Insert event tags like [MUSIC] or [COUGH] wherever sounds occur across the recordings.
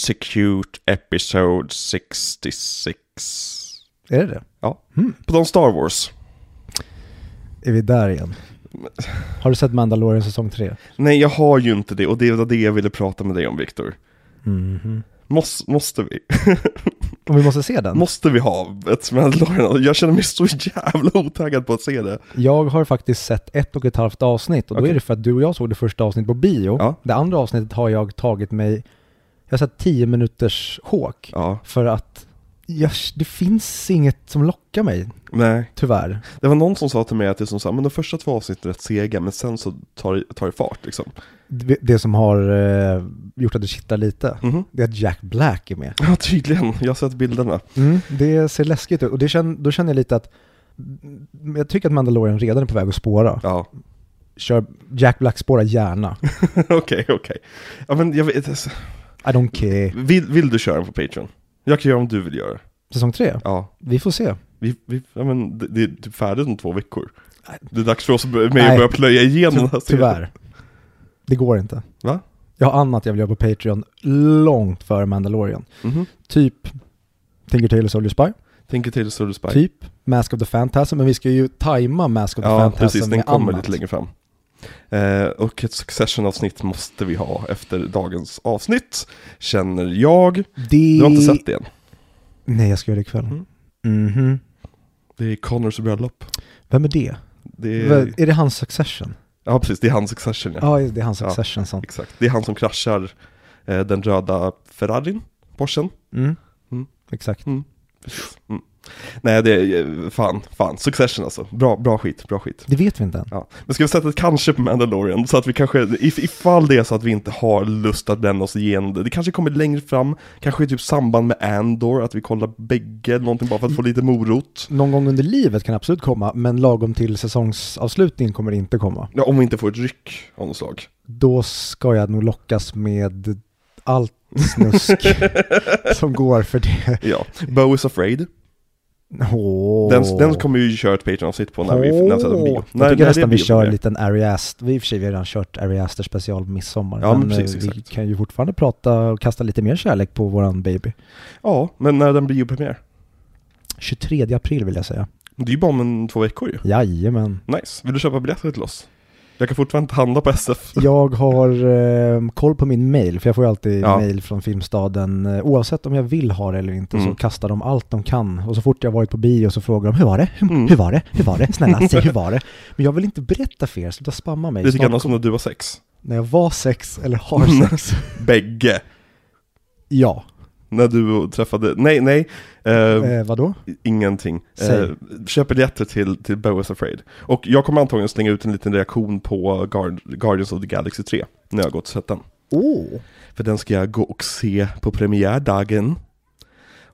Execute Episode 66. Är det det? Ja. Mm. På de Star Wars. Är vi där igen? [LAUGHS] Har du sett Mandalorian säsong 3? Nej, jag har ju inte det och det var det jag ville prata med dig om, Viktor. Mhm. Måste, måste vi? [LAUGHS] Om vi måste se den? Måste vi ha ett Mandalorian? Jag känner mig så jävla otaggad på att se det. Jag har faktiskt sett ett och ett halvt avsnitt och då Okej. är det för att du och jag såg det första avsnittet på bio. Ja. Det andra avsnittet har jag tagit mig, jag har sett 10 minuters håk Ja, för att jag, det finns inget som lockar mig, nej. tyvärr. Det var någon som sa till mig att det är som så men de första två avsnitten är rätt sega, men sen så tar, tar det fart liksom. Det, det som har eh, gjort att det kittlar lite, Mhm. det är att Jack Black är med. Ja, tydligen. Jag har sett bilderna. Mm, det ser läskigt ut och det känn, då känner jag lite att mm, jag tycker att Mandalorian redan är på väg att spåra. Ja, Kör Jack Black spåra gärna. [LAUGHS] okej, okej. Ja, men jag vet, alltså, I don't care. vill, vill du köra den på Patreon? Jag kan göra om du vill göra. Säsong tre? Ja, Vi får se. vi, vi, ja men det, det är typ färdigt om två veckor. Nej. Det är dags för oss att börja- Nej. plöja igenom den här serien. tyvärr. Det går inte. Va? Jag har annat jag vill göra på Patreon långt före Mandalorian. Mhm. Typ Tinker Tailor Soldier Spy. Tänker till Soldier Spy. Typ Mask of the Phantasm. Men vi ska ju tajma Mask of the Ja, Phantasm precis. Den med kommer annat. lite längre fram. Eh, och ett Succession-avsnitt måste vi ha efter dagens avsnitt, känner jag. Det... Du har inte sett det än. Nej, jag ska göra det ikväll. Mm. Mhm. Det är Connors bröllop. Vem är det? Det Är... är, det hans Succession? ja, precis. Det är hans Succession, ja. Ja, det är hans Ja. Succession som... Exakt. Det är han som kraschar eh, den röda Ferrarin, Porschen. Mm. Mm. Exakt. Precis. Mm. Nej, det är eh, fan, fan. Succession alltså. Bra, bra skit, bra skit. Det vet vi inte än. Ja. Men ska vi sätta ett kanske på Mandalorian så att vi kanske, if, ifall det är så att vi inte har lust att bränna oss igenom det, det kanske kommer längre fram, kanske i typ samband med Andor, att vi kollar bägge någonting bara för att få lite morot. Någon gång under livet kan absolut komma, men lagom till säsongsavslutningen kommer det inte komma. Ja, om vi inte får ett ryck av något slag. Då ska jag nog lockas med allt snusk [LAUGHS] som går för det. Ja, Bo is afraid. Åh. Den, den kommer vi ju köra ett Patreon-avsnitt på när vi, när vi sätter bio. Jag När- tycker när nästan vi kör en liten Ari Aster, vi i och för sig vi har redan kört Ari Aster special på midsommar. Ja, men men precis, eh, vi exakt. kan ju fortfarande prata och kasta lite mer kärlek på våran baby. Ja, men när den blir ju premiär. 23 april vill jag säga. Det är ju bara om en två veckor ju. Jajamän. Nice. Vill du köpa biljetter till oss? Jag kan fortfarande inte handla på SF. [LAUGHS] Jag har eh, koll på min mail, för jag får ju alltid Ja. mail från Filmstaden. Eh, oavsett om jag vill ha det eller inte så Mm. kastar de allt de kan. Och så fort jag varit på bio så frågar de hur var det? Hur, Mm. hur var det? Hur var det? [LAUGHS] Snälla, säg hur var det? Men jag vill inte berätta för er, sluta spamma mig. Lite Snart grann som när du var sex. När jag var sex eller har sex. [LAUGHS] Bägge. ja. När du träffade, nej, nej, eh, Eh, vadå? ingenting. Eh, köp biljetter till, till Bo is Afraid. Och jag kommer antagligen slänga ut en liten reaktion på Guard, Guardians of the Galaxy 3, när jag har gått och sett den. Oh. För den ska jag gå och se på premiärdagen.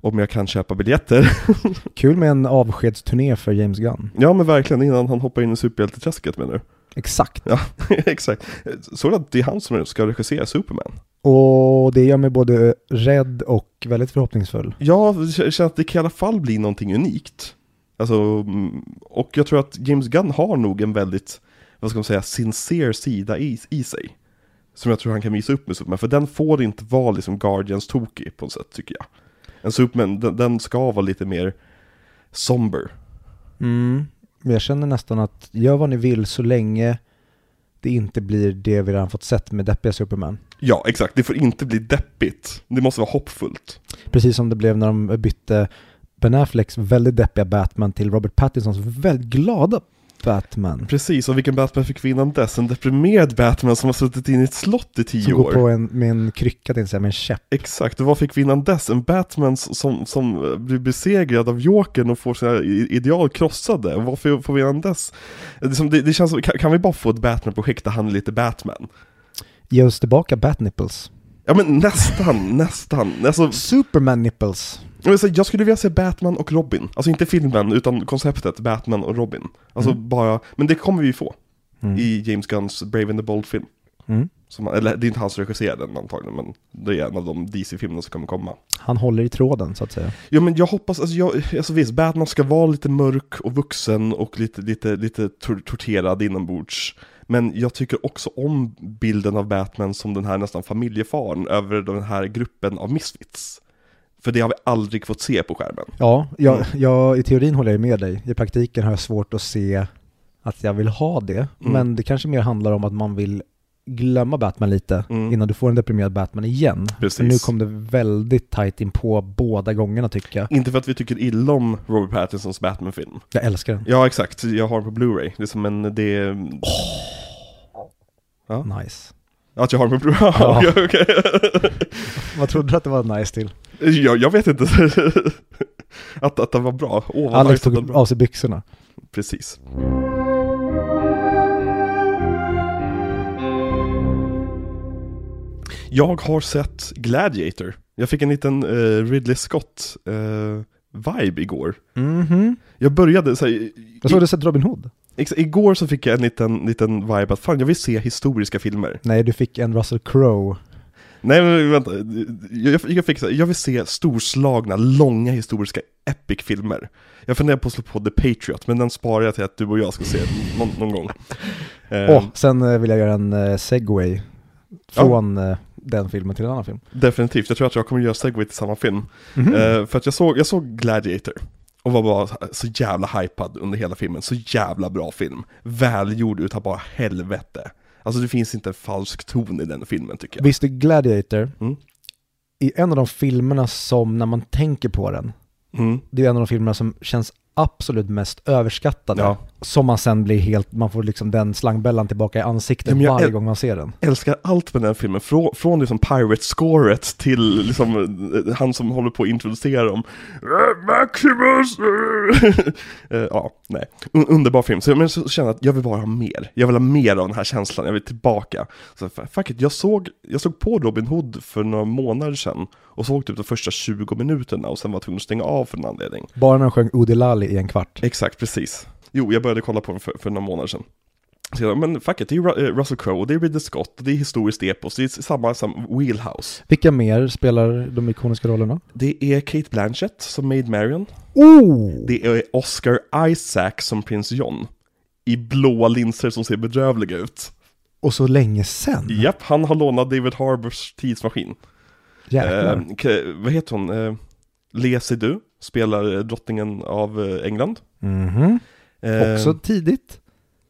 Om jag kan köpa biljetter. [LAUGHS] Kul med en avskedsturné för James Gunn. ja men verkligen, innan han hoppar in i superhjälteträsket menar du? Exakt. Ja, [LAUGHS] exakt. Så att det är han som ska regissera Superman? Och det gör mig både rädd och väldigt förhoppningsfull. Ja, jag känner att det kan i alla fall bli någonting unikt. Alltså, mm, och jag tror att James Gunn har nog en väldigt, vad ska man säga, sincere sida i, i sig. Som jag tror han kan visa upp med Superman, för den får inte vara liksom Guardians tokig på något sätt tycker jag. En Superman, den, den ska vara lite mer somber. Mm. Men jag känner nästan att gör vad ni vill så länge det inte blir det vi redan fått sett med deppiga Superman. Ja, exakt. Det får inte bli deppigt. Det måste vara hoppfullt. Precis som det blev när de bytte Ben Afflecks väldigt deppiga Batman till Robert Pattinsons väldigt glada Batman. Precis, och vilken Batman fick vi innan dess? En deprimerad Batman som har suttit inne i ett slott i tio Som år. går på en, med en krycka, tänkte säga, med en käpp. Exakt, och vad fick vi innan dess? En Batman som, som blir besegrad av Jokern och får sina ideal krossade. Och vad får vi innan dess? Det, som, det, det känns som, kan, kan vi bara få ett Batman-projekt där han är lite Batman? Ge oss tillbaka Batnipples. Ja men nästan, [LAUGHS] nästan. Alltså, Superman nipples. Jag, skulle vilja se Batman och Robin. Alltså inte filmen, utan konceptet Batman och Robin. Alltså Mm. bara, men det kommer vi ju få Mm. i James Gunns Brave and the Bold-film. Mm. Som, eller det är inte han som regisserar den antagligen, men det är en av de DC-filmerna som kommer komma. Han håller i tråden, så att säga. Ja men jag hoppas, alltså, jag, alltså visst, Batman ska vara lite mörk och vuxen och lite, lite, lite tor torterad inombords. Men jag tycker också om bilden av Batman som den här nästan familjefaren över den här gruppen av misfits. För det har vi aldrig fått se på skärmen. Ja, jag, Mm. jag, i teorin håller jag med dig. I praktiken har jag svårt att se att jag vill ha det. Mm. Men det kanske mer handlar om att man vill glömma Batman lite Mm. innan du får en deprimerad Batman igen. Precis. För nu kom det väldigt tight in på båda gångerna tycker jag. Inte för att vi tycker illa om Robert Pattinsons Batman-film. Jag älskar den. Ja, exakt. Jag har den på Blu-ray. Det är som en, det... Ja. Nice. Att jag har på Blu-ray? Ja. [LAUGHS] Ja. okej. [LAUGHS] Vad trodde du att det var nice till? jag, jag vet inte. [LAUGHS] att, att den var bra. Vad Alex nice tog av sig byxorna. Precis. Jag har sett Gladiator. Jag fick en liten eh, Ridley Scott eh, vibe igår. Mhm. Jag började så här, Jag såg du sett Robin Hood? Igår så fick jag en liten, liten vibe att fan jag vill se historiska filmer. Nej, du fick en Russell Crowe. Nej men vänta, jag, jag, fick, jag vill se storslagna, långa historiska epic filmer. Jag funderar på att slå på The Patriot, men den sparar jag till att du och jag ska se någon, någon gång. Åh, sen eh, vill jag göra en eh, segway från eh, den filmen till en annan film. Definitivt, jag tror att jag kommer göra segway till samma film. Mhm. Eh, för att jag såg, jag såg Gladiator. Och var bara så jävla hypad under hela filmen, så jävla bra film. Välgjord utav bara helvete. Alltså det finns inte en falsk ton i den filmen tycker jag. Visst är Gladiator, Mm. i en av de filmerna som när man tänker på den, Mm. det är en av de filmerna som känns absolut mest överskattade. Ja. Som man sen blir helt, man får liksom den slangbällan tillbaka i ansiktet Ja, jag varje gång man ser den. älskar allt med den filmen, från, från liksom Pirate-scoret till liksom eh, han som håller på att introducera dem. "Eh, Maximus! [LAUGHS] eh." Ja, nej. Un- underbar film. Så, så känner jag att jag vill bara ha mer. Jag vill ha mer av den här känslan, jag vill tillbaka. Så fuck it, jag såg, jag såg på Robin Hood för några månader sedan och såg typ de första 20 minuterna och sen var jag tvungen att stänga av för en anledning. Bara när de sjöng Udilali i en kvart. Exakt, precis. Jo, jag började kolla på den för, för några månader sedan. Så jag, men fuck it, det är eh, Russell Crowe, det är Ridley Scott, det är historiskt epos, det är samma som Wheelhouse. Vilka mer spelar de ikoniska rollerna? Det är Kate Blanchett som Maid Marian. Oh! Det är Oscar Isaac som Prins John. I blåa linser som ser bedrövliga ut. Och så länge sen? Japp, han har lånat David Harbours tidsmaskin. Jäklar. Eh, vad heter hon? Eh, Lea Seydoux spelar eh, drottningen av eh, England. Mhm. Eh, Också tidigt.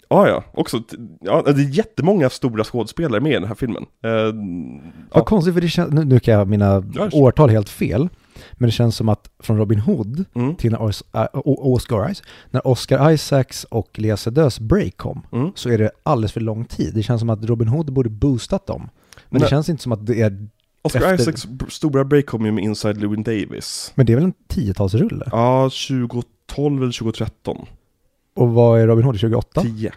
Ja, ja, också, ja, det är jättemånga stora skådespelare med i den här filmen. Eh, Vad ja. konstigt för det känns, nu, nu kan jag mina Ja, årtal helt fel. Men det känns som att från Robin Hood Mm, till när Os- äh, Oscar Isaacs, när Oscar Isaacs och Lea Sedös break kom, mm. så är det alldeles för lång tid. Det känns som att Robin Hood borde boostat dem. Men det Nej. känns inte som att det är, Oscar Efter- Isaacs stora break kom ju med Inside Llewyn Davis. men det är väl en tiotalsrulle? Ja, 2012 eller 2013. Och vad är Robin Hood, 28? 10.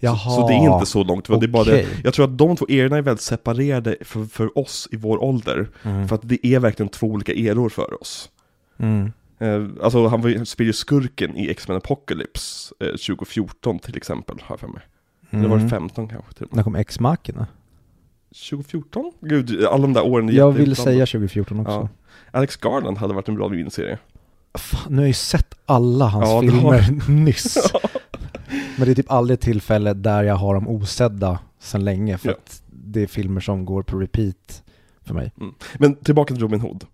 Jaha. Så, så det är inte så långt. Det är bara det. Jag tror att de två erorna är väldigt separerade för, för oss i vår ålder. Mm. För att det är verkligen två olika eror för oss. Mm. Eh, alltså han spelar ju skurken i X-Men Apocalypse eh, 2014 till exempel, har jag för mig. Eller var det Mm. 15 kanske till. När kom X-Machina? 2014? Gud, alla de där åren är Jag vill säga 2014 också. Ja. Alex Garland hade varit en bra miniserie. Fan, nu har jag ju sett alla hans Ja, har- filmer [LAUGHS] nyss. Men det är typ aldrig ett tillfälle där jag har dem osedda sedan länge för Ja. att det är filmer som går på repeat för mig. Men tillbaka till Robin Hood.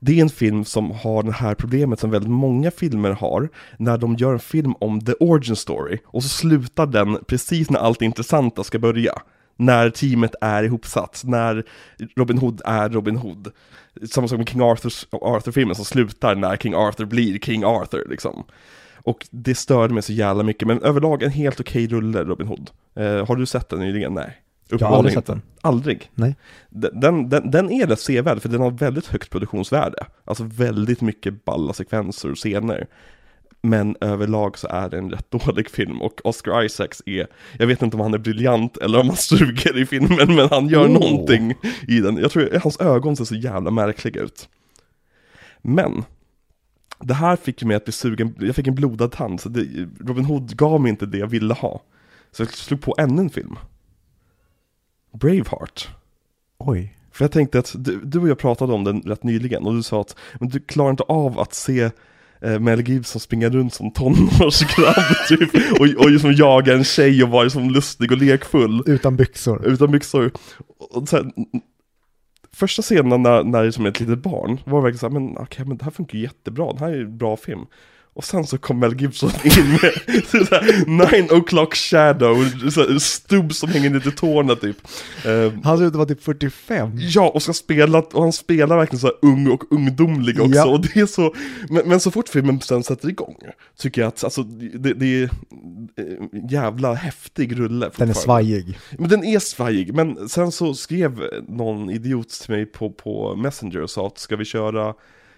Det är en film som har det här problemet som väldigt många filmer har, när de gör en film om the origin story, och så slutar den precis när allt det intressanta ska börja. När teamet är ihopsatt, när Robin Hood är Robin Hood. Samma sak med King Arthurs, Arthur-filmen som slutar när King Arthur blir King Arthur liksom. Och det störde mig så jävla mycket, men överlag en helt okej rulle Robin Hood. Eh, har du sett den nyligen? Nej. Jag har aldrig sett den. Aldrig? Nej. Den, den, den är rätt sevärd för den har väldigt högt produktionsvärde. Alltså väldigt mycket balla sekvenser och scener. Men överlag så är det en rätt dålig film och Oscar Isaacs är, jag vet inte om han är briljant eller om han [LAUGHS] suger i filmen men han gör Oh. någonting i den. Jag tror hans ögon ser så jävla märkliga ut. Men, det här fick mig att bli sugen, jag fick en blodad tand så det, Robin Hood gav mig inte det jag ville ha. Så jag slog på ännu en film. Braveheart. Oj. För jag tänkte att du, du och jag pratade om den rätt nyligen och du sa att men du klarar inte av att se eh, Mel Gibson springa runt som tonårsgrabb [LAUGHS] typ och, och liksom jaga en tjej och vara liksom lustig och lekfull Utan byxor. utan byxor. Och sen, första scenen när, när det är som ett litet barn var verkligen såhär, men okej men det här funkar jättebra, det här är en bra film. Och sen så kom Mel Gibson in med [LAUGHS] såhär, nine o'clock shadow, såhär, stubb som hänger ner till tårna typ. Eh, Han ser ut att vara typ 45. Ja, och ska spela, och han spelar verkligen så ung och ungdomlig också, Ja. och det är så, men, men så fort filmen sen sätter igång, tycker jag att alltså, det, det är jävla häftig rulle Den är svajig. Men den är svajig, men sen så skrev någon idiot till mig på, på Messenger och sa att ska vi köra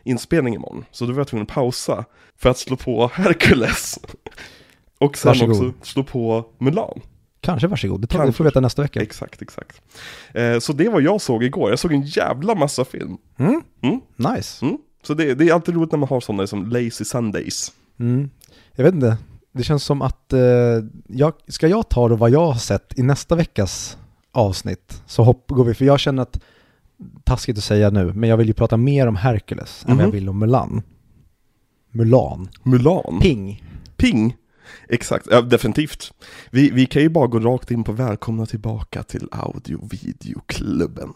inspelning imorgon? Så då var jag tvungen att pausa för att slå på Hercules. Och sen Varsågod. också slå på Mulan. Kanske varsågod, det tar vi Kanske. får vi veta nästa vecka. Exakt, exakt. Eh, så det var jag såg igår, jag såg en jävla massa film. Mm. Mm. Nice. Mm. Så det, det är alltid roligt när man har sådana som Lazy Sundays. Mm. Jag vet inte, det känns som att, eh, jag, ska jag ta då vad jag har sett i nästa veckas avsnitt så hopp, går vi, för jag känner att, taskigt att säga nu, men jag vill ju prata mer om Hercules än vad jag Mhm. vill om Mulan. Mulan. Mulan. Ping. Ping. Exakt, ja, definitivt. Vi, vi kan ju bara gå rakt in på välkomna tillbaka till audio-videoklubben.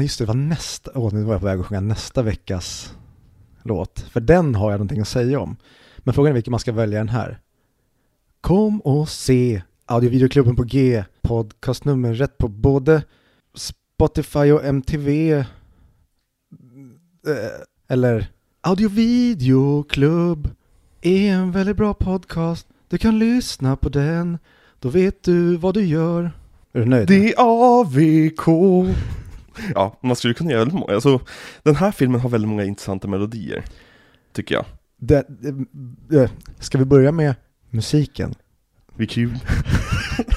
Just det, det var nästa, åh nu var jag på väg att sjunga nästa veckas låt. För den har jag någonting att säga om. Men frågan är vilken man ska välja den här. Kom och se Audiovideoklubben på G, podcastnumret på både Spotify och MTV. Eh, Eller Audiovideoklubb är en väldigt bra podcast. Du kan lyssna på den. Då vet du vad du gör. Är du nöjd? Det är AVK. Ja, man skulle kunna göra väldigt många. Alltså, den här filmen har väldigt många intressanta melodier. Tycker jag. Det, det, eh, ska vi börja med musiken? Vi kul. [LAUGHS]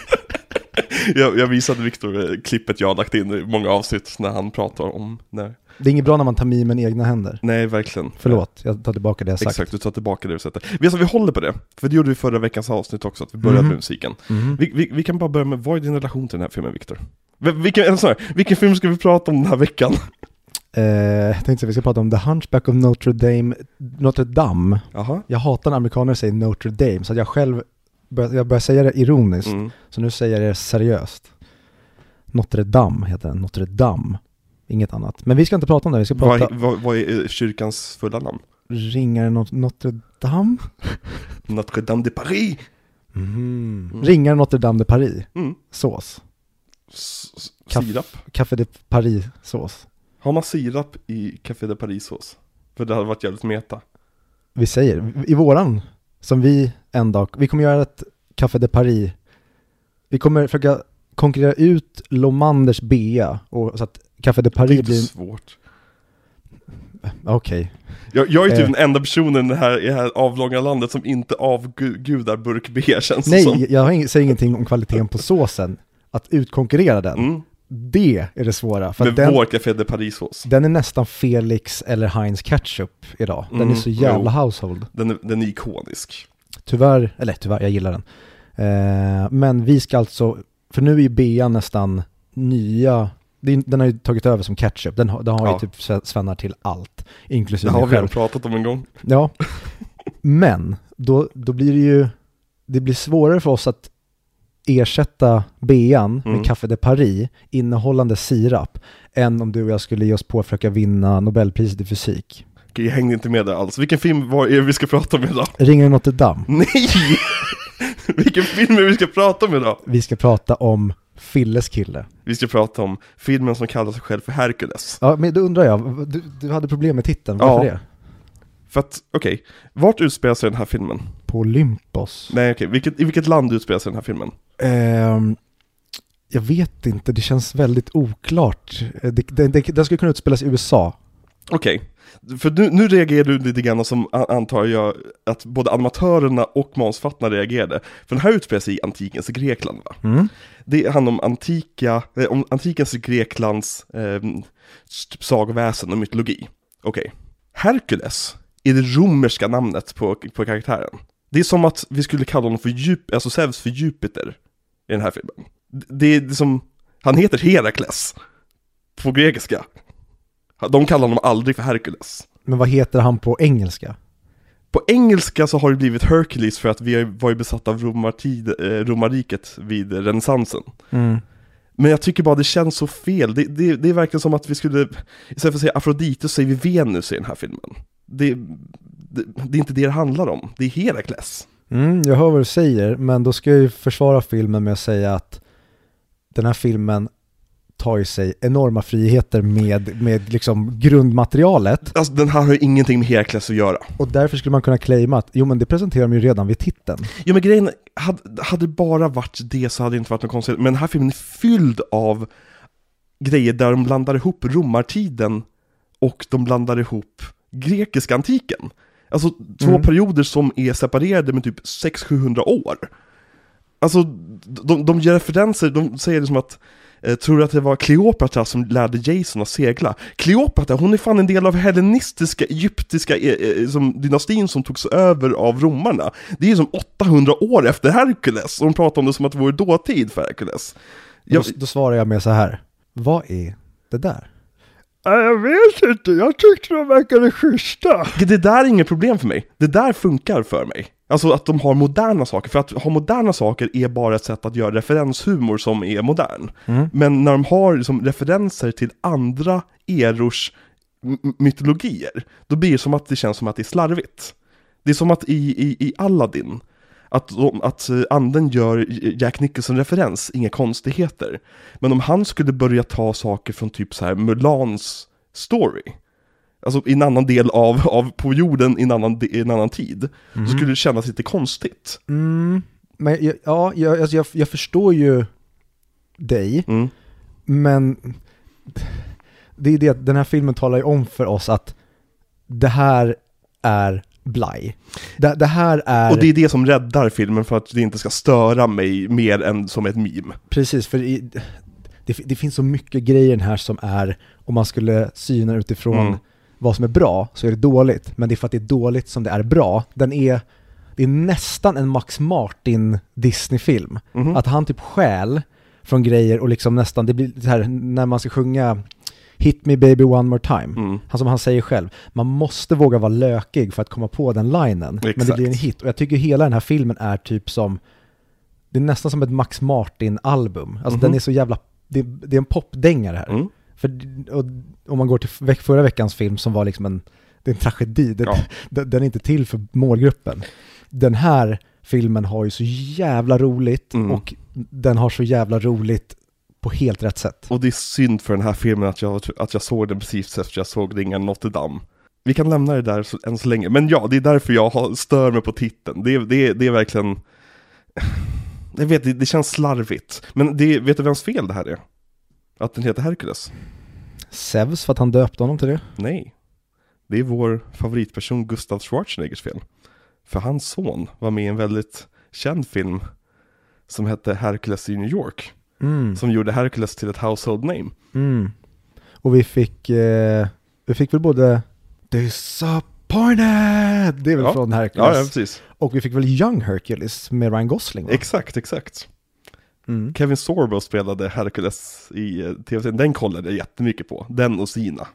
jag, jag visade Viktor eh, klippet jag har lagt in i många avsnitt när han pratar om när... Det är inget bra när man tar mimen i egna händer. Nej, verkligen. Förlåt, jag tar tillbaka det jag sagt. Exakt, du tar tillbaka det du sätter. Vi, alltså, vi håller på det, för det gjorde vi förra veckans avsnitt också, att vi började Mhm. med musiken. Mhm. Vi, vi, vi kan bara börja med, vad är din relation till den här filmen Viktor? Vi- Vilken, här, vilken film ska vi prata om den här veckan? Eh, jag tänkte att vi ska prata om The Hunchback of Notre Dame, Notre Dame. Jaha? Jag hatar när amerikaner säger Notre Dame, så att jag själv jag börjar säga det ironiskt. Mm. Så nu säger jag det seriöst. Notre Dame heter den, Notre Dame. Inget annat. Men vi ska inte prata om det, vi ska Vad, prata vad, vad är eh, kyrkans fulla namn? Ringaren Not- Notre Dame? [LAUGHS] Notre Dame de Paris! Mhm. Mm. Ringaren Notre Dame de Paris, Mm. sås. S- Kaff- Sirap? Café de Paris-sås. Har man sirap i Café de Paris-sås? För det hade varit jävligt meta. Vi säger, i våran, som vi en dag, vi kommer göra ett Café de Paris. Vi kommer försöka konkurrera ut Lomanders Bea, och, så att Café de Det är Paris inte blir, svårt. okej. Jag, jag är typ Eh. den enda personen i det här, i det här avlånga landet som inte avgudar burk B känns Nej, som. jag säger ingenting om kvaliteten på såsen. Att utkonkurrera den, Mm. Det är det svåra. För att den, vår Café de Paris-sås. den är nästan Felix eller Heinz ketchup idag. Den är Mm, så jävla jo. household. Den är, den är ikonisk. Tyvärr, eller tyvärr, jag gillar den. Eh, men vi ska alltså, för nu är ju Bea nästan nya, det är- den har ju tagit över som ketchup, den har, den har Ja. ju typ sve- svennar till allt, Det inklusive har mig vi redan pratat om en gång. Ja, men då, då blir det ju, det blir svårare för oss att ersätta bean Mm. med Café de Paris innehållande sirap än om du och jag skulle ge oss på att försöka vinna Nobelpriset i fysik. Okej, jag hängde inte med där alls. Vilken film var är vi ska prata om idag? Ringen Notre Dame. [LAUGHS] Nej! Vilken film är vi ska prata om idag? Vi ska prata om Filles kille. Vi ska prata om filmen som kallar sig själv för Hercules. Ja, men då undrar jag, du, du hade problem med titeln, varför Ja. det? För att, okej, vart utspelar sig den här filmen? På Olympos? Nej okej, vilket, i vilket land utspelar sig den här filmen? Ehm, jag vet inte, det känns väldigt oklart. Eh, Det, det, det, den skulle kunna utspelas i USA. Okej, för nu, nu reagerar du lite grann som a- antar jag att både animatörerna och manusförfattarna reagerade. För den här utspelar sig i antikens Grekland va? Mm. Det handlar om antika, eh, om antikens Greklands eh, typ sagoväsen och mytologi. Okej. Herkules är det romerska namnet på, på karaktären. Det är som att vi skulle kalla honom för Jup, alltså Zeus för Jupiter i den här filmen. Det är liksom, han heter Herakles på grekiska. De kallar honom aldrig för Herkules. Men vad heter han på engelska? På engelska så har det blivit Hercules för att vi var ju besatta av romartid, eh, romarriket vid renässansen. Men jag tycker bara det känns så fel. Det, det, det är verkligen som att vi skulle, istället för att säga Afrodite så säger vi Venus i den här filmen. Det, det, det är inte det det handlar om, det är Herakles. Mm, jag hör vad du säger, men då ska jag ju försvara filmen med att säga att den här filmen tar ju sig enorma friheter med, med liksom grundmaterialet Alltså den här har ju ingenting med Herakles att göra. och därför skulle man kunna claima att jo men det presenterar de ju redan vid titeln. Ja men grejen, hade, hade det bara varit det så hade det inte varit något konstigt. Men den här filmen är fylld av grejer där de blandar ihop romartiden och de blandar ihop grekiska antiken. Alltså två Mm. perioder som är separerade med typ 600-700 år. Alltså, de, de ger referenser, de säger det som att eh, Tror du att det var Kleopatra som lärde Jason att segla? Kleopatra, hon är fan en del av hellenistiska, egyptiska eh, eh, som dynastin som togs över av romarna. Det är ju som 800 år efter Herkules, och de pratar om det som att det vore dåtid för Herkules. Jag, Då, då svarar jag med så här, vad är det där? Jag vet inte, jag tyckte de verkade schyssta. Det där är inget problem för mig. Det där funkar för mig. Alltså att de har moderna saker, för att ha moderna saker är bara ett sätt att göra referenshumor som är modern. Mm. Men när de har liksom referenser till andra erors mytologier, då blir det som att det känns som att det är slarvigt. Det är som att i, i, i Aladdin, att, de, att eh, anden gör Jack Nicholson-referens, inga konstigheter. Men om han skulle börja ta saker från typ så här Mulans story, alltså i en annan del av, av på jorden i en annan, i en annan tid, så skulle det kännas lite konstigt. Mm, men ja, jag, alltså jag, jag förstår ju dig, Mm. men det är det att den här filmen talar ju om för oss att det här är blaj. Det, det här är, Och det är det som räddar filmen för att det inte ska störa mig mer än som ett meme. precis, för i, det, det finns så mycket grejer här som är, om man skulle syna utifrån Mm. vad som är bra, så är det dåligt. Men det är för att det är dåligt som det är bra. Den är, det är nästan en Max Martin Disney-film. Mhm. Att han typ stjäl från grejer och liksom nästan, det blir så här när man ska sjunga Hit me baby one more time. Mm. Han som han säger själv, man måste våga vara lökig för att komma på den linen. Men det Exakt. blir en hit. Och jag tycker hela den här filmen är typ som, det är nästan som ett Max Martin-album. Alltså Mhm. den är så jävla, det, det är en popdängare här. Mm. För och, om man går till förra veckans film som var liksom en, det är en tragedi, det, Ja. [LAUGHS] den, den är inte till för målgruppen. Den här filmen har ju så jävla roligt Mm. och den har så jävla roligt på helt rätt sätt. Och det är synd för den här filmen att jag, att jag såg den precis efter jag såg Ringen Notre Dame. Vi kan lämna det där så, än så länge, men ja, det är därför jag stör mig på titeln. Det, är- det, det är verkligen... Jag vet, det, det känns slarvigt. Men det, vet du vems fel det här är? Att den heter Hercules? Zeus för att han döpte honom till det. Nej. Det är vår favoritperson Gustav Schwarzeneggers fel. För hans son var med i en väldigt känd film som hette Hercules i New York. Mm. Som gjorde Hercules till ett household name. Mm. Och vi fick, eh, vi fick väl både Disappointed, det är väl Ja. från Hercules. Ja, ja precis. Och vi fick väl Young Hercules med Ryan Gosling va? Exakt, exakt. Mm. Kevin Sorbo spelade Hercules i eh, tv-serien, den kollade jag jättemycket på. Den och Sina.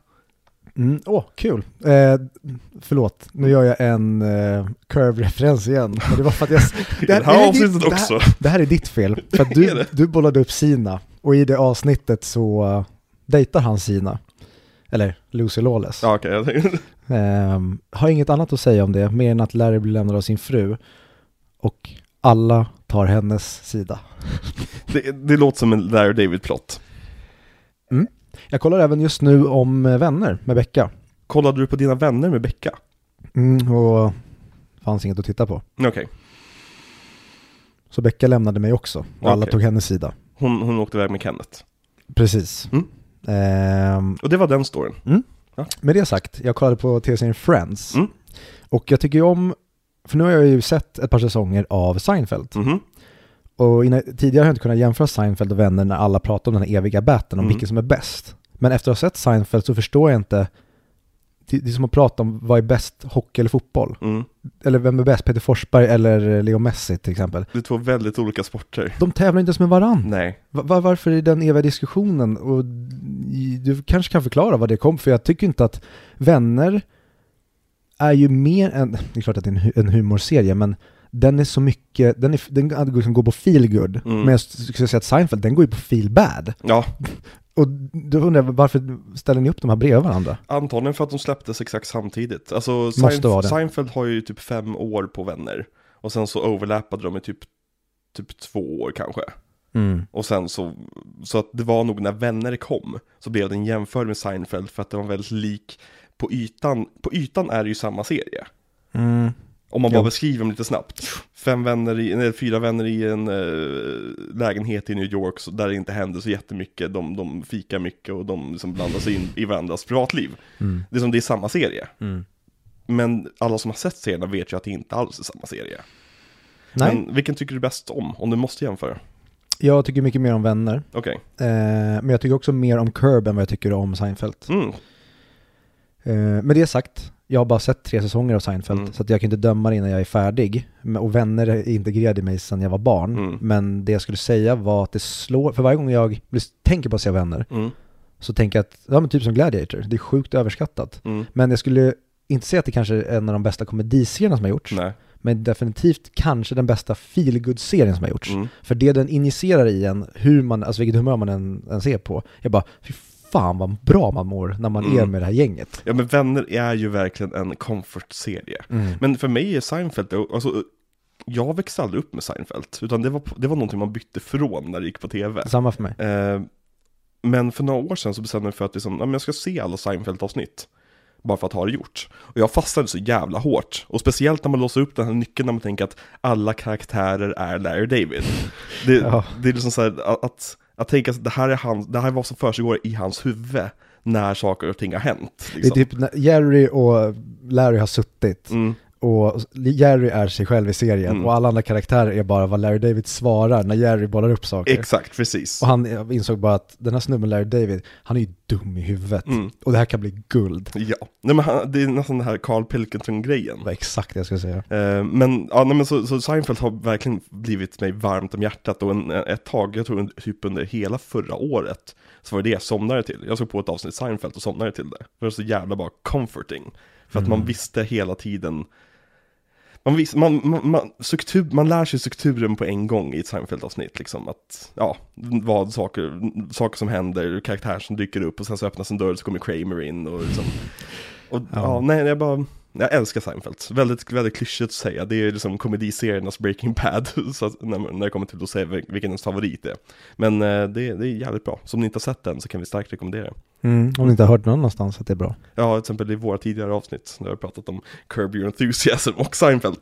Mm, åh, kul. Eh, förlåt, nu gör jag en eh, curve-referens igen. Men det var för att jag... [LAUGHS] Det här är avsnittet ditt- det också. här, det här är ditt fel. [LAUGHS] För att du, det? du bollade upp Sina och i det avsnittet så uh, dejtar han Sina. Eller Lucy Lawless. Ja, jag tänkte- Ehm, har inget annat att säga om det, mer än att Larry blir lämnad av sin fru. Och alla tar hennes sida. det, det låter som en Larry David-plott. Jag kollar även just nu om eh, Vänner med Becka. Kollade du på dina vänner med Becka? Mm, och fanns inget att titta på. Okej. Så Becka lämnade mig också och alla Okej. tog hennes sida. Hon, hon åkte iväg med Kenneth. Precis. Mm. Ehm, Och det var den storyn. med det sagt, jag kollade på tv-serien Friends. Mm. Och jag tycker ju om, för nu har jag ju sett ett par säsonger av Seinfeld. Mhm. Och innan, tidigare har jag inte kunnat jämföra Seinfeld och Vänner när alla pratar om den här eviga batten, om Mm. vilken som är bäst. Men efter att ha sett Seinfeld så förstår jag inte, det, det är som att prata om vad är bäst, hockey eller fotboll? Mm. Eller vem är bäst, Peter Forsberg eller Leo Messi till exempel? Det är två väldigt olika sporter. De tävlar inte ens med varann. Nej. Va- va- varför är den eviga diskussionen? Och du kanske kan förklara vad det kom för jag tycker inte att vänner är ju mer än, det är klart att det är en humorserie, men den är så mycket, den, är, den liksom går på feel good. Mm. Men jag skulle säga att Seinfeld, den går ju på feel bad. Ja, [LAUGHS] Och då undrar jag, varför ställer ni upp de här bredvid varandra? antagligen för att de släpptes exakt samtidigt. Alltså Seinf-. Seinfeld har ju typ fem år på vänner. Och sen så overlappade de i typ, typ två år kanske. Och sen så, så att det var nog när Vänner kom, så blev den jämförd med Seinfeld för att den var väldigt lik på ytan. På ytan är det ju samma serie. Mm. Om man bara Jo. beskriver dem lite snabbt. Fem vänner i, nej, fyra vänner i en eh, lägenhet i New York så där det inte händer så jättemycket. De, de fikar mycket och de liksom blandar sig in i varandras privatliv. Mm. Det är som det är samma serie. Mm. Men alla som har sett serierna vet ju att det inte alls är samma serie. Nej, Men vilken tycker du bäst om? Om du måste jämföra. jag tycker mycket mer om Vänner. Okej. Eh, men jag tycker också mer om Curb än vad jag tycker om Seinfeld. Mm. Eh, med det sagt, jag har bara sett tre säsonger av Seinfeld, Mm. så att jag kan inte döma det innan jag är färdig. Och Vänner är integrerade i mig sedan jag var barn. Mm. Men det jag skulle säga var att det slår, för varje gång jag tänker på att se Vänner, Mm. så tänker jag att, ja men typ som Gladiator, det är sjukt överskattat. Mm. Men jag skulle inte säga att det kanske är en av de bästa komediserierna som har gjorts, Nej. men definitivt kanske den bästa feelgood-serien som har gjorts. Mm. För det den injicerar i en, hur man, alltså vilket humör man än, än ser på, jag bara, fan vad bra man mår när man Mm. är med det här gänget. Ja men Vänner är ju verkligen en comfort-serie. Men för mig är Seinfeld, alltså jag växte aldrig upp med Seinfeld, utan det var, det var någonting man bytte från när det gick på tv. Samma för mig. Eh, men för några år sedan så bestämde jag mig för att liksom, ja, men jag ska se alla Seinfeld-avsnitt. Bara för att ha det gjort. Och jag fastnade så jävla hårt. Och speciellt när man låser upp den här nyckeln när man tänker att alla karaktärer är Larry David. Det, [LAUGHS] Ja. det är liksom så här att, att, tänka att det här är han, det här är vad som försiggår i hans huvud när saker och ting har hänt. Det är Liksom. typ när Jerry och Larry har suttit Mm, och Jerry är sig själv i serien Mm. och alla andra karaktärer är bara vad Larry David svarar när Jerry bollar upp saker. exakt, precis. Och han insåg bara att den här snubben Larry David, han är ju dum i huvudet. Mm. Och det här kan bli guld. Ja, nej, men han, det är nästan den här Carl Pilkington-grejen. Det var exakt det jag skulle säga. Eh, men, ja, nej, men så, så Seinfeld har verkligen blivit mig varmt om hjärtat och en, ett tag, jag tror typ under hela förra året, så var det det jag somnade till. Jag såg på ett avsnitt Seinfeld och somnade till det. Det var så jävla bara comforting. För att Mm. man visste hela tiden, man, vis, man, man, man, struktur, man lär sig strukturen på en gång i ett Seinfeld-avsnitt. Liksom att, ja, vad saker, saker som händer, karaktärer som dyker upp och sen så öppnas en dörr så kommer Kramer in och liksom, och, ja. Ja. nej, jag bara, jag älskar Seinfeld. Väldigt, väldigt klyschigt att säga. Det är liksom komediseriernas Breaking Bad, [LAUGHS] så att, när, när det kommer till att säga vil- vilken ens favorit är. Men eh, det, det är jävligt bra. Så om ni inte har sett den så kan vi starkt rekommendera. Mm. Om ni inte har hört någon annanstans att det är bra. Ja, till exempel i våra tidigare avsnitt, där vi har pratat om Curb Your Enthusiasm och Seinfeld.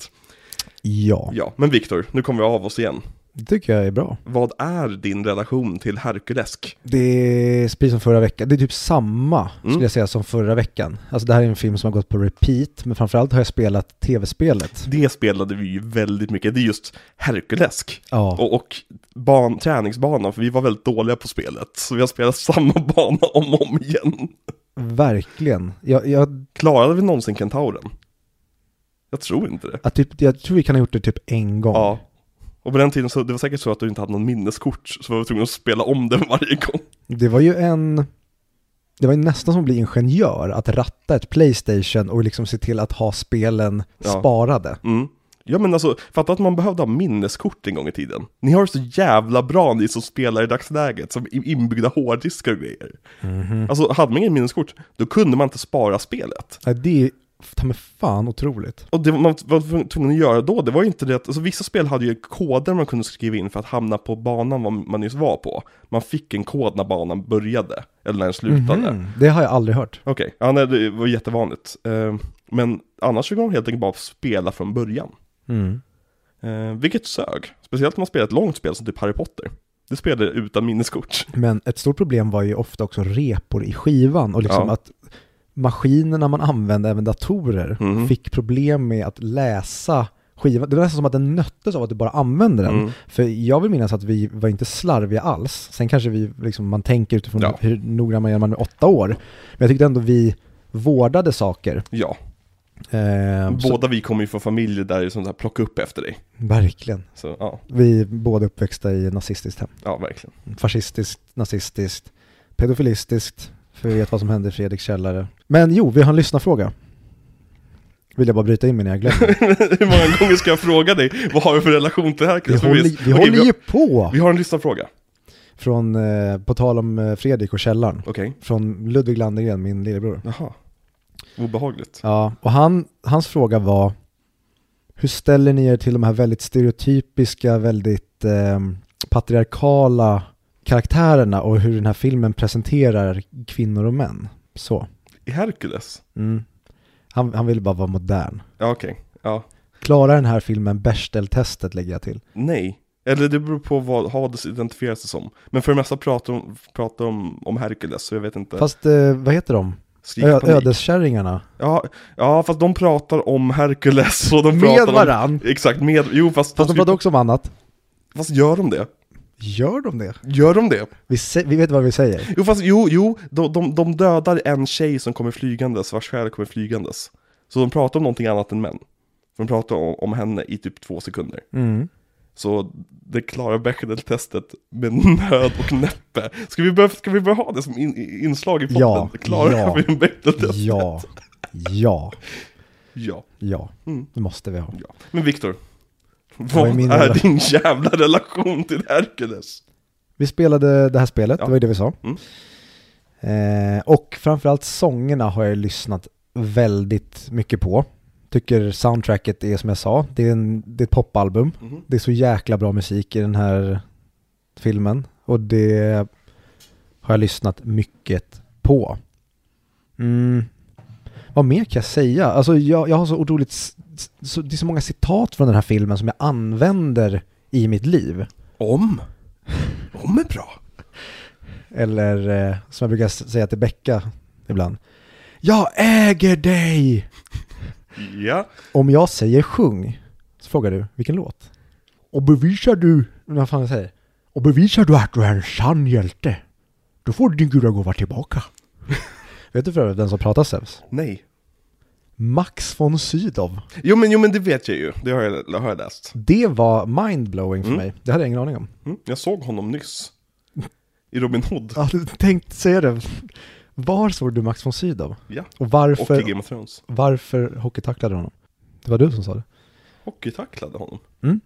Ja, Ja, men Viktor, nu kommer vi av oss igen. Det tycker jag är bra. Vad är din relation till Herkulesk? Det är precis som förra veckan, det är typ samma Mm. skulle jag säga som förra veckan. Alltså det här är en film som har gått på repeat, men framförallt har jag spelat tv-spelet. Det spelade vi ju väldigt mycket, det är just Herkulesk. Ja, Och, och ban, träningsbanan, för vi var väldigt dåliga på spelet. Så vi har spelat [LAUGHS] samma bana om och om igen. verkligen. Jag, jag, Klarade vi någonsin Kentauren? Jag tror inte det. jag, typ, jag tror vi kan ha gjort det typ en gång. Ja. Och på den tiden så, det var säkert så att du inte hade någon minneskort, så var vi tvungna att spela om den [LAUGHS] varje gång. Det var ju en... Det var ju nästan som att bli ingenjör, att ratta ett Playstation och liksom se till att ha spelen Ja. sparade. Mm. Ja men alltså, fatta att man behövde ha minneskort en gång i tiden. Ni har så jävla bra ni som spelar i dagsläget, som inbyggda hårddiskar och grejer. Alltså, hade man ingen minneskort, då kunde man inte spara spelet. Ja, det är ta mig fan otroligt. Och det man var tvungen att göra då, det var ju inte det att, alltså vissa spel hade ju koder man kunde skriva in för att hamna på banan man nyss var på. Man fick en kod när banan började, eller när den slutade. Mhm, Det har jag aldrig hört. Okej, ja nej, det var jättevanligt. Eh, men annars kan man helt enkelt bara spela från början. Mm. Eh, vilket sög. Speciellt om man spelar ett långt spel som typ Harry Potter. Det spelade utan minneskort. Men ett stort problem var ju ofta också repor i skivan och liksom Ja. att maskinerna man använde, även datorer, Mhm. fick problem med att läsa skivan. Det var nästan som att den nöttes av att du bara använde den. Mm. För jag vill minnas att vi var inte slarviga alls. Sen kanske vi, liksom, man tänker utifrån Ja. hur noggrann man är när man är åtta år. Men jag tyckte ändå vi vårdade saker. Ja, Eh, så, båda vi kommer ju från familjer där det är sånt här plocka upp efter dig. verkligen. Så ja, Vi är båda uppväxta i nazistiskt hem. ja verkligen. Fascistiskt, nazistiskt, pedofilistiskt. För vi vet vad som hände i Fredriks källare. Men jo, vi har en lyssnarfråga. Vill jag bara bryta in mig när jag glömmer. [LAUGHS] Hur många gånger ska jag fråga dig, vad har vi för relation till Vi Hercules? håller, visst- vi Okej, håller ju på! Vi har en lyssnarfråga. Från, eh, på tal om eh, Fredrik och källaren. Okej. Från Ludvig Landegren, min lillebror. Jaha. Obehagligt. Ja, och han, hans fråga var Hur ställer ni er till de här väldigt stereotypiska, väldigt eh, patriarkala karaktärerna och hur den här filmen presenterar kvinnor och män? Så. I Hercules? Mm. Han, han ville bara vara modern. Ja, okej. Ja. Klarar den här filmen Bechdel-testet lägger jag till. Nej. Eller det beror på vad Hades identifierar sig som. Men för det mesta pratar de pratar om, om Hercules, så jag vet inte. Fast eh, vad heter de? Ö- ödeskärringarna. Ja, ja, fast de pratar om Hercules och de Med pratar om... varann! Exakt, med... Jo, fast... Fast de pratar också om annat. Fast gör de det? Gör de det? Gör de det? Vi, vi vet vad vi säger. Jo, fast jo, jo, de, de, de dödar en tjej som kommer flygandes, vars själ kommer flygandes. Så de pratar om någonting annat än män. De pratar om, om henne i typ två sekunder. Mm. Så det klarar Bechdel-testet med nöd och näppe. Ska vi börja, ska vi börja ha det som in, inslag i podden? Ja, klarar ja. vi Bechdel-testet? Ja. Ja. [LAUGHS] Ja. Ja. Mm. Det måste vi ha. ja. Men Viktor, Vad är är din jävla relation till Hercules? Vi spelade det här spelet, Ja. det var ju det vi sa. Mm. Eh, och framförallt sångerna har jag lyssnat väldigt mycket på. Tycker soundtracket är som jag sa, det är, en, det är ett popalbum. Mhm. Det är så jäkla bra musik i den här filmen. Och det har jag lyssnat mycket på. Mm. Vad mer kan jag säga? Alltså jag, jag har så otroligt, så, det är så många citat från den här filmen som jag använder i mitt liv. Om? Om är bra. Eller eh, som jag brukar säga till Becka ibland. Jag äger dig! Ja. Om jag säger sjung, så frågar du vilken låt? Och bevisar du, vad fan jag säger? Och bevisar du att du är en sann hjälte, då får du din gudagåva tillbaka. [LAUGHS] Vet du för övrigt vem som pratar Zeus? Nej. Max von Sydow. Jo men, jo men det vet jag ju, det har jag, det har jag läst. Det var mindblowing för Mm. mig. Det hade jag ingen aning om. Mm. Jag såg honom nyss. I Robin Hood. Jag hade tänkt säga det. Var såg du Max von Sydow? Ja. Och Och varför, i Game of Thrones. varför hockeytacklade du honom? Det var du som sa det. Hockeytacklade honom. Mm.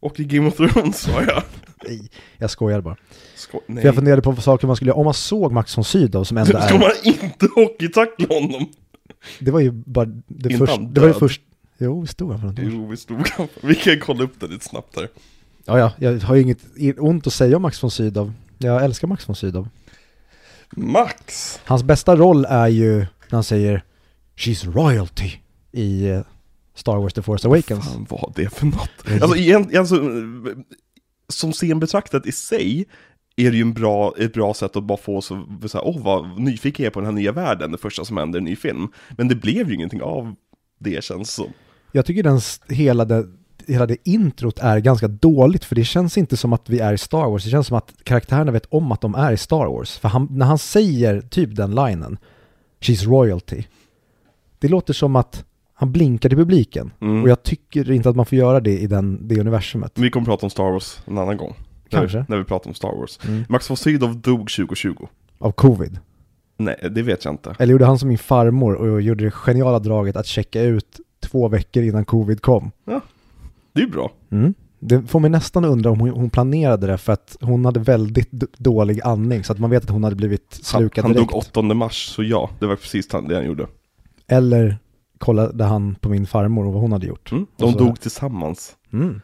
Och i Game of Thrones sa jag. Nej, jag skojar bara. Sko- nej. För jag funderade på saker man skulle göra, om man såg Max von Sydow som ändå Ska är... man inte hockeytackla honom? Det var ju bara det Inte första, han det var ju död? först... Jo, stod här för något. Jo, vi stod Vi kan kolla upp det lite snabbt här. Ja, ja, jag har ju inget ont att säga om Max von Sydow. Jag älskar Max von Sydow. Max! Hans bästa roll är ju när han säger She's royalty i eh, Star Wars The Force Awakens. Fan vad det för något? Alltså, igen, alltså som scen betraktat i sig är det ju en bra, ett bra sätt att bara få så, så här, åh vad nyfiken jag är på den här nya världen, det första som händer i en ny film. Men det blev ju ingenting av det känns som. Jag tycker den, hela, det, hela det introt är ganska dåligt för det känns inte som att vi är i Star Wars. Det känns som att karaktärerna vet om att de är i Star Wars. För han, när han säger typ den linen, She's royalty. Det låter som att han blinkar till publiken. Mm. Och jag tycker inte att man får göra det i den, det universumet. Vi kommer prata om Star Wars en annan gång. När Kanske. vi, när vi pratar om Star Wars. Mm. Max von Sydow dog 2020. Av covid. Nej, det vet jag inte. Eller gjorde han som min farmor och gjorde det geniala draget att checka ut två veckor innan covid kom. Det är ju bra. Mm. Det får mig nästan undra om hon, planerade det för att hon hade väldigt dålig andning så att man vet att hon hade blivit Han, slukad han direkt. dog 8 mars, så ja, det var precis det han gjorde. Eller kollade han på min farmor och vad hon hade gjort. Mm. De dog tillsammans. Mm.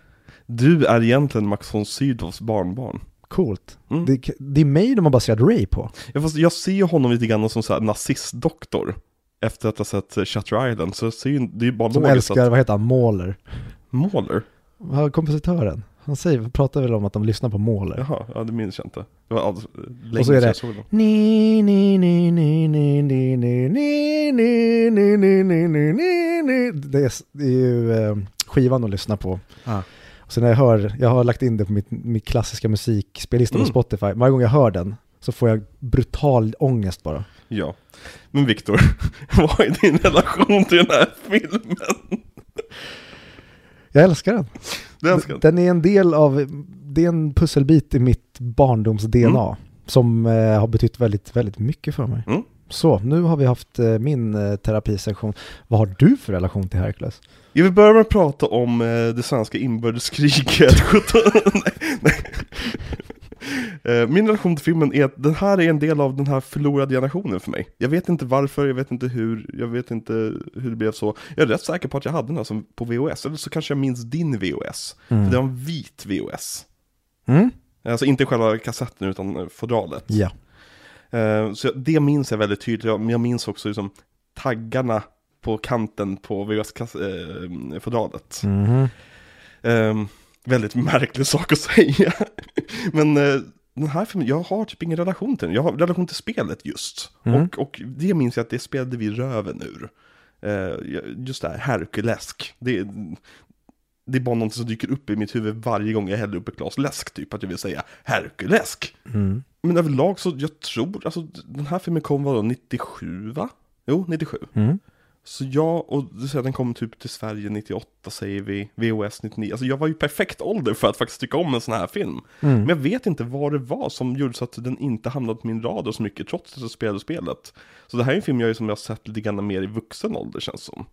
Du är egentligen Max von Sydows barnbarn. Coolt. Mm. Det, det är mig de har baserat Ray på. Ja, fast jag ser ju honom lite grann som så här nazistdoktor. Efter att ha sett eh, Shutter Island, så jag ser ju, det är ju bara Som älskar, att... vad heter han, Mahler. Måler? Vad har kompositören? Han säger, pratar väl om att de lyssnar på Mahler. Jaha, ja det minns jag inte. Det var alldeles, länge Och så är det- jag såg dem. Ni, ni, ni, ni, ni, ni, ni, ni, ni, ni, ni, ni, ni, ni, ni. Det är, det är ju eh, skivan att lyssna på. Ah. Sen när jag hör, jag har lagt in det på mitt, mitt klassiska musikspellista på Mm. Spotify. Varje gång jag hör den så får jag brutal ångest bara. Ja. Men Viktor, [LAUGHS] vad är din relation till den här filmen? Jag älskar den. Du älskar den? Den är en del av, det är en pusselbit i mitt barndoms-DNA Mm. som eh, har betytt väldigt, väldigt mycket för mig. Mm. Så, nu har vi haft eh, min eh, terapisektion. Vad har du för relation till Hercules? Jag vill börja med att prata om eh, det svenska inbördeskriget 17... [LAUGHS] [LAUGHS] nej, nej. Min relation till filmen är att den här är en del av den här förlorade generationen för mig. Jag vet inte varför, jag vet inte hur, jag vet inte hur det blev så. Jag är rätt säker på att jag hade den här som på VHS, eller så kanske jag minns din VHS. För det var en vit VHS. Mm? Alltså inte själva kassetten utan fodralet. Ja. Eh, Så det minns jag väldigt tydligt, Jag- men jag minns också liksom taggarna på kanten på VHS-fodralet. Mhm. Ehm, väldigt märklig [LAUGHS] sak att säga. Men eh, den här filmen, jag har typ ingen relation till den. Jag har relation till spelet just. Mm. Och, och det minns jag att det spelade vi röven ur. Eh, just det här, Herkulesk. Det, det är bara något som dyker upp i mitt huvud varje gång jag häller upp ett glas läsk, typ att jag vill säga Herkulesk. Mm. Men överlag så, jag tror, alltså den här filmen kom vadå, 97 va? Jo, 97. Mm. Så jag, och du säger att den kom typ till Sverige 98 säger vi, VOS 99. Alltså jag var ju perfekt ålder för att faktiskt tycka om en sån här film. Mm. Men jag vet inte vad det var som gjorde så att den inte hamnade på min radar så mycket trots att jag spelade spelet. Så det här är en film jag, som jag har sett lite grann mer i vuxen ålder känns som.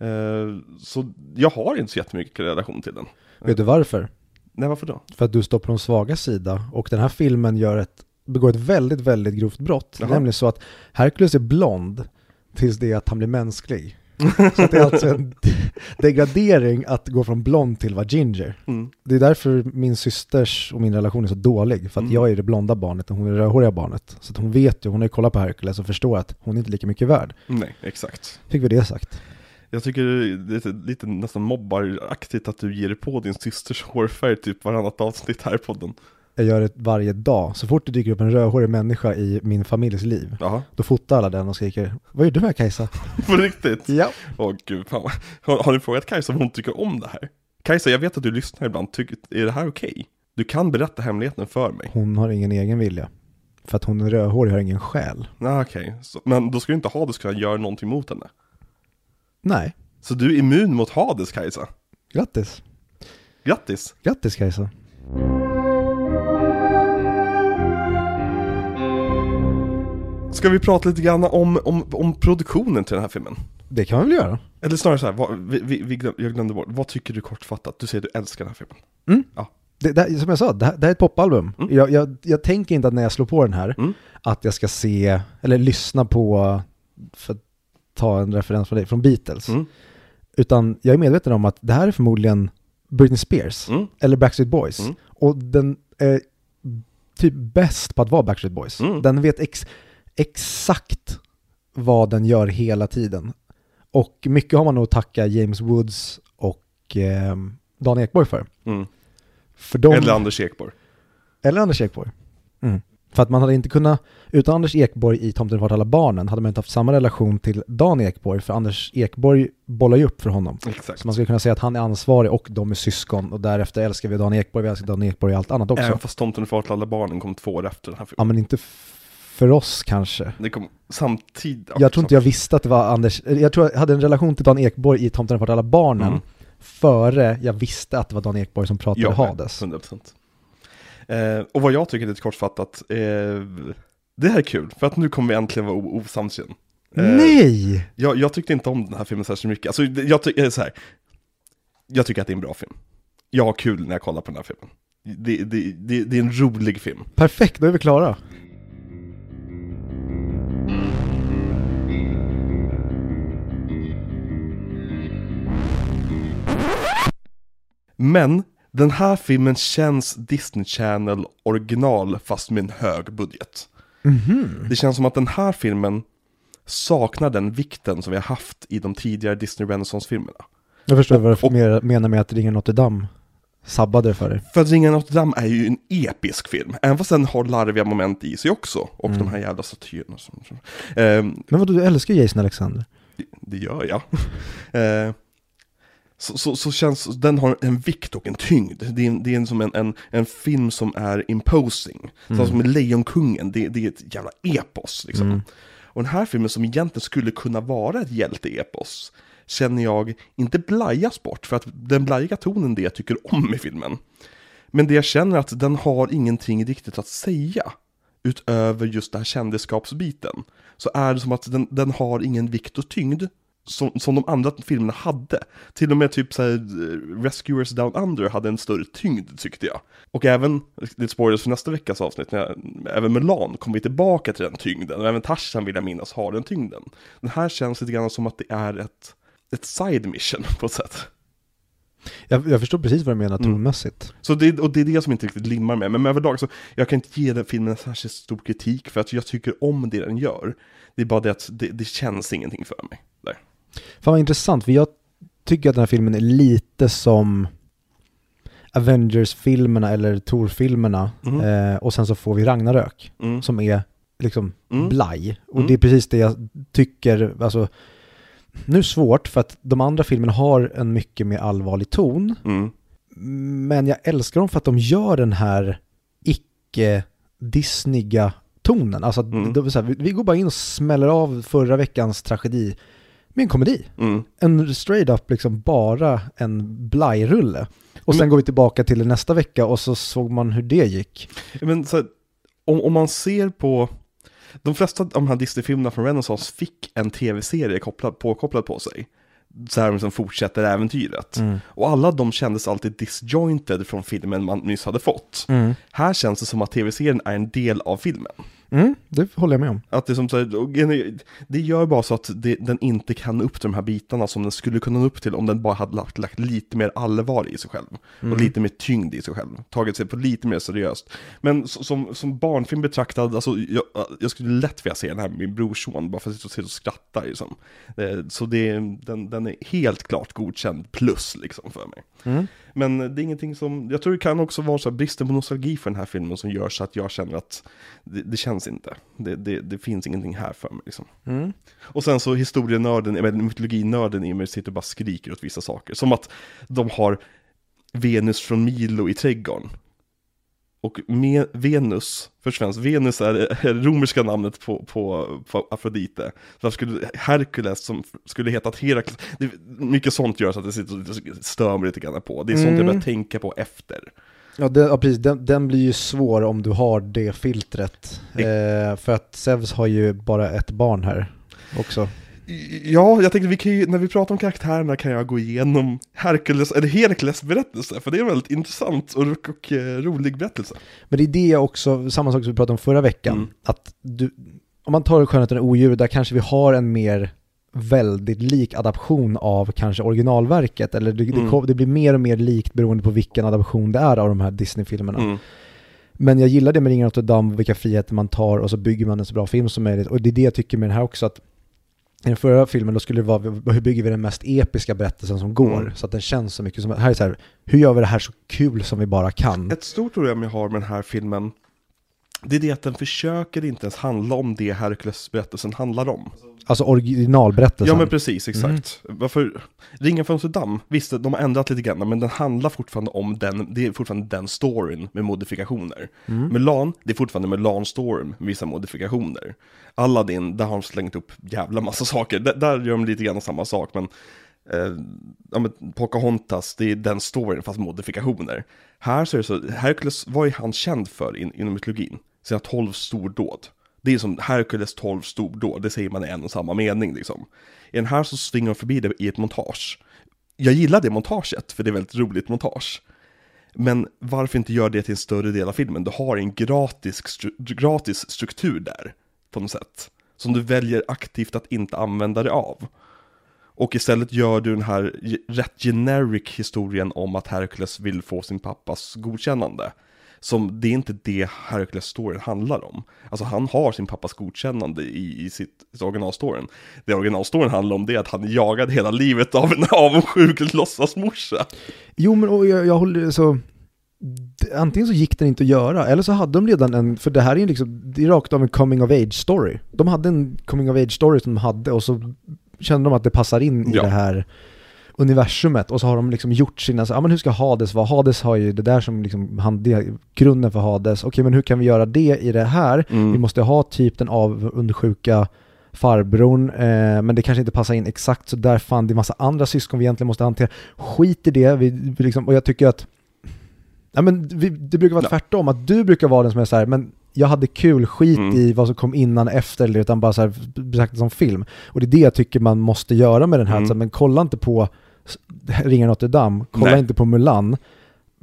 Eh, så jag har inte så jättemycket relation till den. Vet du varför? Nej, varför då? För att du står på de svaga sida och den här filmen gör ett, begår ett väldigt, väldigt grovt brott. Jaha. Nämligen så att Hercules är blond tills det att han blir mänsklig. Så det är alltså en [LAUGHS] degradering att gå från blond till vara ginger. Mm. Det är därför min systers och min relation är så dålig. För att Mm. jag är det blonda barnet och hon är det rödhåriga barnet. Så att hon vet ju, hon har ju kollat på Hercules och förstår att hon är inte lika mycket värd. Nej, exakt. Fick vi det sagt. Jag tycker det är lite, lite nästan mobbaraktigt att du ger dig på din systers hårfärg typ varannat avsnitt här i podden. Jag gör det varje dag. Så fort det dyker upp en rödhårig människa i min familjs liv, Jaha, då fotar alla den och skriker Vad gör du här Kajsa? [LAUGHS] på riktigt? Ja. Åh gud, fan. Har, har ni frågat Kajsa om hon tycker om det här? Kajsa, jag vet att du lyssnar ibland, Tycker, är det här okej? Du kan berätta hemligheten för mig. Hon har ingen egen vilja. För att hon är rödhårig har ingen själ. Nej, okej. Så- Men då ska du inte Hades kunna göra någonting mot henne. Nej, Så du är immun mot Hades, Kajsa? grattis. Grattis! Grattis Kajsa. Ska vi prata lite grann om, om, om produktionen till den här filmen? Det kan man väl göra? Eller snarare så här, vad, vi, vi, vi glöm, jag glömde bort, vad tycker du kortfattat? Du säger att du älskar den här filmen. Det, det, som jag sa, det här, det här är ett popalbum. Mm. Jag, jag, jag tänker inte att när jag slår på den här, Mm. att jag ska se, eller lyssna på, för ta en referens från dig, från Beatles. Mm. Utan jag är medveten om att det här är förmodligen Britney Spears, Mm. eller Backstreet Boys. Mm. Och den är typ bäst på att vara Backstreet Boys. Mm. Den vet ex, exakt vad den gör hela tiden. Och mycket har man nog att tacka James Woods och eh, Dan Ekborg för. Mm. för de, Eller Anders Ekborg. eller Anders Ekborg. Mm. För att man hade inte kunnat, utan Anders Ekborg i Tomten vart alla barnen, hade man inte haft samma relation till Dan Ekborg, för Anders Ekborg bollar ju upp för honom. Exakt. Så man skulle kunna säga att han är ansvarig och de är syskon och därefter älskar vi Dan Ekborg, vi älskar Dan Ekborg och allt annat också. Även fast Tomten till alla barnen kom två år efter den här Ja filmen. men inte för oss kanske. Det kom samtidigt. Jag tror inte jag visste att det var Anders, jag tror jag hade en relation till Dan Ekborg i Tomten vart alla barnen Mm. före jag visste att det var Dan Ekborg som pratade Ja, Hades. 100%. Eh, och vad jag tycker lite kortfattat, eh, det här är kul, för att nu kommer vi äntligen vara osams igen. Eh, Nej! Jag, jag tyckte inte om den här filmen särskilt mycket. Alltså, jag, ty- eh, så här. jag tycker att det är en bra film. Jag har kul när jag kollar på den här filmen. Det, det, det, det är en rolig film. Perfekt, då är vi klara. Men den här filmen känns Disney Channel original fast med en hög budget. Mhm. Det känns som att den här filmen saknar den vikten som vi har haft i de tidigare Disney Renaissance-filmerna. Jag förstår Och- vad du menar med att Ringen Notre Dame sabbade för dig. För att Ringen Notre Dame är ju en episk film, även fast den har larviga moment i sig också. Och Mm. de här jävla statyerna. Som, Ehm, Men vadå, du älskar Jason Alexander? det, det gör jag. [LAUGHS] Eh, så, så, så känns, den har en vikt och en tyngd. Det är, en- det är som en, en, en film som är imposing. Så som Lejonkungen, det, det är ett jävla epos liksom. Mm. Och den här filmen som egentligen skulle kunna vara ett hjälteepos känner jag inte blajas bort, för att den blajiga tonen det jag tycker om i filmen. Men det jag känner att den har ingenting riktigt att säga. utöver just den här kändisskapsbiten, så är det som att den, den har ingen vikt och tyngd som, som de andra filmerna hade. Till och med typ såhär, Rescuers Down Under hade en större tyngd tyckte jag. Och även, det spoilers för nästa veckas avsnitt, när även Mulan kommer vi tillbaka till den tyngden. Och även Tarzan vill jag minnas har den tyngden. Den här känns lite grann som att det är ett, ett side mission [LAUGHS] på ett sätt. Jag, jag förstår precis vad du menar Mm. tonmässigt. Så det, och det är det som inte riktigt limmar med. Men överlag så, jag kan inte ge den filmen särskilt stor kritik för att jag tycker om det den gör. Det är bara det att det, det känns ingenting för mig. Fan vad intressant, för jag tycker att den här filmen är lite som Avengers-filmerna eller Thor-filmerna. Mhm. Eh, och sen så får vi Ragnarök, Mm. som är liksom Mm. blaj. Och Mm. det är precis det jag tycker, alltså, nu är det svårt för att de andra filmerna har en mycket mer allvarlig ton. Mm. Men jag älskar dem för att de gör den här icke-Disneyga tonen. Alltså, Mm. det så här, vi, vi går bara in och smäller av förra veckans tragedi med en komedi. Mm. En straight up liksom bara en blajrulle. Och sen Men- går vi tillbaka till nästa vecka och så såg man hur det gick. Men här, om, om man ser på, de flesta av de här Disney-filmerna från Renaissance fick en tv-serie kopplad, påkopplad på sig. Så här som fortsätter äventyret. Och alla de kändes alltid disjointed från filmen man nyss hade fått. Här känns det som att tv-serien är en del av filmen. Mm, det håller jag med om. Att det, som, så här, och det gör bara så att det, den inte kan upp till de här bitarna som den skulle kunna nå upp till om den bara hade lagt, lagt lite mer allvar i sig själv. Och lite mer tyngd i sig själv. Tagit sig på lite mer seriöst. Men som, som barnfilm betraktad, alltså, jag, jag skulle lätt vilja se den här med min brorson, bara för att sitta och skratta liksom. Eh, Så det, den, den är helt klart godkänd plus liksom för mig. Mm. Men det är ingenting som, jag tror det kan också vara så här bristen på nostalgi för den här filmen som gör så att jag känner att det, det känns inte. Det, det, det finns ingenting här för mig liksom. Mm. Och sen så historienörden, eller mytologinörden i mig sitter och bara skriker åt vissa saker. Som att de har Venus från Milo i trädgården. Och med Venus, för svenskt, Venus är det romerska namnet på, på, på Afrodite. Så skulle Herkules som skulle hetat Herakles, det, mycket sånt gör så att det sitter stör mig lite grann på. Det är sånt jag Mm. börjar tänka på efter. Ja, det, ja precis. Den, den blir ju svår om du har det filtret. Eh, för att Zeus har ju bara ett barn här också. Ja, jag tänkte vi kan ju, när vi pratar om karaktärerna kan jag gå igenom Herkules, eller Herakles berättelse, för det är en väldigt intressant och, och, eh, rolig berättelse. Men det är det jag också, samma sak som vi pratade om förra veckan, Mm. att du, om man tar Skönheten och odjur, där kanske vi har en mer väldigt lik adaption av kanske originalverket, eller det, Mm. det blir mer och mer likt beroende på vilken adaption det är av de här Disney-filmerna. Mm. Men jag gillar det med Ringen Notre Dame, vilka friheter man tar och så bygger man en så bra film som möjligt. Och det är det jag tycker med den här också, att i den förra filmen då skulle det vara, hur bygger vi den mest episka berättelsen som går? Mm. Så att den känns så mycket som, här är så här, hur gör vi det här så kul som vi bara kan? Ett stort problem jag har med den här filmen, det är det att den försöker inte ens handla om det Herkules-berättelsen handlar om. Alltså originalberättelsen. Ja men precis, exakt. Varför? Ringen från Sudan, visst de har ändrat lite grann, men den handlar fortfarande om den, det är fortfarande den storyn med modifikationer. Mm. Mulan, det är fortfarande Mulan-storyn med vissa modifikationer. Aladdin, där har de slängt upp jävla massa saker, där, där gör de lite grann samma sak, men eh, ja, men Pocahontas, det är den storyn fast modifikationer. Här så är det så, Hercules, vad är han känd för in, inom mytologin? Sina tolv stordåd. Det är som Herkules tolv stordåd, det säger man i en och samma mening liksom. I den här så svingar de förbi det i ett montage. Jag gillar det montaget, för det är väldigt roligt montage. Men varför inte göra det till en större del av filmen? Du har en gratis, stru- gratis struktur där, på något sätt. Som du väljer aktivt att inte använda dig av. Och istället gör du den här rätt generic historien om att Hercules vill få sin pappas godkännande. Som, det är inte det Hercules-storyn handlar om. Alltså han har sin pappas godkännande i, i sitt, sitt originalstoryn. Det originalstoryn handlar om det är att han jagade hela livet av en avundsjuk låtsasmorsa. Jo men och jag, jag håller så... Antingen så gick den inte att göra, eller så hade de redan en, för det här är ju liksom, det är rakt av en coming of age story. De hade en coming of age story som de hade och så kände de att det passar in i Ja. det här universumet och så har de liksom gjort sina, så, ja men hur ska Hades vara? Hades har ju det där som liksom, han, det grunden för Hades. Okej men hur kan vi göra det i det här? Mm. Vi måste ha typ den avundsjuka farbrorn, eh, men det kanske inte passar in exakt så där fan det är massa andra syskon vi egentligen måste hantera. Skit i det, vi, vi liksom, och jag tycker att Ja men vi, det brukar vara Ja. tvärtom, att du brukar vara den som är så här, men jag hade kul, skit Mm. i vad som kom innan efter, eller utan bara så här som film. Och det är det jag tycker man måste göra med den här, Mm. så, här, men kolla inte på Ringen Notre Dame, kolla Nej. inte på Mulan.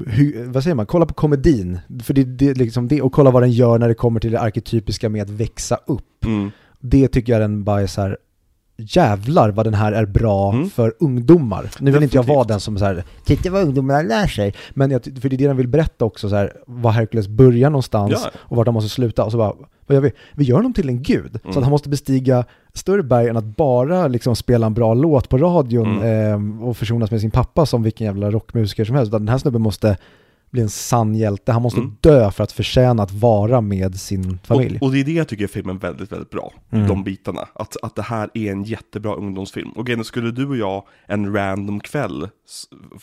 Hur, vad säger man? Kolla på komedin. För det, det, är liksom det, och kolla vad den gör när det kommer till det arketypiska med att växa upp. Mm. Det tycker jag den bara är så här, jävlar vad den här är bra Mm. för ungdomar. Nu vill inte jag vara Definitivt. den som så här, titta vad ungdomarna lär sig. Men jag, för det är det den vill berätta också, så här, var Hercules börjar någonstans Ja. och vart han måste sluta. Och så bara, vad gör vi? Gör honom till en gud. Så Mm. att han måste bestiga större berg än att bara liksom spela en bra låt på radion Mm. eh, och försonas med sin pappa som vilken jävla rockmusiker som helst. Utan den här snubben måste bli en sann hjälte. Han måste Mm. dö för att förtjäna att vara med sin familj. Och, och det är det jag tycker filmen väldigt, väldigt bra. Mm. De bitarna. Att, att det här är en jättebra ungdomsfilm. Och är, skulle du och jag en random kväll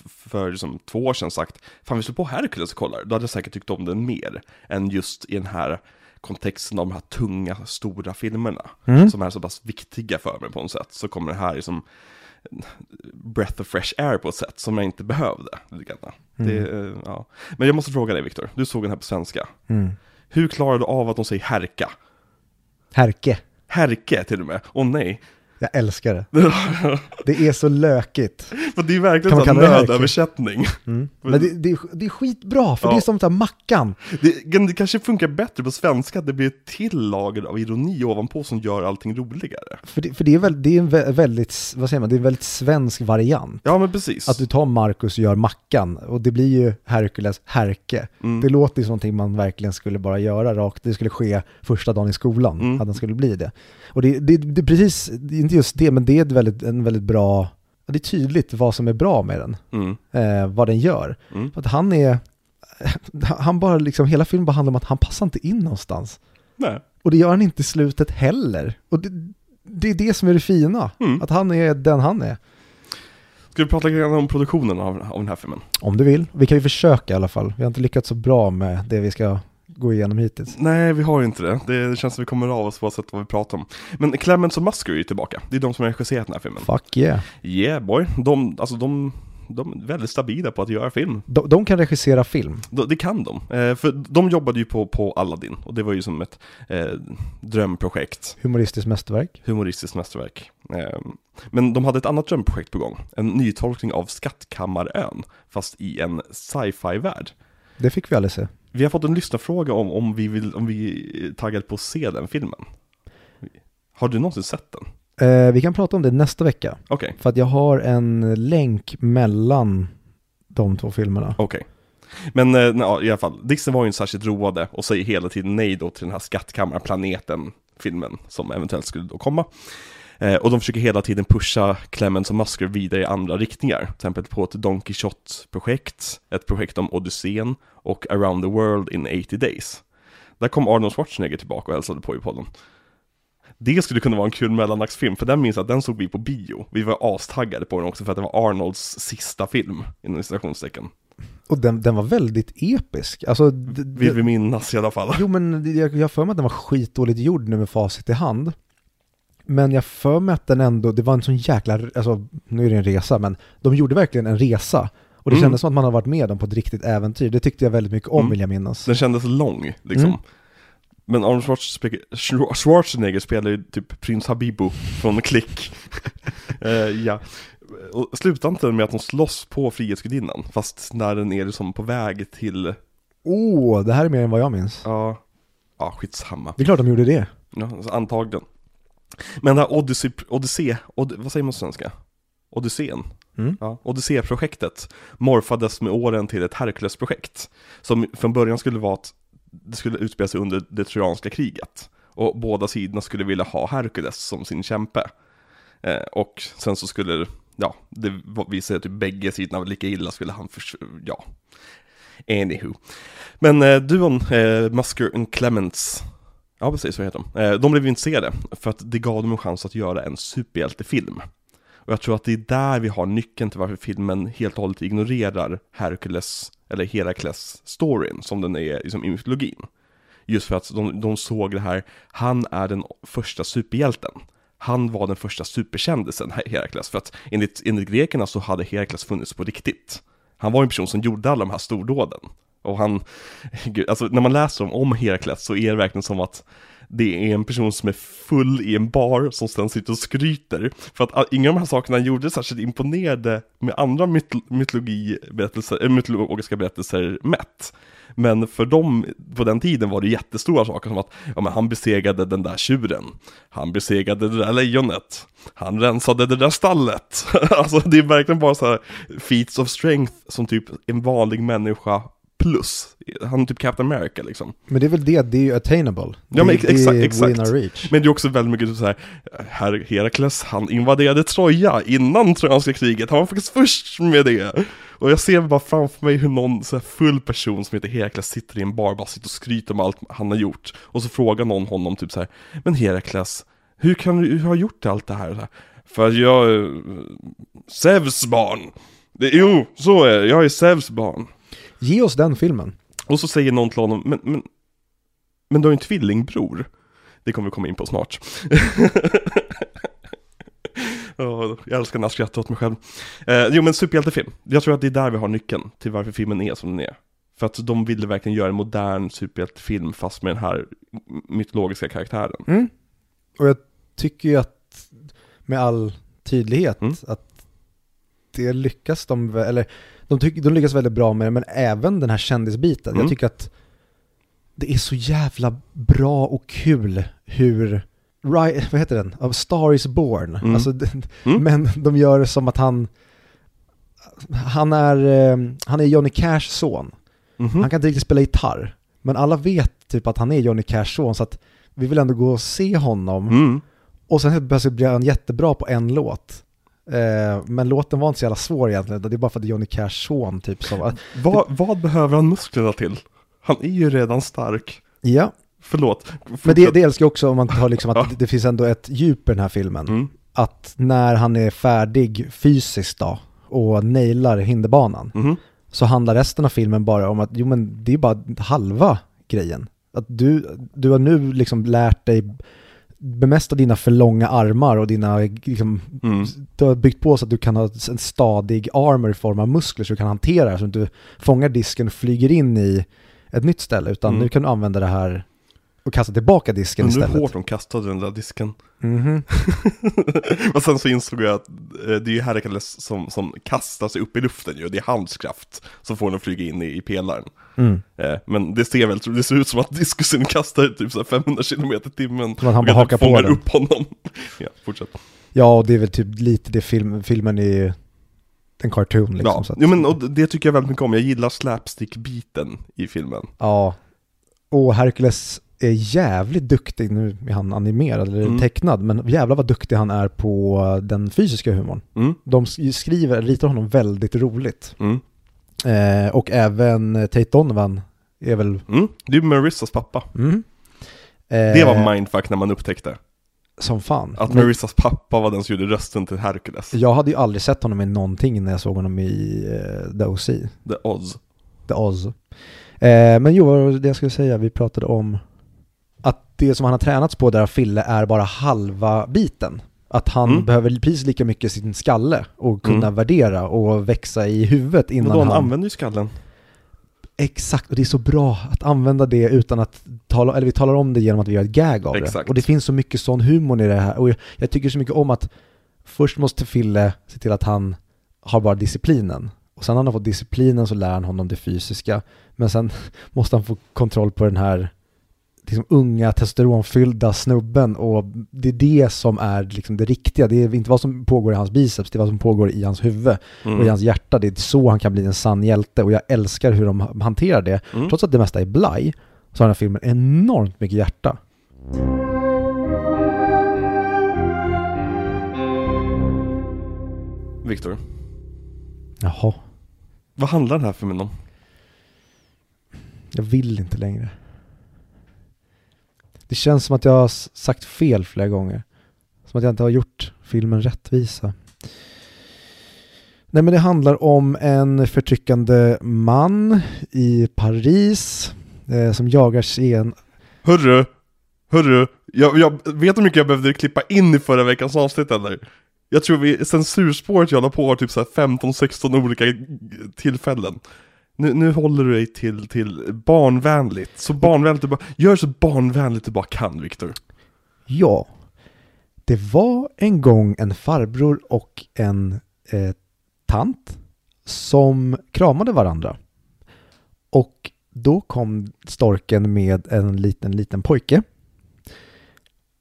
för liksom, två år sedan sagt Fan vi slår på Hercules och kollar. Då hade jag säkert tyckt om den mer. Än just i den här kontexten av de här tunga, stora filmerna. Mm. Som är så pass viktiga för mig på något sätt. Så kommer det här liksom breath of fresh air på ett sätt som jag inte behövde. Det, eh, ja. Men jag måste fråga dig Viktor, du såg den här på svenska. Mm. Hur klarar du av att de säger härka? Herke. Härke till och med. Åh nej. Jag älskar det. [LAUGHS] Det är så lökigt. För det är verkligen Kan man en nödöversättning. Mm. [LAUGHS] Men det, det, är, det är skitbra, för Ja. det är som den här mackan. Det, det kanske funkar bättre på svenska, att det blir ett till lager av ironi ovanpå som gör allting roligare. För det, för det är, väl, det är en vä- väldigt, vad säger man, det är en väldigt svensk variant. Ja men precis. Att du tar Marcus och gör mackan, och det blir ju Hercules Herke. Mm. Det låter ju som någonting man verkligen skulle bara göra rakt, det skulle ske första dagen i skolan, Mm. att den skulle bli det. Och det, det, det är precis, det inte just det, men det är ett väldigt, en väldigt bra, det är tydligt vad som är bra med den, Mm. eh, vad den gör. Mm. För att han är, [LAUGHS] han bara liksom, hela filmen bara handlar om att han passar inte in någonstans. Nej. Och det gör han inte i slutet heller. Och det, det är det som är det fina, Mm. att han är den han är. Ska vi prata lite grann om produktionen av, av den här filmen? Om du vill. Vi kan ju försöka i alla fall. Vi har inte lyckats så bra med det vi ska gå igenom hittills. Nej, vi har ju inte det. Det känns som vi kommer av oss oavsett vad vi pratar om. Men Clemens och Musker är ju tillbaka. Det är de som har regisserat den här filmen. Fuck yeah. Yeah boy. De, alltså de, de är väldigt stabila på att göra film. De, de kan regissera film. De- Det kan de. Eh, för de jobbade ju på, på Aladdin. Och det var ju som ett eh, drömprojekt. Humoristiskt mästerverk. Humoristiskt mästerverk. Eh, men de hade ett annat drömprojekt på gång. En nytolkning av Skattkammarön. Fast i en sci-fi-värld. Det fick vi aldrig se. Vi har fått en lyssnarfråga om, om, vi vill, om vi är taggade på att se den filmen. Har du någonsin sett den? Eh, vi kan prata om det nästa vecka. Okej, För att jag har en länk mellan de två filmerna. okej. Men eh, ja, i alla fall, Disney var ju inte särskilt roade och säger hela tiden nej då till den här Skattkammarplaneten-filmen som eventuellt skulle då komma. Eh, och de försöker hela tiden pusha Clemens och Musker vidare i andra riktningar. Till exempel på ett Don Quixote-projekt, ett projekt om Odysseen och Around the World in 80 Days. Där kom Arnold Schwarzenegger tillbaka och hälsade på i podden. Det skulle kunna vara en kul mellanaktsfilm, för den minns jag att den såg vi på bio. Vi var astaggade på den också för att det var Arnolds sista film, inom citationstecken. Och den, den var väldigt episk. Alltså, Vill vi minnas i alla fall. Jo men jag har för mig att den var skitdåligt gjord nu med facit i hand. Men jag för mig att den ändå, det var en sån jäkla, alltså nu är det en resa, men de gjorde verkligen en resa. Och det Mm. kändes som att man har varit med dem på ett riktigt äventyr. Det tyckte jag väldigt mycket om Mm. vill jag minnas. Den kändes lång, liksom. Mm. Men Arnold Schwarzenegger, Schwar- Schwarzenegger spelar ju typ prins Habibu från Klick. [LAUGHS] Eh, ja. Och slutar inte med att de slåss på Frihetsgudinnan, fast när den är liksom på väg till, Åh, det här är mer än vad jag minns. ja, ja skitsamma. Det är klart de gjorde det. Ja, alltså, antagligen. Men det här Odyssey, Odyssey, Od, vad säger man på svenska? Odysseen? Mm. Ja, Odyssey-projektet morfades med åren till ett Hercules-projekt. Som från början skulle vara att det skulle utspela sig under det trojanska kriget. Och båda sidorna skulle vilja ha Hercules som sin kämpe. Eh, och sen så skulle, ja, det visade sig att typ bägge sidorna var lika illa skulle han förs- ja. Anywho. Men eh, duon eh, Musker and Clements, ja precis så heter de, eh, de blev intresserade för att det gav dem en chans att göra en superhjältefilm. Och jag tror att det är där vi har nyckeln till varför filmen helt och hållet ignorerar Hercules, eller Herakles-storyn som den är liksom, i mytologin. Just för att de, de såg det här, han är den första superhjälten. Han var den första superkändisen, Herakles. För att enligt, enligt grekerna så hade Herakles funnits på riktigt. Han var en person som gjorde alla de här stordåden. Och han, [LAUGHS] gud, alltså när man läser om, om Herakles så är det verkligen som att det är en person som är full i en bar som sen sitter och skryter. För att ah, inga av de här sakerna han gjorde särskilt imponerade med andra mytologiberättelser, äh, mytologiska berättelser mätt. Men för dem på den tiden var det jättestora saker som att ja, men han besegrade den där tjuren. Han besegrade det där lejonet. Han rensade det där stallet. [LAUGHS] alltså det är verkligen bara så här feats of strength som typ en vanlig människa plus. Han är typ Captain America liksom. Men det är väl det, det är ju attainable. Ja men det, exakt, exakt. reach. Men det är också väldigt mycket så här, herr Herakles, han invaderade Troja innan Trojanska kriget, han var faktiskt först med det. Och jag ser bara framför mig hur någon så full person som heter Herakles sitter i en bar, bara sitter och skryter om allt han har gjort. Och så frågar någon honom typ så här, men Herakles, hur kan du ha gjort allt det här? Så här För jag är Zeus barn. Det, jo, så är det, jag är Zeus barn. Ge oss den filmen. Och så säger någon till honom, men, men, men du har ju en tvillingbror. Det kommer vi komma in på snart. [LAUGHS] Ja, jag älskar när jag skrattar åt mig själv. Eh, jo men superhjältefilm, jag tror att det är där vi har nyckeln till varför filmen är som den är. För att de ville verkligen göra en modern superhjältefilm fast med den här mytologiska karaktären. Mm. Och jag tycker ju att med all tydlighet Mm. att det lyckas de, eller de, tycker, de lyckas väldigt bra med det, men även den här kändisbiten. Mm. Jag tycker att det är så jävla bra och kul hur, vad heter den? Av Star is Born. Mm. Alltså, [LAUGHS] Mm. Men de gör det som att han, han är, eh, han är Johnny Cashs son. Mhm. Han kan inte riktigt spela gitarr, men alla vet typ att han är Johnny Cashs son, så att vi vill ändå gå och se honom. Mm. Och sen helt plötsligt blir han jättebra på en låt. Eh, men låten var inte så jävla svår egentligen, det är bara för att det är Johnny Cashs son typ som, Vad, vad behöver han musklerna till? Han är ju redan stark. ja. Förlåt. Men det, det älskar jag också om man tar liksom att det, finns ändå ett djup i den här filmen. Mm. Att när han är färdig fysiskt då och nailar hinderbanan Mhm. så handlar resten av filmen bara om att jo men det är bara halva grejen. Att du, du har nu liksom lärt dig bemästra dina för långa armar och dina, liksom, Mm. du har byggt på så att du kan ha en stadig armor i form av muskler så du kan hantera det så att du fångar disken och flyger in i ett nytt ställe utan Mm. nu kan du använda det här och kasta tillbaka disken Undrar hur istället. hårt de kastade den där disken. Mhm. [LAUGHS] och sen så insåg jag att eh, det är ju Hercules som, som kastar sig upp i luften ju, det är hans kraft som får den att flyga in i, i pelaren. Mm. Eh, men det ser väl, det ser ut som att diskusen kastar typ så här 500 km i timmen. Att han bara hakar på den. upp honom. [LAUGHS] ja, fortsätt. Ja, och det är väl typ lite det film, filmen är ju en cartoon liksom. ja, så att, jo, men och det tycker jag väldigt mycket om, jag gillar slapstick-biten i filmen. ja. Och Hercules är jävligt duktig, nu är han animerad eller Mm. tecknad, men jävlar vad duktig han är på den fysiska humorn. Mm, De sk- skriver, ritar honom väldigt roligt. mm, Eh, och även eh, Tate Donovan är väl... mm. Det är Marissas pappa. Mm. Det Eh, var mindfuck när man upptäckte Som fan. att Men Marissas pappa var den som gjorde rösten till Hercules. jag hade ju aldrig sett honom i någonting när jag såg honom i eh, The OC, The Oz. The Oz. Eh, men jo, det jag skulle säga, vi pratade om att det som han har tränats på där av Fille är bara halva biten. Att han Mm. behöver precis lika mycket sin skalle och kunna Mm. värdera och växa i huvudet innan då han han... använder ju skallen. Exakt, och det är så bra att använda det utan att tala, eller vi talar om det genom att vi gör ett gag av Exakt. det. Och det finns så mycket sån humor i det här. Och jag, jag tycker så mycket om att först måste Fille se till att han har bara disciplinen. Och sen när han har fått disciplinen så lär han honom det fysiska. Men sen [LAUGHS] måste han få kontroll på den här liksom, unga testosteronfyllda snubben och det är det som är liksom, det riktiga. Det är inte vad som pågår i hans biceps, det är vad som pågår i hans huvud Mm. och i hans hjärta. Det är så han kan bli en sann hjälte och jag älskar hur de hanterar det. Mm. Trots att det mesta är blaj så har den här filmen enormt mycket hjärta. Viktor, Jaha, vad handlar den här filmen om? jag vill inte längre. Det känns som att jag har sagt fel flera gånger. Som att jag inte har gjort filmen rättvisa. Nej men det handlar om en förtryckande man i Paris eh, som jagar sen... Hörru, hörru, jag, jag vet hur mycket jag behövde klippa in i förra veckans avsnitt eller? Jag tror vi, censurspåret jag la på har typ såhär 15-16 olika tillfällen. Nu, nu håller du dig till, till barnvänligt, så barnvänligt du bara, gör så barnvänligt du bara kan Viktor. Ja, det var en gång en farbror och en eh, tant som kramade varandra. Och då kom storken med en liten, liten pojke.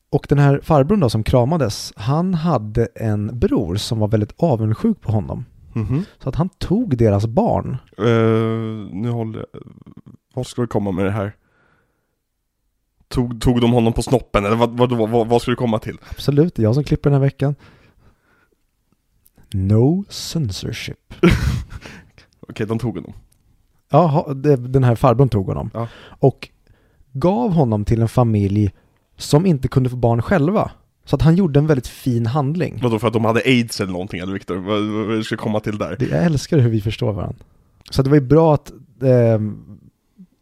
Och den här farbrorn då som kramades, han hade en bror som var väldigt avundsjuk på honom. Mhm. Så att han tog deras barn. Eh, nu håller jag, vad ska du komma med det här? Tog, tog de honom på snoppen eller vad, vad, vad, vad ska du komma till? Absolut, det är jag som klipper den här veckan. No censorship. [LAUGHS] Okej, de tog honom. Ja, den här farbrorn tog honom. Ja. Och gav honom till en familj som inte kunde få barn själva. Så att han gjorde en väldigt fin handling. Vadå för att de hade aids eller någonting eller Viktor? Vad, ska komma till där? Det- Jag älskar hur vi förstår varandra. Så det var ju bra att eh,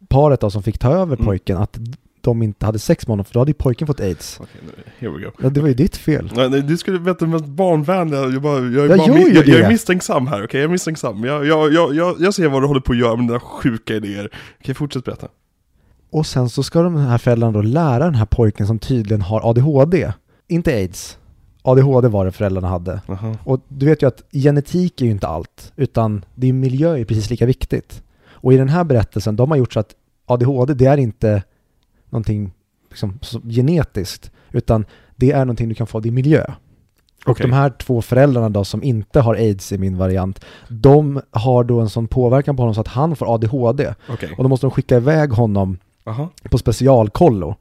paret då som fick ta över Mm. pojken, att de inte hade sex med honom, för då hade ju pojken fått aids. Okej, nu, here we go. Ja, det var ju ditt fel. Nej, nej, du skulle veta mest barnvänliga, jag, bara, jag, är Jag bara, jag, jag är misstänksam här, okej? Jag är misstänksam. Jag, jag, jag, jag, ser vad du håller på att göra med dina sjuka idéer. Okej, fortsätt berätta. Och sen så ska de här föräldrarna då lära den här pojken som tydligen har ADHD, inte aids, ADHD var det föräldrarna hade. Aha. Och du vet ju att genetik är ju inte allt, utan det är miljö är precis lika viktigt. Och i den här berättelsen, de har gjort så att ADHD, det är inte någonting liksom, genetiskt, utan det är någonting du kan få av din miljö. Och Okej. de här två föräldrarna då som inte har aids i min variant, de har då en sån påverkan på honom så att han får ADHD. Okej. Och då måste de skicka iväg honom Aha. på specialkollo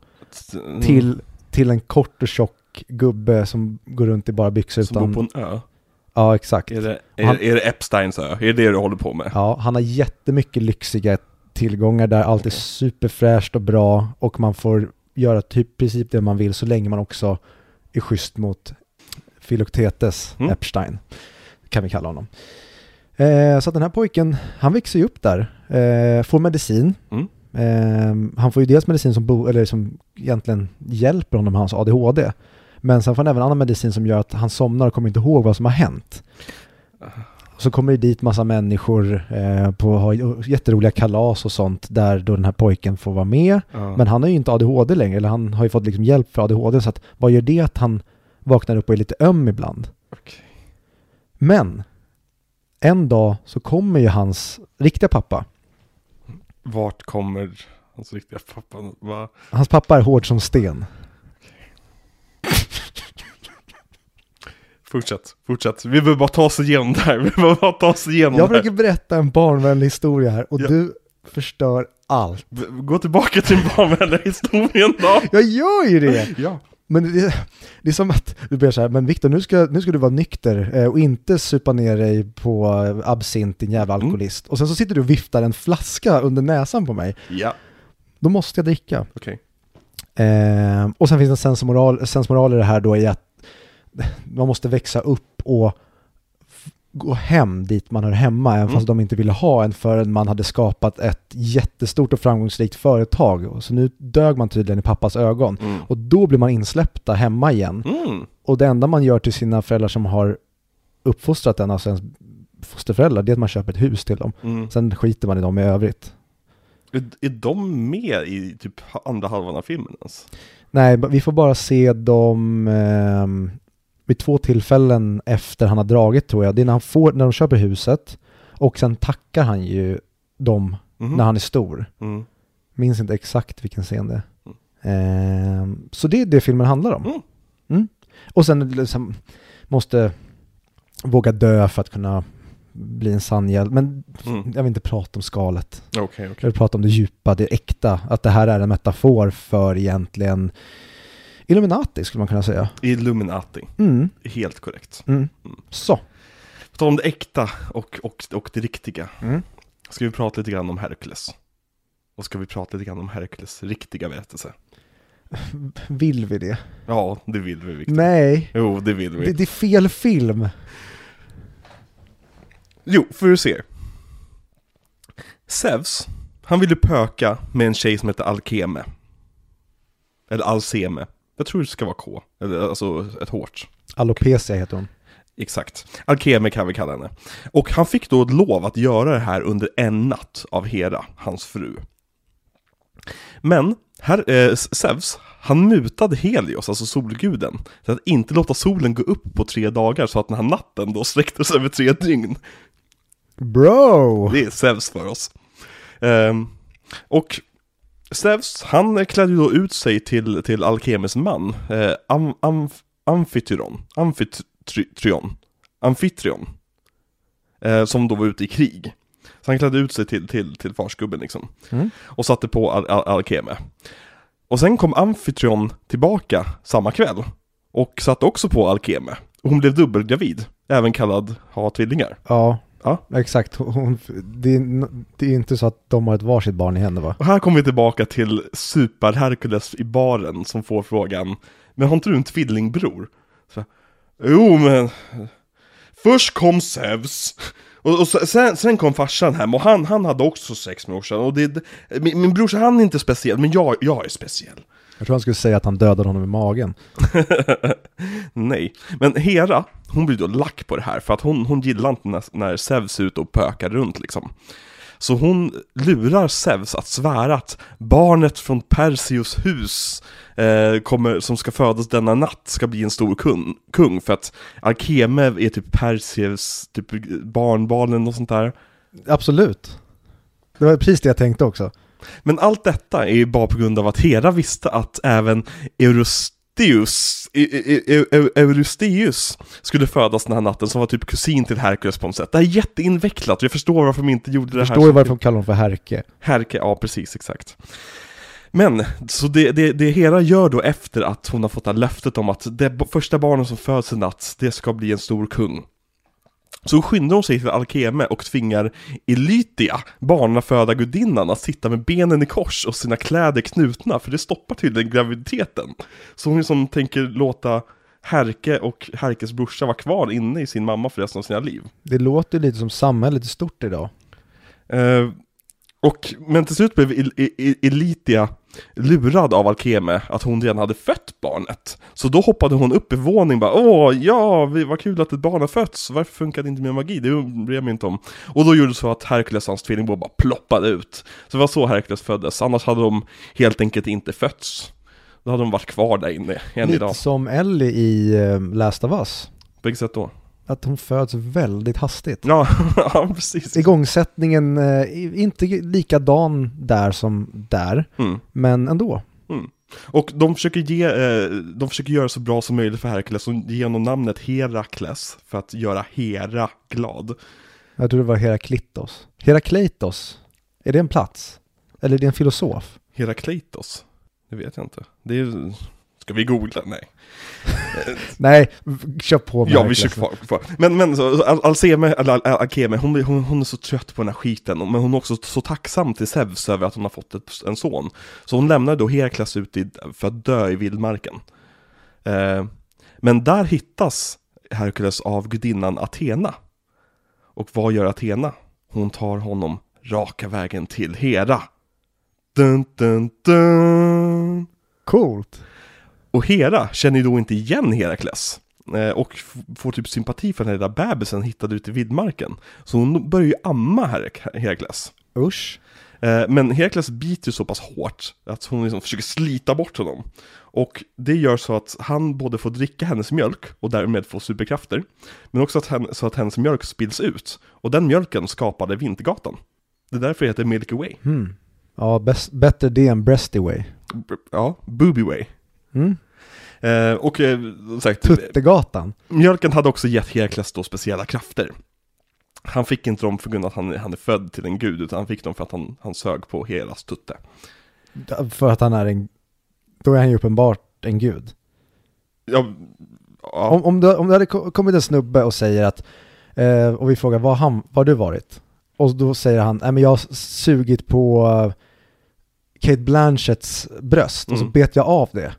Mm. till, till en kort och tjock gubbe som går runt i bara byxor Som utan... bor på en ö. Ja, exakt. Är det, Han- är, är det Epsteins ö? Är det det du håller på med? Ja, han har jättemycket lyxiga tillgångar där allt är superfräscht och bra och man får göra typ princip det man vill så länge man också är schysst mot Philoktetes Mm. Epstein, kan vi kalla honom. Eh, så att den här pojken, han växer ju upp där, eh, får medicin. Mm. Eh, han får ju dels medicin som, bo, eller som egentligen hjälper honom med hans ADHD. Men sen får han även annan medicin som gör att han somnar och kommer inte ihåg vad som har hänt. Så kommer det dit massa människor eh, på ha jätteroliga kalas och sånt där då den här pojken får vara med. Ja. Men han har ju inte ADHD längre, eller han har ju fått liksom hjälp för ADHD så att vad gör det att han vaknar upp och är lite öm ibland? Okej. Men en dag så kommer ju hans riktiga pappa. Vart kommer hans riktiga pappa? Va? Hans pappa är hård som sten. Fortsätt, fortsätt. Vi behöver bara ta oss igenom det här. [LAUGHS] Vi behöver bara ta oss igenom Jag försöker berätta en barnvänlig historia här och Ja. du förstör allt. Gå tillbaka till den [LAUGHS] barnvänliga historien då. Jag gör ju det! [LAUGHS] Ja. Men det, det är som att du blir så här, men Viktor nu ska, nu ska du vara nykter eh, och inte supa ner dig på eh, absint din jävla Mm. alkoholist. Och sen så sitter du och viftar en flaska under näsan på mig. Ja, Då måste jag dricka. okej. Eh, och sen finns det en sensmoral, sensmoral i det här då i att man måste växa upp och gå hem dit man hör hemma, även Mm. fast de inte ville ha en förrän man hade skapat ett jättestort och framgångsrikt företag. Så nu dög man tydligen i pappas ögon. Mm. Och då blir man insläppta hemma igen. Mm. Och det enda man gör till sina föräldrar som har uppfostrat en, alltså ens fosterföräldrar, det är att man köper ett hus till dem. Mm. Sen skiter man i dem i övrigt. Är, är de med i typ andra halvan av filmen ens? Nej, vi får bara se dem ehm, vid två tillfällen efter han har dragit tror jag. Det är när, han får, när de köper huset och sen tackar han ju dem Mhm. när han är stor. Mm. Minns inte exakt vilken scen det är. Ehm, så det är det filmen handlar om. Mm. Mm. Och sen liksom, måste våga dö för att kunna bli en sann hjälte. Men Mm. jag vill inte prata om skalet. Okej, okej. Jag vill prata om det djupa, det äkta. Att det här är en metafor för egentligen Illuminati skulle man kunna säga. Illuminati. Mm. Helt korrekt. Mm. Så. På tal om det äkta och, och, och det riktiga. Mm. Ska vi prata lite grann om Herkules? Och ska vi prata lite grann om Herkules riktiga berättelse? [LAUGHS] Vill vi det? Ja, det vill vi Victor. Nej, Jo, det vill vi. det, det är fel film. Jo, för du ser. Zeus, han ville pöka med en tjej som heter Alkeme. Eller Alceme. Jag tror det ska vara K. Alltså ett hårt. Alopecia heter hon. Exakt. Alkeme kan vi kalla henne. Och han fick då ett lov att göra det här under en natt av Hera, hans fru. Men, här, eh, Zeus, han mutade Helios, alltså solguden, till att inte låta solen gå upp på tre dagar så att den här natten då sträcktes över tre dygn. Bro! Det är Zeus för oss. Ehm, och Zeus, han klädde ju då ut sig till, till Alkemes man, eh, am, am, Amfitryon, Amfitryon, Amfitryon, eh, som då var ute i krig. Så han klädde ut sig till, till, till farsgubben liksom, Mm. och satte på Al Al Alkeme. Och sen kom Amfitryon tillbaka samma kväll, och satte också på Alkeme. Och hon blev dubbelgravid, även kallad ha tvillingar. Ja, Ja. exakt. Hon, det, är, det är inte så att de har ett varsitt barn i henne va? Och här kommer vi tillbaka till Super-Hercules i baren som får frågan Men har inte du en tvillingbror? Så, jo men Först kom Zeus och, och sen, sen kom farsan hem och han, han hade också sex med morsan och det, min, min brorsa han är inte speciell men jag, jag är speciell Jag tror han skulle säga att han dödade honom i magen. [LAUGHS] Nej, men Hera, hon blir då lack på det här för att hon, hon gillar inte när, när Zeus ute och pökar runt liksom. Så hon lurar Zeus att svära att barnet från Perseus hus eh, kommer, som ska födas denna natt ska bli en stor kung, kung för att Alkeme är typ Perseus typ barnbarnen och sånt där. Absolut. Det var precis det jag tänkte också. Men allt detta är ju bara på grund av att Hera visste att även Eurystheus, E- E- E- Eurystheus skulle födas den här natten som var typ kusin till Herkules på något sätt. Det här är jätteinvecklat och jag förstår varför de inte gjorde det Jag här. förstår ju så- varför de kallar honom för Herke. Herke, ja precis, exakt. Men, så det, det, det Hera gör då efter att hon har fått det här löftet om att det första barnet som föds i natt, det ska bli en stor kung. Så skyndar hon sig till Alkeme och tvingar Elytia, barnaföda gudinnan, att sitta med benen i kors och sina kläder knutna, för det stoppar tydligen graviditeten. Så hon liksom tänker låta Herke och Herkes brorsa vara kvar inne i sin mamma för resten av sina liv. Det låter lite som samhället är stort idag. Eh, och, men till slut blev El- El- Elitia lurad av Alkeme att hon redan hade fött barnet. Så då hoppade hon upp i våning bara Åh, ja, vad kul att ett barn har fötts, varför funkar det inte med magi? Det bryr jag mig inte om. Och då gjorde det så att Herkules och hans tvillingbror bara ploppade ut. Så det var så Herkules föddes, annars hade de helt enkelt inte fötts. Då hade de varit kvar där inne än Lite idag. som Ellie i uh, Last of Us. På vilket sätt då? Att hon föds väldigt hastigt. Ja, [LAUGHS] ja precis. Igångsättningen eh, är inte likadan där som där, Mm. men ändå. Och de försöker, ge, eh, de försöker göra så bra som möjligt för Herkules och ge honom namnet Herakles för att göra Hera glad. Jag tror det var Heraklitos. Herakleitos, är det en plats? Eller är det en filosof? Herakleitos? Det vet jag inte. Det är... Ska vi googla? Nej. [LAUGHS] Nej, kör på med Ja, vi kör kvar. kvar. Men, men så, Al- Alceme, Al- Al- Alkeme, hon, hon, hon är så trött på den här skiten, men hon är också så tacksam till Zeus över att hon har fått ett, en son. Så hon lämnar då Herakles ut i, för att dö i vildmarken. Eh, men där hittas Herkules av gudinnan Athena. Och vad gör Athena? Hon tar honom raka vägen till Hera. Dun, dun, dun. Coolt. Och Hera känner ju då inte igen Herakles. Eh, och får typ sympati för den här lilla bebisen hittade ute i vildmarken. Så hon börjar ju amma Herak- Herakles. Usch. Eh, men Herakles biter ju så pass hårt att hon liksom försöker slita bort honom. Och det gör så att han både får dricka hennes mjölk och därmed få superkrafter. Men också att hen, så att hennes mjölk spills ut. Och den mjölken skapade Vintergatan. Det är därför det heter Milky Way. Hmm. Ja, bättre det än Breasty Way. B- Ja, Booby Way. Mm. Eh, och eh, som sagt, Tuttegatan. Mjölken hade också gett Herakles då speciella krafter. Han fick inte dem för grund av att han, han är född till en gud, utan han fick dem för att han, han sög på Heras tutte. För att han är en... Då är han ju uppenbart en gud. Ja, ja, Om, om, det, om det hade ko- kommit en snubbe och säger att, eh, och vi frågar vad, han, vad har du varit? Och då säger han, nej men jag har sugit på eh, Kate Blanchetts bröst och så Mm. bet jag av det.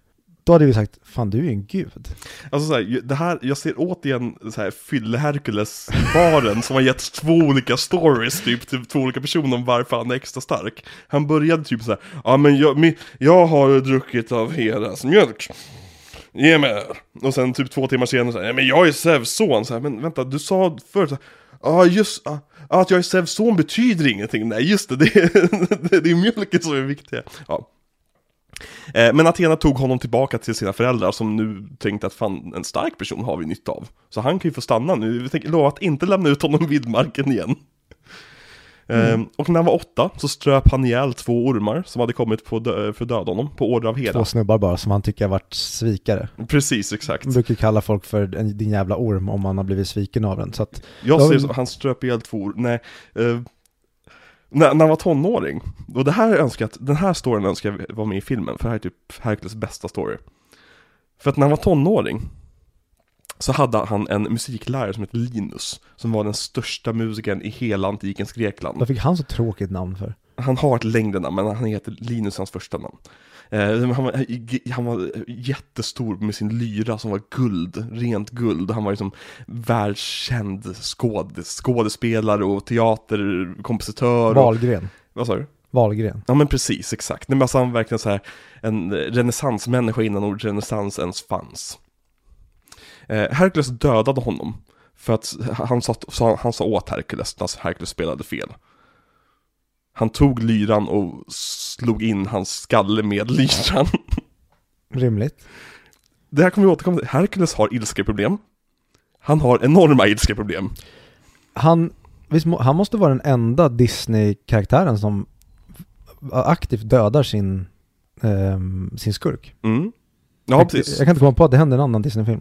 Då hade vi sagt, fan du är ju en gud. alltså så här, det här, jag ser återigen så här Fylle-Herkules-baren som har gett två olika stories typ till två olika personer om varför han är extra stark. Han började typ så här, ja men jag, mi- jag har druckit av Heras mjölk. Ge mig. Och sen typ två timmar senare så här, men jag är Zeus son. Så här, men vänta, du sa förut, så Ja, ja just, ah, att jag är Zeus son betyder ingenting. Nej just det, det är, [LAUGHS] det är mjölken som är viktig. Ja. Eh, Men Athena tog honom tillbaka till sina föräldrar som nu tänkte att fan, en stark person har vi nytta av. Så han kan ju få stanna nu, vi tänker lova att inte lämna ut honom vid marken igen. Eh, Och när han var åtta så ströp han ihjäl två ormar som hade kommit på dö- för att döda honom, på order av Hera. Två snubbar bara som han tycker har varit svikare. Precis, exakt. Man brukar kalla folk för din jävla orm om man har blivit sviken av den. Så att, Jag Ja, säger men- så, han ströp ihjäl två or- nej. När, när han var tonåring, och det här önskar jag den här storyn önskar jag var med i filmen, för det här är typ Hercules bästa story. För att när han var tonåring, så hade han en musiklärare som hette Linus, som var den största musikern i hela antikens Grekland. vad fick han så tråkigt namn för? Han har ett längre namn, men han heter Linus, hans första namn. Eh, han, var, han var jättestor med sin lyra som var guld, rent guld. Han var liksom världskänd skåd, skådespelare och teaterkompositör. Och, Wahlgren. vad sa du? Wahlgren. Ja men precis, exakt. Nej, men alltså han var verkligen så här en renässansmänniska innan ordet renässans ens fanns. Eh, Herkules dödade honom för att han sa, han sa åt Herkules när Herkules spelade fel. Han tog lyran och slog in hans skalle med lyran. Rimligt. Det här kommer vi återkomma till. Herkules har ilskeproblem. Han har enorma ilskeproblem. Han, visst, han måste vara den enda Disney-karaktären som aktivt dödar sin, ehm, sin skurk. Mm. Ja, jag, precis. jag kan inte komma på att det hände i en annan Disney-film.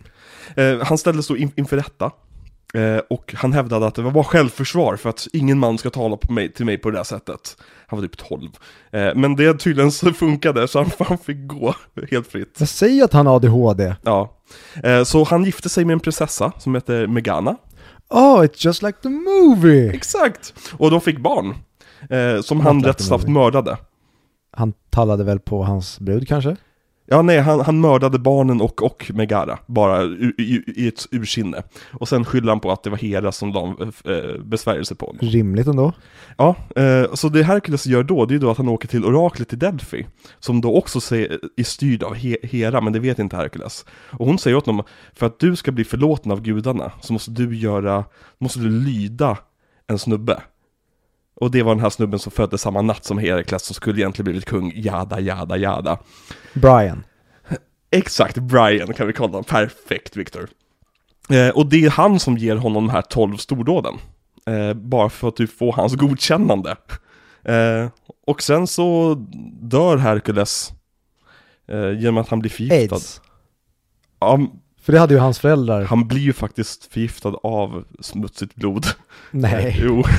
Eh, han ställdes då in, inför rätta. Eh, och han hävdade att det var bara självförsvar för att ingen man ska tala mig, till mig på det där sättet. Han var typ 12. Eh, men det tydligen så funkade så han, han fick gå helt fritt. Jag säger att han har ADHD. Ja. Eh, så han gifte sig med en prinsessa som heter Megana. Oh, it's just like the movie! Exakt! Och de fick barn. Eh, som han like rätt snabbt mördade. Han tallade väl på hans brud kanske? Ja, nej, han, han mördade barnen och, och Megara, bara i, i, i ett ursinne. Och sen skyller han på att det var Hera som la eh, besvärjelse på. Rimligt ändå. Ja, eh, så det Herkules gör då, det är ju då att han åker till oraklet i Delphi, som då också är styrd av He- Hera, men det vet inte Herkules. Och hon säger åt honom, för att du ska bli förlåten av gudarna, så måste du göra, måste du lyda en snubbe. Och det var den här snubben som föddes samma natt som Herakles, som skulle egentligen blivit kung, jada, jada, jada. Brian. Exakt, Brian kan vi kalla honom. Perfekt, Victor. Eh, och det är han som ger honom de här 12 stordåden. Eh, bara för att du får hans godkännande. Eh, och sen så dör Herkules eh, genom att han blir förgiftad. Aids. Ja, För det hade ju hans föräldrar. han blir ju faktiskt förgiftad av smutsigt blod. Nej. [LAUGHS] Jo. [LAUGHS]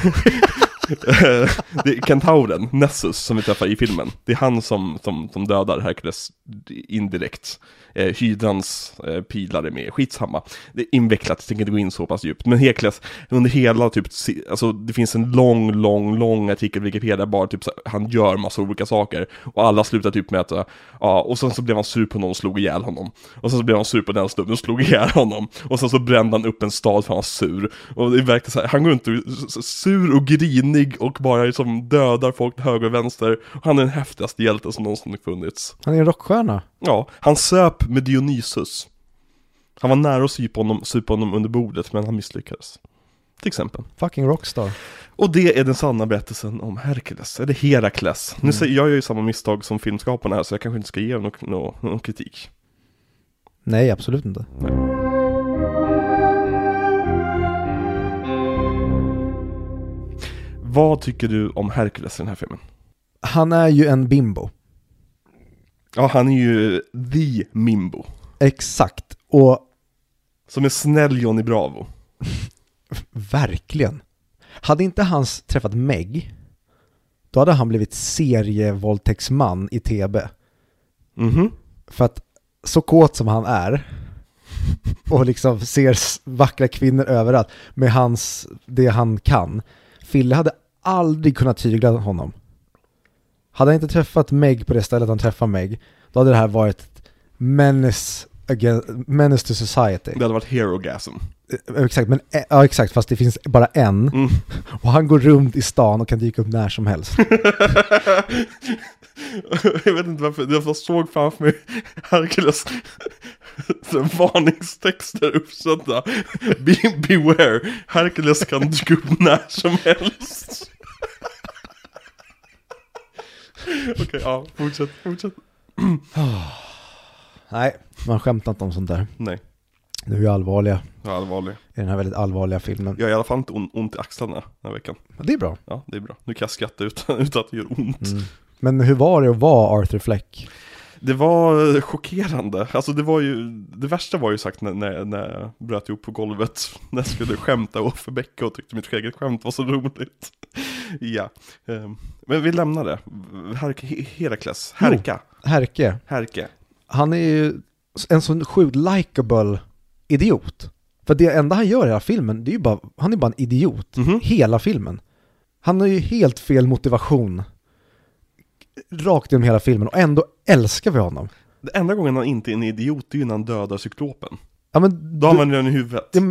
Det är kentauren, Nessus, som vi träffar i filmen. Det är han som, som, som dödar Herkules indirekt. Eh, Hydrans eh, pilar är med, skitsamma. Det är invecklat, jag tänker inte gå in så pass djupt. Men Herkules, under hela typ, alltså det finns en lång, lång, lång artikel i Wikipedia, bara typ så, han gör massa olika saker. Och alla slutar typ med att, eh, ja, och sen så blev han sur på någon och slog ihjäl honom. Och sen så blev han sur på den snubben och slog ihjäl honom. Och sen så brände han upp en stad för han var sur. Och det verkar så här, han går runt och är sur och grinig och bara liksom dödar folk till höger och vänster. Han är den häftigaste hjälten som någonsin funnits. Han är en rockstjärna. Ja, han söp med Dionysus. Han var nära att supa honom, supa honom under bordet, men han misslyckades. Till exempel. Fucking rockstar. Och det är den sanna berättelsen om Herkules, eller Herakles. Nu säger jag gör ju samma misstag som filmskaparna här, så jag kanske inte ska ge någon, någon, någon kritik. Nej, absolut inte. Vad tycker du om Herkules i den här filmen? Han är ju en bimbo. Ja, han är ju the Mimbo. Exakt. Och Som är snäll Johnny Bravo. [LAUGHS] verkligen. Hade inte han träffat Meg, då hade han blivit serievåldtäktsman i TB. Mhm. För att så kåt som han är [LAUGHS] och liksom ser vackra kvinnor överallt med hans, det han kan. Fille hade aldrig kunnat tygla honom. Hade han inte träffat Meg på det stället han träffade Meg, då hade det här varit menace, again, menace to society. Det hade varit Herogasm. Eh, Exakt, men, eh, ja exakt, fast det finns bara en. Mm. [LAUGHS] Och han går runt i stan och kan dyka upp när som helst. [LAUGHS] jag vet inte varför, jag såg framför mig Herkules [LAUGHS] varningstexter uppsatta. Be, beware, Hercules kan dyka upp när som helst. Okej, ja, fortsätt, fortsätt. [CLEARS THROAT] Nej, man skämtar inte om sånt där. Nej, Nu är vi allvarliga är allvarlig. i den här väldigt allvarliga filmen. Jag har i alla fall inte ont, ont i axlarna den här veckan. Det är bra. Ja, det är bra. Nu kan jag skratta utan, [LAUGHS] utan att det gör ont. Mm. Men hur var det att vara Arthur Fleck? Det var chockerande. Alltså det var ju, det värsta var ju sagt när, när, när jag bröt ihop på golvet. [LAUGHS] När jag skulle skämta och förbäcka och tyckte mitt eget skämt var så roligt. [LAUGHS] ja, ehm, men vi lämnar det. Her He- Herakles, Herka, Herke, Herke. han är ju en sån sjukt likable idiot. För det enda han gör i hela filmen, det är ju bara, han är bara en idiot. Mhm. Hela filmen. Han har ju helt fel motivation. Rakt genom hela filmen och ändå älskar vi honom. Det enda gången han inte är en idiot är ju när han dödar cyklopen. Ja men Då man den i huvudet. ja,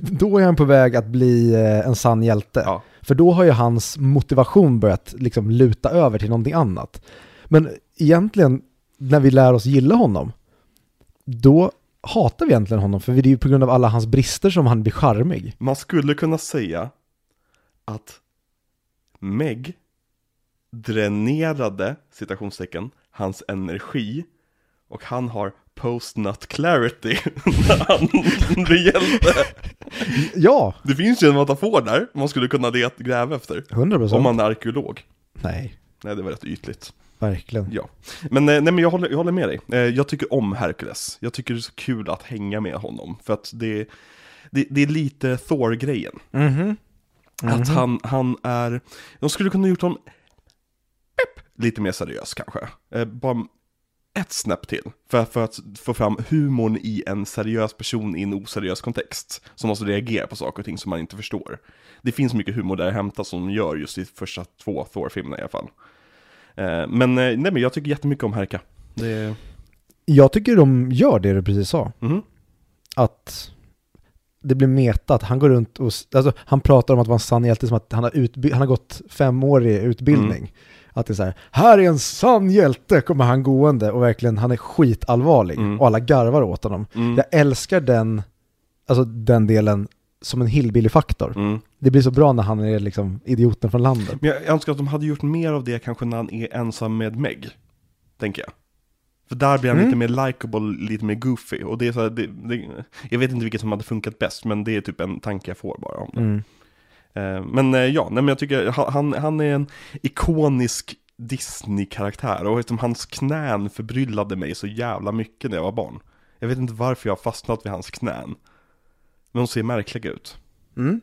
då är han på väg att bli eh, en sann hjälte. Ja. För då har ju hans motivation börjat liksom luta över till någonting annat. Men egentligen, när vi lär oss gilla honom, då hatar vi egentligen honom, för det är ju på grund av alla hans brister som han blir charmig. Man skulle kunna säga att Meg dränerade, citationstecken, hans energi och han har post-nut clarity [LAUGHS] när han blir hjälte. Ja, Det finns ju en metafor där man skulle kunna gräva efter. 100 procent. Om man är arkeolog. Nej, Nej, det var rätt ytligt. verkligen. Ja. Men, eh, nej, men jag, håller, jag håller med dig. Eh, Jag tycker om Hercules. Jag tycker det är så kul att hänga med honom. För att det, det, det är lite Thor-grejen. Mhm. Att han, han är, de skulle kunna gjort honom lite mer seriös kanske. Eh, bara ett snäpp till. För, för att få fram humorn i en seriös person i en oseriös kontext. Som måste reagera på saker och ting som man inte förstår. Det finns mycket humor där hämtas som de gör just i första två Thor-filmerna i alla fall. Eh, men, eh, nej, men jag tycker jättemycket om Herka. Det, Jag tycker de gör det du precis sa. mhm. Att det blir metat. Han går runt och, alltså han pratar om att vara en sann hjälte som att han har, utby- han har gått femårig utbildning. Mm. Att det är så här, här är en sann hjälte, kommer han gående och verkligen, han är skitallvarlig. Mm. Och alla garvar åt honom. Mm. Jag älskar den, alltså den delen som en hillbilly-faktor. Mm. Det blir så bra när han är liksom idioten från landet. Men jag önskar att de hade gjort mer av det kanske när han är ensam med Meg. Tänker jag. För där blir han Mm. lite mer likable, lite mer goofy. Och det är så här, det, det, jag vet inte vilket som hade funkat bäst, men det är typ en tanke jag får bara om det. Mm. Eh, men eh, ja, nej, men jag tycker han- han, är en ikonisk Disney-karaktär. Och liksom, hans knän förbryllade mig så jävla mycket när jag var barn. Jag vet inte varför jag har fastnat vid hans knän. Men de ser märkliga ut. Mm.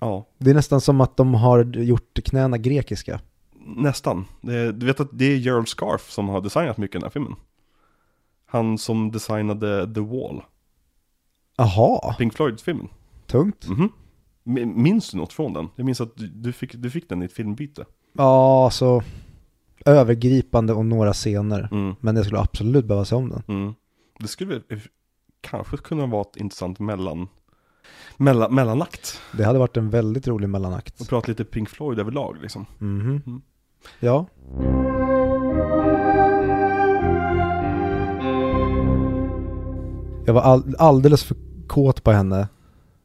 Ja, Det är nästan som att de har gjort knäna grekiska. Nästan. Det, du vet att det är Gerald Scarf som har designat mycket i den här filmen. Han som designade The Wall, Aha, Pink Floyd-filmen. tungt. Mhm. M- Minns du något från den? Jag minns att du, fick, du fick den i ett filmbyte. Ja, så övergripande och några scener. Mm, Men jag skulle absolut behöva se om den. mm. Det skulle kanske kunna vara ett intressant mellan, mellan, mellanakt. Det hade varit en väldigt rolig mellanakt. Och prata lite Pink Floyd överlag liksom. Mhm. Mm. Ja. Jag var all, alldeles för kåt på henne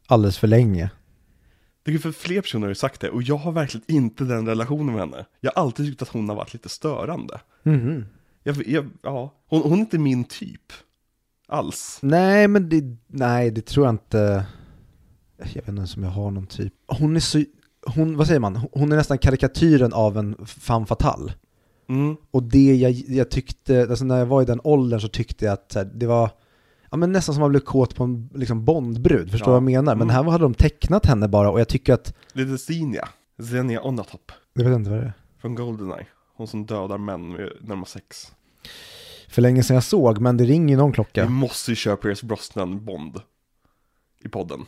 alldeles för länge. Det är för fler personer har ju sagt det och jag har verkligen inte den relationen med henne. Jag har alltid tyckt att hon har varit lite störande. Mhm. Jag, jag, ja, hon, hon är inte min typ. Alls. Nej, men det, nej, det tror jag inte. Jag vet inte ens om jag har någon typ. Hon är så, hon, vad säger man? Hon är nästan karikatyren av en femme fatale. Mm. Och det jag, jag tyckte, alltså när jag var i den åldern så tyckte jag att här, det var ja, men nästan som att bli kåt på en liksom Bondbrud, förstår du Ja. vad jag menar? Men Mm. här hade de tecknat henne bara och jag tycker att, Lite Zinja. Zinja Onatop. jag vet inte vad det är. Från Goldeneye. Hon som dödar män när de har sex. För länge sedan jag såg, men det ringer någon Vi klocka. måste ju köra Pierce Brosnan Bond. I podden.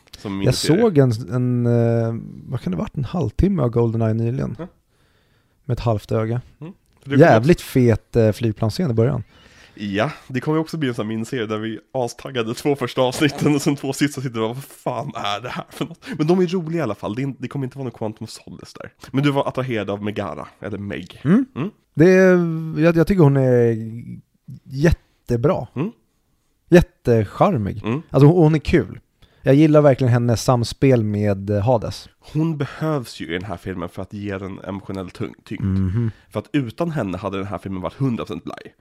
Jag såg en, en eh, vad kan det varit, en halvtimme av Goldeneye nyligen. Ja. Med ett halvt öga. Kommer Jävligt fet eh, flygplansscen i början. Ja, det kommer också bli en sån här miniserie där vi astaggade två första avsnitten och sen två sista sitter och vad fan är det här för något? Men de är roliga i alla fall, det, är, det kommer inte vara någon Quantum of Solace där. Men du var attraherad av Megara, eller Meg. Mm. Mm. Det är, jag, jag tycker hon är jättebra. Jättecharmig. Mm. Alltså hon hon är kul. Jag gillar verkligen hennes samspel med Hades. Hon behövs ju i den här filmen för att ge den emotionell tyngd. Mhm. För att utan henne hade den här filmen varit 100% blaj.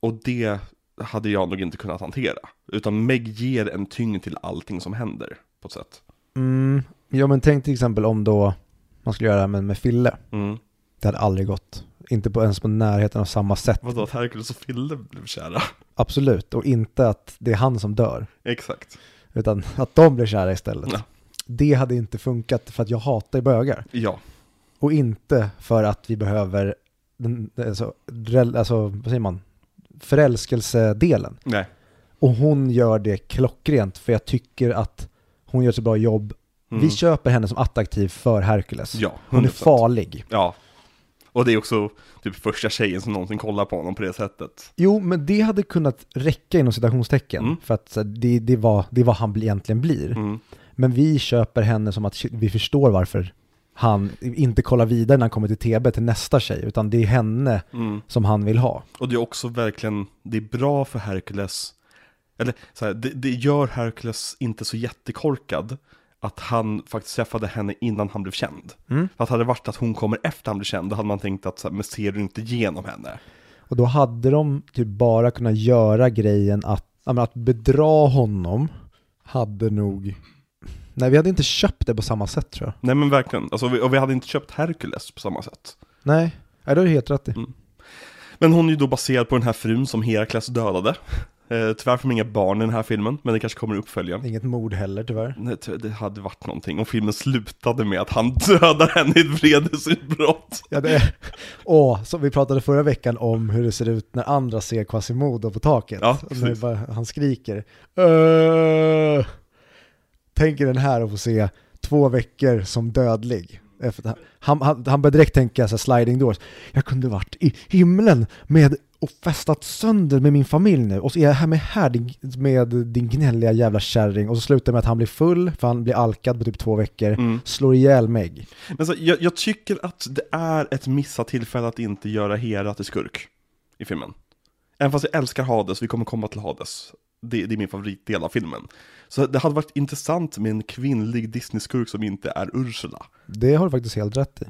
Och det hade jag nog inte kunnat hantera. Utan Meg ger en tyngd till allting som händer, på ett sätt. Mm. Ja men tänk till exempel om då man skulle göra det här med, med Fille. Mm. Det hade aldrig gått. Inte på, ens på närheten av samma sätt. Vadå, att Hercules och Fille blev kära? Absolut. Och inte att det är han som dör. Exakt. Utan att de blir kära istället. Ja. Det hade inte funkat för att jag hatar bögar. Ja. Och inte för att vi behöver, alltså, alltså vad säger man, förälskelsedelen. Nej. Och hon gör det klockrent för jag tycker att hon gör ett så bra jobb. Mm. Vi köper henne som attraktiv för Hercules. Ja, Hon är 100%. farlig. Ja. Och det är också typ första tjejen som någonsin kollar på honom på det sättet. Jo, men det hade kunnat räcka inom citationstecken. Mm. För att det, det, var, det är vad han egentligen blir. Mm. Men vi köper henne som att vi förstår varför han inte kollar vidare när han kommer till TB till nästa tjej. Utan det är henne Mm. som han vill ha. Och det är också verkligen, det är bra för Hercules, eller så här, det, det gör Hercules inte så jättekorkad att han faktiskt träffade henne innan han blev känd. Mm. För att hade det varit att hon kommer efter han blev känd, då hade man tänkt att så här, men ser du inte igenom henne? Och då hade de typ bara kunnat göra grejen att, att bedra honom hade nog... Nej, vi hade inte köpt det på samma sätt tror jag. Nej men verkligen, alltså, vi- och vi hade inte köpt Hercules på samma sätt. Nej, Nej det har du helt rätt i. Men hon är ju då baserad på den här frun som Herakles dödade. [LAUGHS] Eh, tyvärr får man inga barn i den här filmen, men det kanske kommer uppföljaren. Inget mord heller tyvärr. Nej, det hade varit någonting om filmen slutade med att han [LAUGHS] dödar henne i ett vredesutbrott. Ja, det är... Åh, som vi pratade förra veckan om hur det ser ut när andra ser Quasimodo på taket. Ja, Och bara, han skriker. "Öh!" Tänker den här att få se två veckor som dödlig. Han, han, han börjar direkt tänka så sliding doors. Jag kunde varit i himlen med och festat sönder med min familj nu och så är jag här med här din, med din gnälliga jävla kärring och så slutar det med att han blir full för han blir alkad på typ två veckor, Mm. slår ihjäl Meg. Men så, jag, jag tycker att det är ett missat tillfälle att inte göra Hera till skurk i filmen. Även fast jag älskar Hades, vi kommer komma till Hades. Det, det är min favoritdel av filmen. Så det hade varit intressant med en kvinnlig Disney-skurk som inte är Ursula. Det har du faktiskt helt rätt i.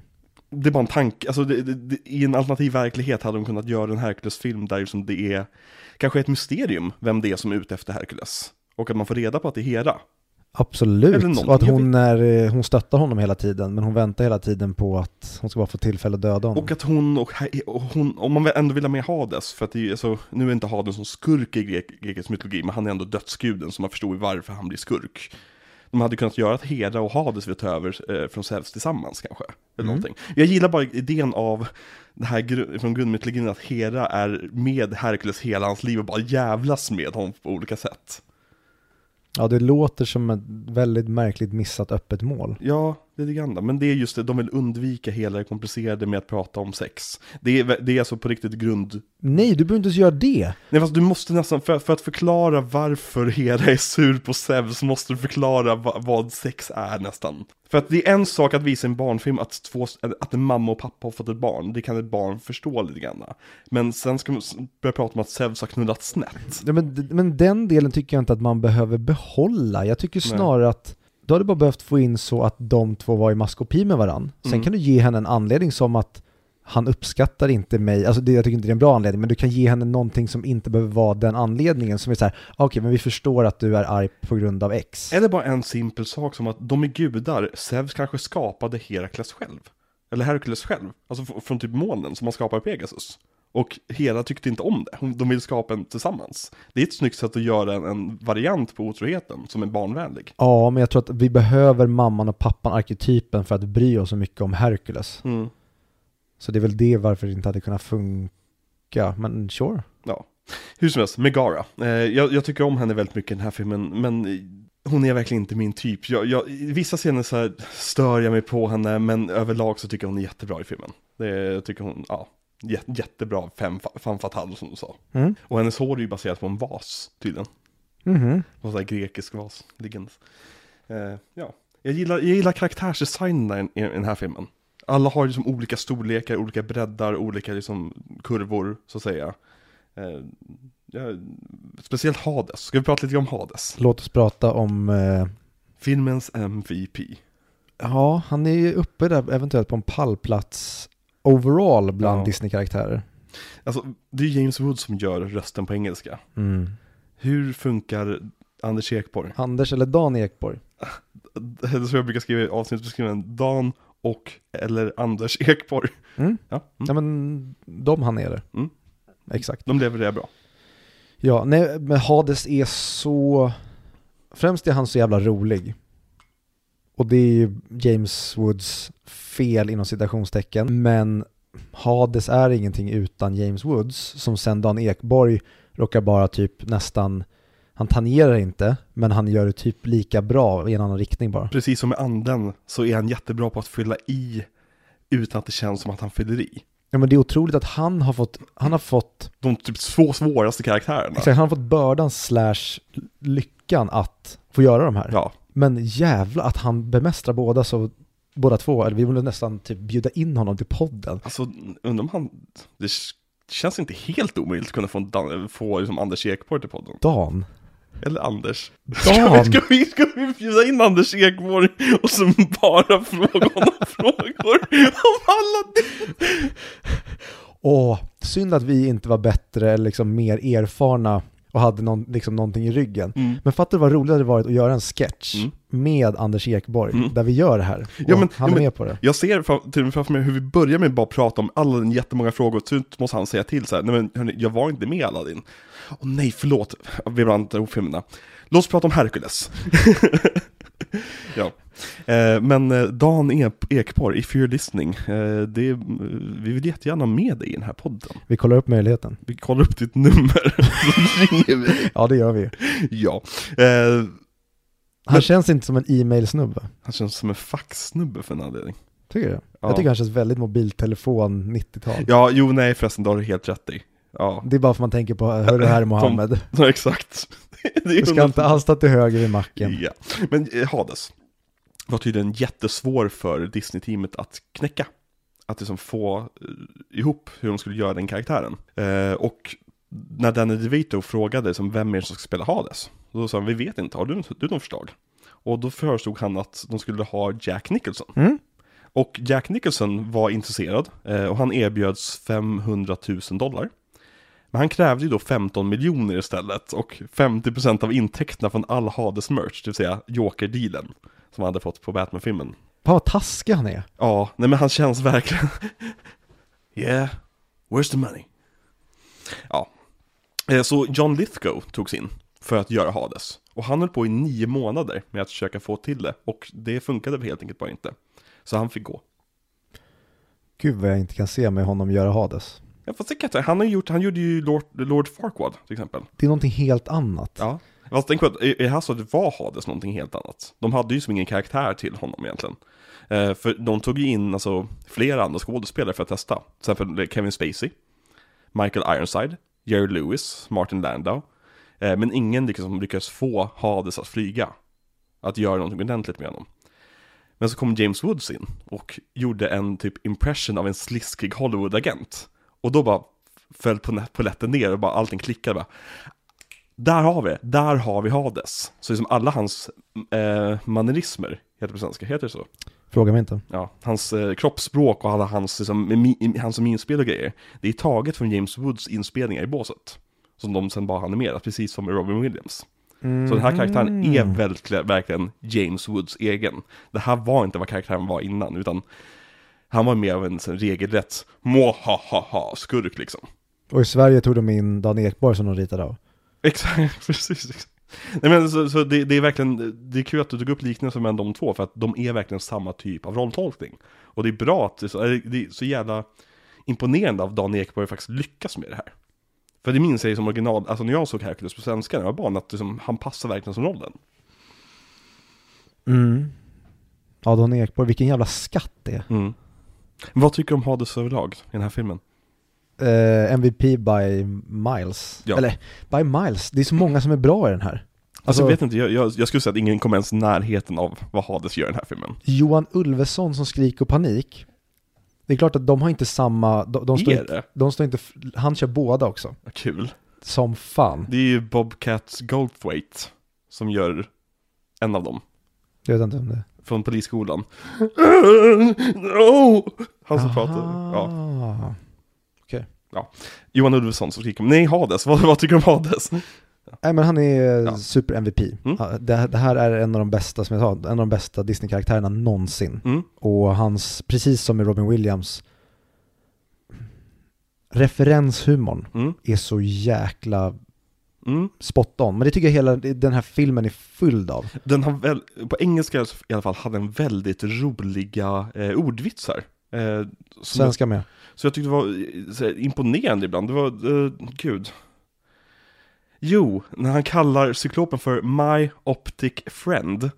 Det är bara en tanke, alltså det, det, det, i en alternativ verklighet hade de kunnat göra en Hercules-film där som det är kanske ett mysterium vem det är som är ute efter Hercules. Och att man får reda på att det är Hera. Absolut, och att hon, är, eh, hon stöttar honom hela tiden, men hon väntar hela tiden på att hon ska bara få tillfälle att döda honom. Och att hon, och, och hon, om man ändå vill ha med Hades, för att det är, alltså, nu är inte Hades som skurk i grek, grekisk mytologi, men han är ändå dödsguden, så man förstår ju varför han blir skurk. De hade kunnat göra att Hera och Hades vill ta över eh, från Zeus tillsammans kanske. Eller Mm. någonting. Jag gillar bara idén av det här gru- från grundmytologin att Hera är med Herkules hela hans liv och bara jävlas med honom på olika sätt. Ja, det låter som ett väldigt märkligt missat öppet mål. Ja, det grann. Men det är just det, de vill undvika hela det komplicerade med att prata om sex. Det är, det är alltså på riktigt grund... Nej, du behöver inte ens göra det. Nej fast du måste nästan, för, för att förklara varför Hera är sur på Zeus, måste du förklara va, vad sex är nästan. För att det är en sak att visa i en barnfilm att, två, att en mamma och pappa har fått ett barn, det kan ett barn förstå lite grann. Men sen ska man börja prata om att Zeus har knullat snett. Ja, men, men den delen tycker jag inte att man behöver behålla. Jag tycker Nej. Snarare att du bara behövt få in så att de två var i maskopi med varandra. Sen Mm. kan du ge henne en anledning som att han uppskattar inte mig, alltså det, jag tycker inte det är en bra anledning, men du kan ge henne någonting som inte behöver vara den anledningen som är så här, okej men vi förstår att du är arg på grund av X. Eller bara en simpel sak som att de är gudar, Zeus kanske skapade Herakles själv. Eller Herkules själv, alltså från typ molnen som man skapar Pegasus. Och Hera tyckte inte om det, de vill skapa en tillsammans. Det är ett snyggt sätt att göra en, en variant på otroheten som är barnvänlig. Ja, men jag tror att vi behöver mamman och pappan arketypen för att bry oss så mycket om Herkules. Mm. Så det är väl det varför det inte hade kunnat funka, men sure. Ja. Hur som helst, Megara. Eh, jag, jag tycker om henne väldigt mycket i den här filmen, men hon är verkligen inte min typ. Jag, jag, vissa scener så här stör jag mig på henne, men överlag så tycker jag hon är jättebra i filmen. Det tycker hon, ja, jättebra femme fatale som du sa. Mm. Och hennes hår är ju baserat på en vas, tydligen. Mhm. Någon sån här grekisk vas, liggande. Eh, ja. Jag gillar, jag gillar karaktärsdesignen i, i den här filmen. Alla har liksom olika storlekar, olika breddar, olika liksom kurvor, så att säga. Eh, ja, speciellt Hades. Ska vi prata lite om Hades? Låt oss prata om, eh, Filmens MVP. ja, han är ju uppe där eventuellt på en pallplats overall bland Ja. Disney-karaktärer. Alltså, det är James Wood som gör rösten på engelska. Mm. Hur funkar Anders Ekborg? Anders eller Dan Ekborg? Det är så jag brukar skriva i avsnittsbeskrivningen, Dan och eller Anders Ekborg. Mm. Ja, mm. Ja men, de han är det. Mm. Exakt. de levererar bra. Ja, nej, men Hades är så... Främst är han så jävla rolig. Och det är ju James Woods fel inom citationstecken. Men Hades är ingenting utan James Woods, som sen Dan Ekborg råkar bara typ nästan... Han tangerar inte, men han gör det typ lika bra i en annan riktning bara. Precis som med anden så är han jättebra på att fylla i utan att det känns som att han fyller i. Ja men det är otroligt att han har fått, han har fått, De typ två svåraste karaktärerna. exakt, han har fått bördan slash lyckan att få göra de här. Ja, Men jävla att han bemästrar båda så, båda två, eller vi borde nästan typ bjuda in honom till podden. alltså undrar om han, det känns inte helt omöjligt att kunna få, Dan- få liksom Anders Ekborg till podden. Dan. Eller Anders. Dan! Ska vi, ska vi bjuda in Anders Ekborg och så bara fråga honom [LAUGHS] frågor om alla Åh, synd att vi inte var bättre eller liksom mer erfarna och hade någon, liksom någonting i ryggen. Mm. Men fattar du vad roligt det hade varit att göra en sketch Mm. med Anders Ekborg, Mm. där vi gör det här. Ja, men- han ja, är med på det. Jag ser fram- framför mig hur vi börjar med att bara prata om alla den jättemånga frågor, så måste han säga till så här, nej men hörni, jag var inte med Aladdin. Åh nej, förlåt, vi blandar ihop filmerna. Låt oss prata om Hercules. [LAUGHS] [LAUGHS] [LAUGHS] ja. Eh, men eh, Dan Ekborg, if you're listening, eh, det, vi vill jättegärna ha med dig i den här podden. Vi kollar upp möjligheten. Vi kollar upp ditt nummer, [LAUGHS] så ringer vi. Ja, det gör vi. [LAUGHS] Ja. Han Men- känns inte som en e-mailsnubbe. han känns som en faxsnubbe för en anledning. Tycker du? Ja. Jag tycker han känns väldigt mobiltelefon 90-tal. Ja, jo nej förresten, det har du helt rätt i. Ja, Det är bara för man tänker på, hörru här är Mohammed. Ja, exakt. [LAUGHS] Du ska inte alls stå till höger vid macken. Ja, men eh, Hades var tydligen jättesvår för Disney-teamet att knäcka. Att liksom få eh, ihop hur de skulle göra den karaktären. Eh, och när Danny DeVito frågade som vem är det som ska spela Hades? Då sa han, vi vet inte, har du, du någon förslag? Och då föreslog han att de skulle ha Jack Nicholson. Mm. Och Jack Nicholson var intresserad eh, och han erbjöds 500 000 dollar. Men han krävde ju då 15 miljoner istället och 50% av intäkterna från all Hades merch, det vill säga Joker-dealen som han hade fått på Batman-filmen. Fan vad taskig han är. Ja, nej men han känns verkligen... [LAUGHS] yeah, where's the money? Ja. Eh, Så John Lithgow togs in för att göra Hades. Och han höll på i nio månader med att försöka få till det. Och det funkade helt enkelt bara inte. Så han fick gå. Gud vad jag inte kan se med honom göra Hades. Ja, fast det kan jag inte- han, har gjort, han gjorde ju Lord, Lord Farquaad till exempel. Det är någonting helt annat. Ja. Fast tänk på att i i det var Hades någonting helt annat. De hade ju som ingen karaktär till honom egentligen. Eh, för de tog ju in alltså, flera andra skådespelare för att testa. Till exempel Kevin Spacey, Michael Ironside, Jerry Lewis, Martin Landau. Eh, men ingen liksom lyckades få Hades att flyga. Att göra någonting ordentligt med honom. Men så kom James Woods in och gjorde en typ impression av en sliskig Hollywood-agent. Och då bara föll på polletten ner och bara allting klickade bara. Där har vi där har vi Hades. Så liksom alla hans eh, manerismer, heter det på svenska, heter det så? Fråga mig inte. Ja, hans eh, kroppsspråk och alla hans, liksom, hans minspel och grejer. Det är taget från James Woods inspelningar i båset. Som de sen bara animerat, precis som med Robin Williams. Så den här karaktären är verkligen, verkligen James Woods egen. Det här var inte vad karaktären var innan, utan han var mer av en sån regelrätt ha skurk liksom. Och i Sverige tog de in Dan Ekborg som de ritade av. Exakt, [LAUGHS] precis. Nej men så, så det, det är verkligen, det är kul att du tog upp liknelsen mellan de två, för att de är verkligen samma typ av rolltolkning. Och det är bra att, det är så, det är så jävla imponerande av Dan Ekborg faktiskt lyckas med det här. För det minns jag ju som original, alltså när jag såg Hercules på svenska när jag var barn, att liksom, han passar verkligen som rollen. Mm. Ja, Dan Ekborg, vilken jävla skatt det är. Mm. Vad tycker du om Hades överlag i den här filmen? Eh, MVP by Miles. Ja. Eller, by Miles. Det är så många som är bra i den här. Alltså, Alltså, jag vet inte, jag, jag, jag skulle säga att ingen kommer ens närheten av vad Hades gör i den här filmen. Johan Ulveson som Skrik och Panik. Det är klart att de har inte samma, de, de, står, inte, de står inte, han kör båda också. Kul. som fan. Det är ju Bobcat Goldthwaite som gör en av dem. Jag vet inte om det Från polisskolan. no! Han som pratar. Ja. Ja. Johan Ulveson som skriker Nej, Hades, [LAUGHS] vad, vad tycker du om Hades? Nej men han är Ja. super-MVP. Mm. Det, det här är en av de bästa, som jag sa, en av de bästa Disney-karaktärerna någonsin. Mm. Och hans, precis som med Robin Williams, referenshumorn Mm. är så jäkla Mm. spot on. Men det tycker jag hela den här filmen är fylld av. Den har väl, på engelska i alla fall, hade den väldigt roliga eh, ordvitsar. Eh, Svenska med. så jag tyckte det var eh, så här, imponerande ibland. Det var, eh, gud. Jo, när han kallar cyklopen för My Optic Friend.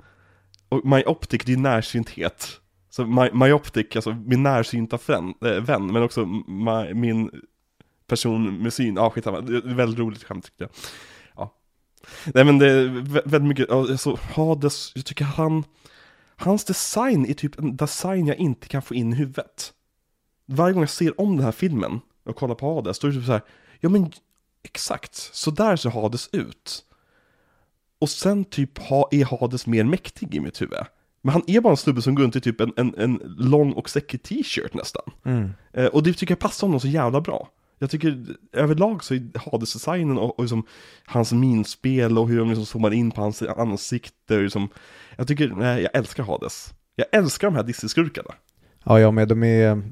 Och My Optic, det är närsynthet. Så My, my Optic, alltså min närsynta äh, vän, men också my, min person med syn. Ja, skitsamma. Det är väldigt roligt skämt tyckte jag. Ja. Nej men det är vä- väldigt mycket, alltså Hades, jag tycker han, hans design är typ en design jag inte kan få in i huvudet. Varje gång jag ser om den här filmen och kollar på Hades, då är det typ så här, ja men exakt, så där ser Hades ut. Och sen typ ha, är Hades mer mäktig i mitt huvud. Men han är bara en snubbe som går runt i typ en, en, en lång och säckig t-shirt nästan. Eh, och det tycker jag passar honom så jävla bra. Jag tycker överlag så är Hades-designen och, och liksom hans minspel och hur de liksom zoomar in på hans ansikte. och Liksom, jag tycker, nej, jag älskar Hades. Jag älskar de här Disney-skurkarna. Ja, jag med. De är,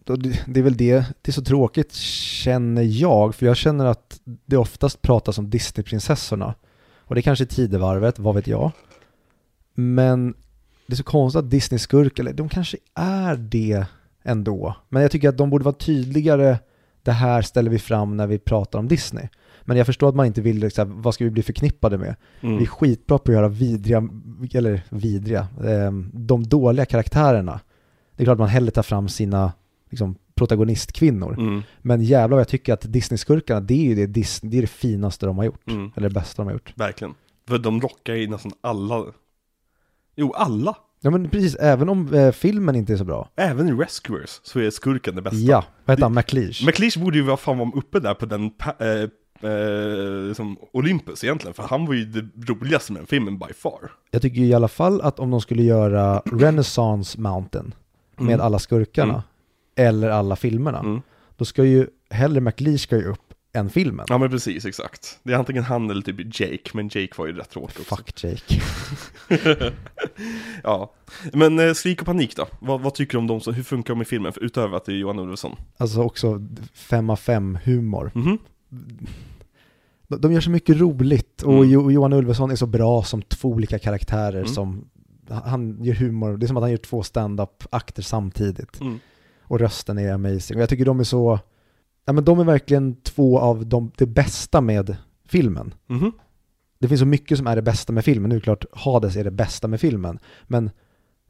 det är väl det, det är så tråkigt känner jag, för jag känner att det oftast pratas om Disney-prinsessorna. Och det är kanske är tidevarvet, vad vet jag. Men det är så konstigt att Disney-skurkar, eller de kanske är det ändå. Men jag tycker att de borde vara tydligare, det här ställer vi fram när vi pratar om Disney. Men jag förstår att man inte vill, liksom, vad ska vi bli förknippade med? Mm. Vi är skitbra på att göra vidriga, eller vidriga, eh, de dåliga karaktärerna. Det är klart man hellre tar fram sina liksom, protagonistkvinnor. Mm, Men jävlar vad jag tycker att Disney-skurkarna, det är ju det, Dis- det, är det finaste de har gjort. mm, Eller det bästa de har gjort. verkligen. För de rockar i nästan alla. Jo, alla. Ja men precis, även om eh, filmen inte är så bra. Även i Rescuers så är skurken det bästa. Ja, vad heter han? McLeish? McLeish borde ju vara fan vara uppe där på den eh, eh, som Olympus egentligen, för han var ju det roligaste med den filmen by far. Jag tycker i alla fall att om de skulle göra Renaissance Mountain med Mm. alla skurkarna, Mm. eller alla filmerna, Mm. då ska ju hellre McLeish ska ju upp än filmen. Ja men precis, exakt. Det är antingen han eller typ Jake, men Jake var ju rätt tråkig också. Fuck Jake. [LAUGHS] ja. Men eh, Skrik och panik då? Vad, vad tycker du om dem, som, hur funkar de i filmen, för, utöver att det är Johan Ulveson? Alltså också fem av fem humor. Mhm. De de gör så mycket roligt och Mm. Jo- Johan Ulveson är så bra som två olika karaktärer Mm. som han gör humor, det är som att han gör två stand-up-akter samtidigt. Mm. Och rösten är amazing. Och jag tycker de är så, ja men de är verkligen två av de, det bästa med filmen. Mhm. Det finns så mycket som är det bästa med filmen, nu är det klart Hades är det bästa med filmen. Men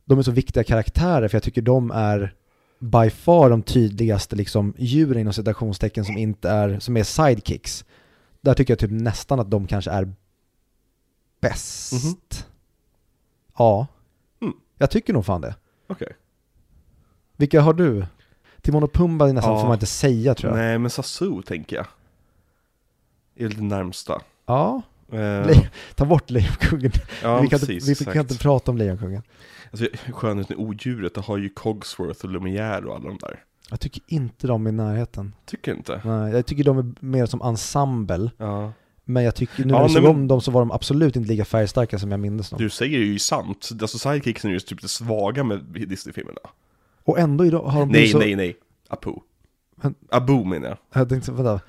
de är så viktiga karaktärer för jag tycker de är by far de tydligaste liksom djuren inom citationstecken som inte är, som är sidekicks. Där tycker jag typ nästan att de kanske är bäst. Mhm. Ja. Mm. Jag tycker nog fan det. Okej. Vilka har du? Timon och Pumba är nästan Ja. får man inte säga tror jag. Nej men Sasu tänker jag. Är det närmsta. Ja, Le- ta bort Lejonkungen. ja vi kan, precis, inte, vi kan inte prata om Lejonkungen. Alltså, skönheten i odjuret, det har ju Cogsworth och Lumière och alla de där. Jag tycker inte de är i närheten. Tycker inte? Nej, jag tycker de är mer som ensemble. Ja. Men jag tycker, nu Ja, när jag såg om dem så var de absolut inte lika färgstarka som jag minns dem. Du säger ju sant. Alltså sidekicksen är ju typ det svaga med Disney-filmerna. Och ändå idag har de Nej, blivit så... nej, nej. Apu. Men- Abu menar jag. Jag tänkte, vänta.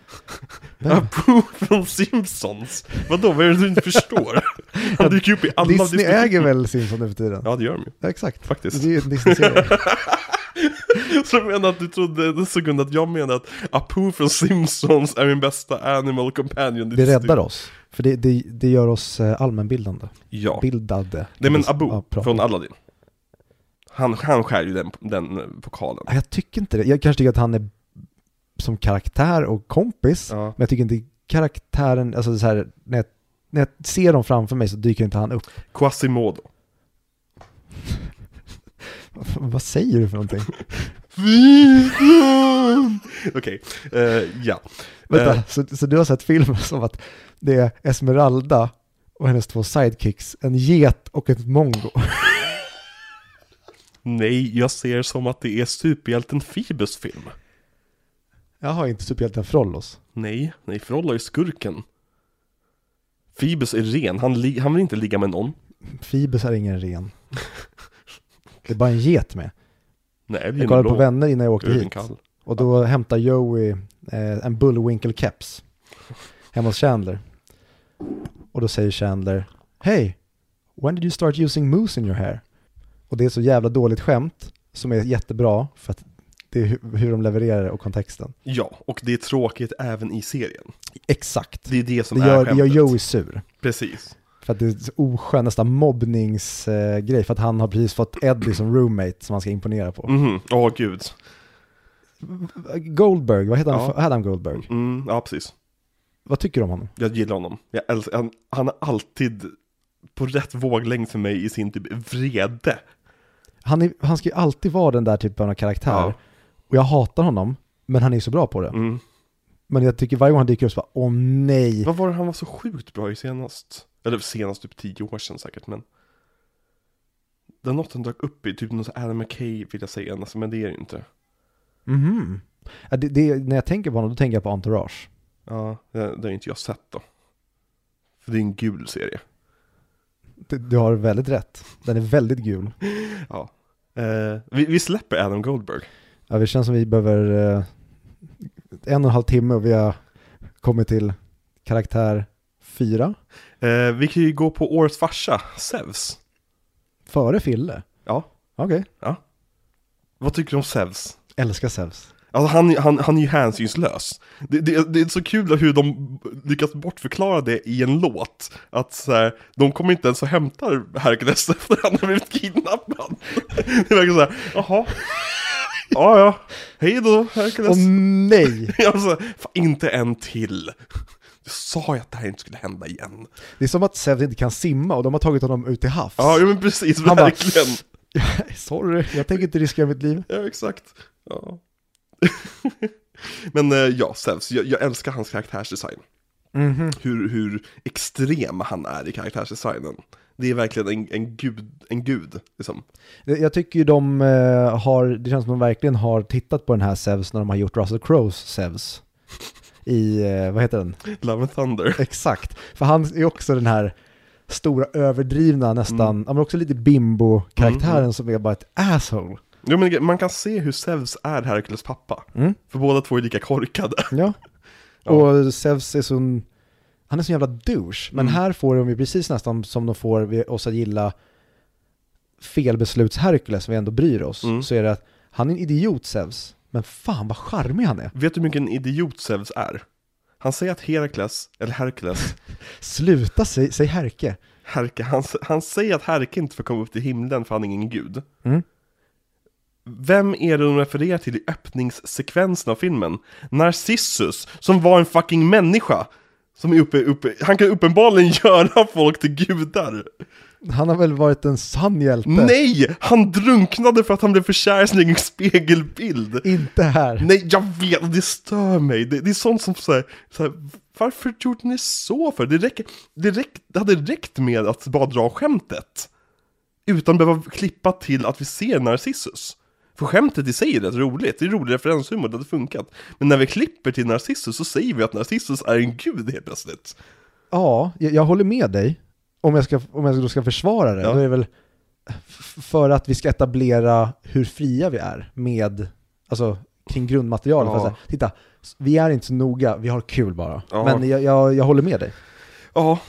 Vem? [LAUGHS] Abu från Simpsons. Vadå, vad är det du inte förstår? [LAUGHS] Han dyker upp i alla Disney äger väl Simpsons nu för tiden? Ja, det gör de ju. Ja, exakt. Faktiskt. Det är ju en Disney-serie. [LAUGHS] Så jag menar att du trodde en sekund att jag menar att Apu från Simpsons är min bästa animal companion. Det räddar oss. För det, det, det gör oss eh, allmänbildande. Ja. Bildade. Nej men Ja, Abu bra. från Aladdin. Han, han skär ju den, den pokalen. Nej, Jag tycker inte det. Jag kanske tycker att han är som karaktär och kompis. Ja. Men jag tycker inte karaktären, alltså så här, när jag, när jag ser dem framför mig så dyker inte han upp. Quasimodo. [LAUGHS] Vad säger du för någonting? Okej, eh, ja. Vänta, Eh, så, så du har sett filmen [LAUGHS] som att det är Esmeralda och hennes två sidekicks, en get och ett mongo. [LAUGHS] nej, jag ser som att det är superhjälten Phoebus film. Jag har inte superhjälten Frollos. Nej, nej, Frolla är skurken. Phoebus är ren, han, han vill inte ligga med någon. Phoebus är ingen ren. Det är bara en get med. Nej, Jag kollade på blå. Vänner innan jag åkte hit. kall. Och då hämtar Joey eh, en Bullwinkle keps hemma hos Chandler. Och då säger Chandler Hey, when did you start using mousse in your hair? Och det är så jävla dåligt skämt som är jättebra för att det är hu- hur de levererar det och kontexten. Ja, och det är tråkigt även i serien. Exakt. Det är det som Det är gör, det gör skämtet. Joey sur. Precis. För att det är oskön, nästan mobbningsgrej. för att han har precis fått Eddie som roommate som han ska imponera på. Mhm, åh gud. Goldberg, vad heter han? Ja. Adam Goldberg. Mm, ja, precis. Vad tycker du om honom? Jag gillar honom. Jag älskar, han, han är alltid på rätt våglängd för mig i sin typ vrede. Han, är, han ska ju alltid vara den där typen av karaktär. Ja. Och jag hatar honom, men han är så bra på det. Mm. Men jag tycker varje gång han dyker upp så bara, åh nej. Vad var det han var så sjukt bra i senast? Eller senast typ tio år sedan säkert, men Det är något han dök upp i, typ någon sån Adam McKay vill jag säga, alltså, men det är det inte Mhm. Ja, det, det, när jag tänker på honom, då tänker jag på Entourage. Ja, det, det har inte jag sett då För det är en gul serie Du, du har väldigt rätt. Den är väldigt gul. Ja eh, vi, vi släpper Adam Goldberg Ja, det känns som vi behöver eh, en och en halv timme och vi har kommit till karaktär fyra. eh, Vi kan ju gå på årets farsa, Zeus Före Fille. Ja, Okej. vad tycker du om Zeus? Älskar Zeus. Alltså han, han, han är ju hänsynslös. Det, det, det är så kul hur de lyckas bortförklara det i en låt. Att så här, de kommer inte ens och hämtar Hercules [LAUGHS] efter han har blivit kidnappad. [LAUGHS] Det verkar såhär, jaha. [LAUGHS] Ja, ja. Hej då, Hercules. Åh nej! Alltså, fan, inte en till. Jag sa ju att det här inte skulle hända igen. Det är som att Zeus inte kan simma och de har tagit honom ut till havs. Ja, men precis, Han bara- verkligen. Sorry, jag tänker inte riskera mitt liv. Ja, exakt. Ja. [LAUGHS] men eh, ja, Zeus, jag, jag älskar hans karaktärsdesign. Mhm. hur, hur extrem han är i karaktärsdesignen. Det är verkligen en, en gud, en gud liksom. Jag tycker ju de eh, har, det känns som de verkligen har tittat på den här Zeus när de har gjort Russell Crowes Zeus. I, eh, vad heter den? Love and Thunder. [LAUGHS] Exakt. För han är också den här stora överdrivna nästan, Mm. men också lite bimbo-karaktären Mm, som är bara ett asshole. Jo, men man kan se hur Zeus är Herkules pappa. Mm. För båda två är lika korkade. [LAUGHS] Ja. Ja. Och Zeus är sån, han är sån jävla douche. Men Mm. här får de ju precis nästan som de får oss att gilla felbesluts-Herkules, som vi ändå bryr oss. Mm. Så är det att han är en idiot Zeus, men fan vad charmig han är. Vet du hur mycket en idiot Zeus är? Han säger att Herakles, eller Herkules, [LAUGHS] Sluta, säg, säg Herke. Herke, han, han säger att Herke inte får komma upp till himlen för han är ingen gud. Mm. Vem är det de refererar till i öppningssekvensen av filmen? Narcissus, som var en fucking människa! Som är uppe, uppe, han kan uppenbarligen [LAUGHS] göra folk till gudar! Han har väl varit en sann hjälte? Nej! Han drunknade för att han blev för kär i sin egen spegelbild! Inte här. Nej, jag vet, det stör mig. Det, det är sånt som såhär, såhär varför gjorde ni så för? Det, räcker, det, räck, det hade räckt med att bara dra skämtet. Utan behöva klippa till att vi ser Narcissus. För skämtet i sig är rätt roligt, det är rolig referenshumor, det hade funkat. Men när vi klipper till Narcissus så säger vi att Narcissus är en gud helt plötsligt. Ja, jag, jag håller med dig. Om jag, ska, om jag då ska försvara det, Ja. då är det väl för att vi ska etablera hur fria vi är med, alltså kring grundmaterialet. Ja. Titta, vi är inte så noga, vi har kul bara. Ja. Men jag, jag, jag håller med dig. Ja,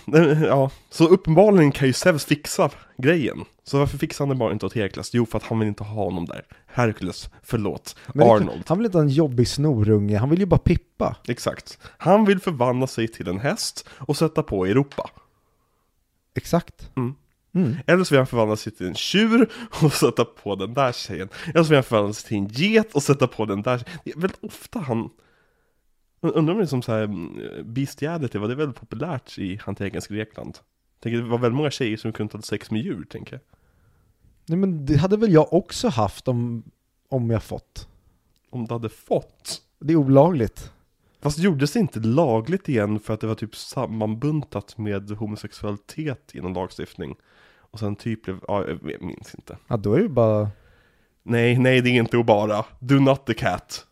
ja, så uppenbarligen kan ju Zeus fixa grejen. Så varför fixar han det bara inte åt Herakles? Jo, för att han vill inte ha honom där. Herkules, förlåt, Men Arnold. Han vill inte ha en jobbig snorunge, han vill ju bara pippa. Exakt. Han vill förvandla sig till en häst och sätta på Europa. Exakt. Mm. Mm. Eller så vill han förvandla sig till en tjur och sätta på den där tjejen. Eller så vill han förvandla sig till en get och sätta på den där tjejen. Det är väldigt ofta han... Undrar om det är som så här, mm, bestiality, var det väldigt populärt i antikens Grekland? Tänker, det var väldigt många tjejer som kunde ha sex med djur, tänker jag. Nej men det hade väl jag också haft om, om jag fått. om du hade fått. Det är olagligt. Fast gjordes det inte lagligt igen för att det var typ sammanbuntat med homosexualitet inom lagstiftning? Och sen typ blev, ja, jag minns inte. Ja, då är det ju bara... Nej, nej det är inte att bara. Do not the cat.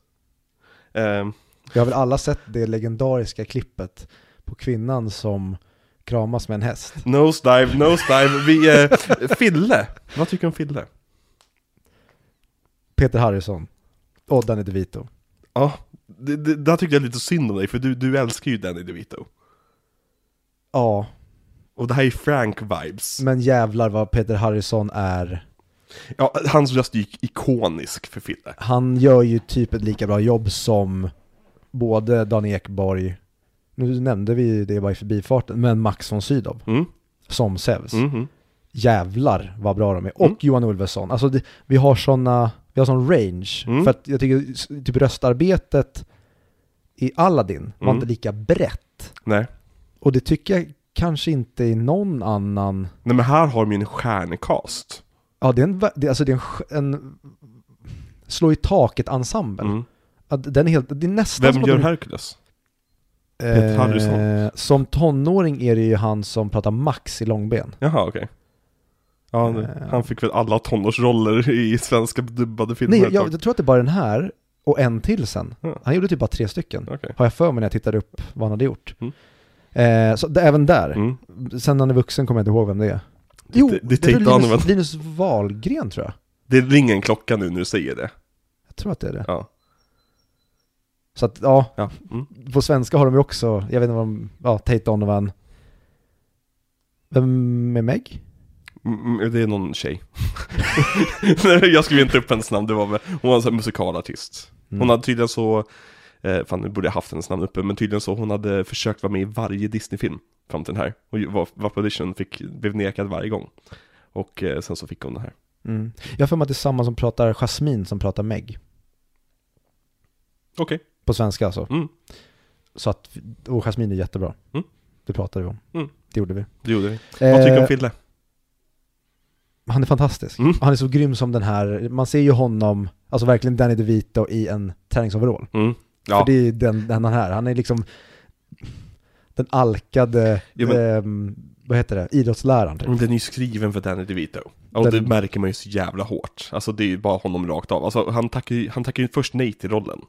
Ehm, Vi har väl alla sett det legendariska klippet på kvinnan som kramas med en häst. Nosedive, nosedive. Vi, eh, Fille, vad tycker du om Fille? Peter Harrison och Danny DeVito. Ja, det, det, där tycker jag lite synd om dig, för du, du älskar ju Danny DeVito. Ja, Och det här är Frank-vibes. men jävlar vad Peter Harrison är. Ja, hans röst är ju ikonisk för Fille. Han gör ju typ ett lika bra jobb som både Dan Ekborg, nu nämnde vi det bara i förbifarten, men Max von Sydow Mm, som Zeus. mm, mm. Jävlar vad bra de är. Och Mm. Johan Ulveson. Alltså det, vi har såna, vi har sån range. Mm. För att jag tycker typ röstarbetet i Aladdin var inte lika brett. Nej. Och det tycker jag kanske inte i någon annan Nej men här har de ju en stjärnecast. Ja, det är en, det, alltså det är en, en slå i taket-ensemble. Mm. Att Den är helt, det är nästan Vem gör de- Hercules? Peter Harrison? Eh, som tonåring är det ju han som pratar Max i långben. Jaha, okej. Ja, det- Eh. han fick väl alla tonårsroller i svenska dubbade filmer Nej, jag, jag tror att det är bara den här och en till sen. Ja. Han gjorde typ bara tre stycken. Okej. Har jag för mig när jag tittade upp vad han hade gjort. Mm. Eh, så det, även där. Mm. Sen när han är vuxen kommer jag inte ihåg vem det är. Det- Jo, det- det, det är Linus. Linus Wahlgren tror jag. Det ringer en klocka nu när du säger det. Jag tror att det är det. Ja. Så att, ja, ja. Mm. på svenska har de ju också, jag vet inte vad de, ja, Tate Donovan. Vem är Meg? Mm, Det är någon tjej. Nej, [LAUGHS] jag skrev inte upp hennes namn, det var väl, hon var en sån här musikalartist. Hon Mm. hade tydligen så, eh, fan nu borde jag haft hennes namn uppe, men tydligen så hon hade försökt vara med i varje Disney-film fram till den här. Och var, var på audition, fick, blev nekad varje gång. Och eh, sen så fick hon den här. Mm. Jag har för mig att det är samma som pratar Jasmine som pratar Meg. Okej. På svenska alltså. Mm. Så att, och Jasmine är jättebra. Mm. Det pratade vi om. Mm. Det gjorde vi. Det gjorde vi. Vad tycker du Eh, om Fille? Han är fantastisk. Mm. Han är så grym som den här, man ser ju honom, alltså verkligen Danny DeVito i en träningsoverall. Mm. Ja, För det är den, den han är. Han är liksom den alkade, Ja, men- ehm, vad heter det, idrottsläraren typ. den är ju skriven för Danny DeVito. Och Den- det märker man ju så jävla hårt. Alltså det är ju bara honom rakt av. Alltså han tackar ju, han tackar ju först nej till rollen.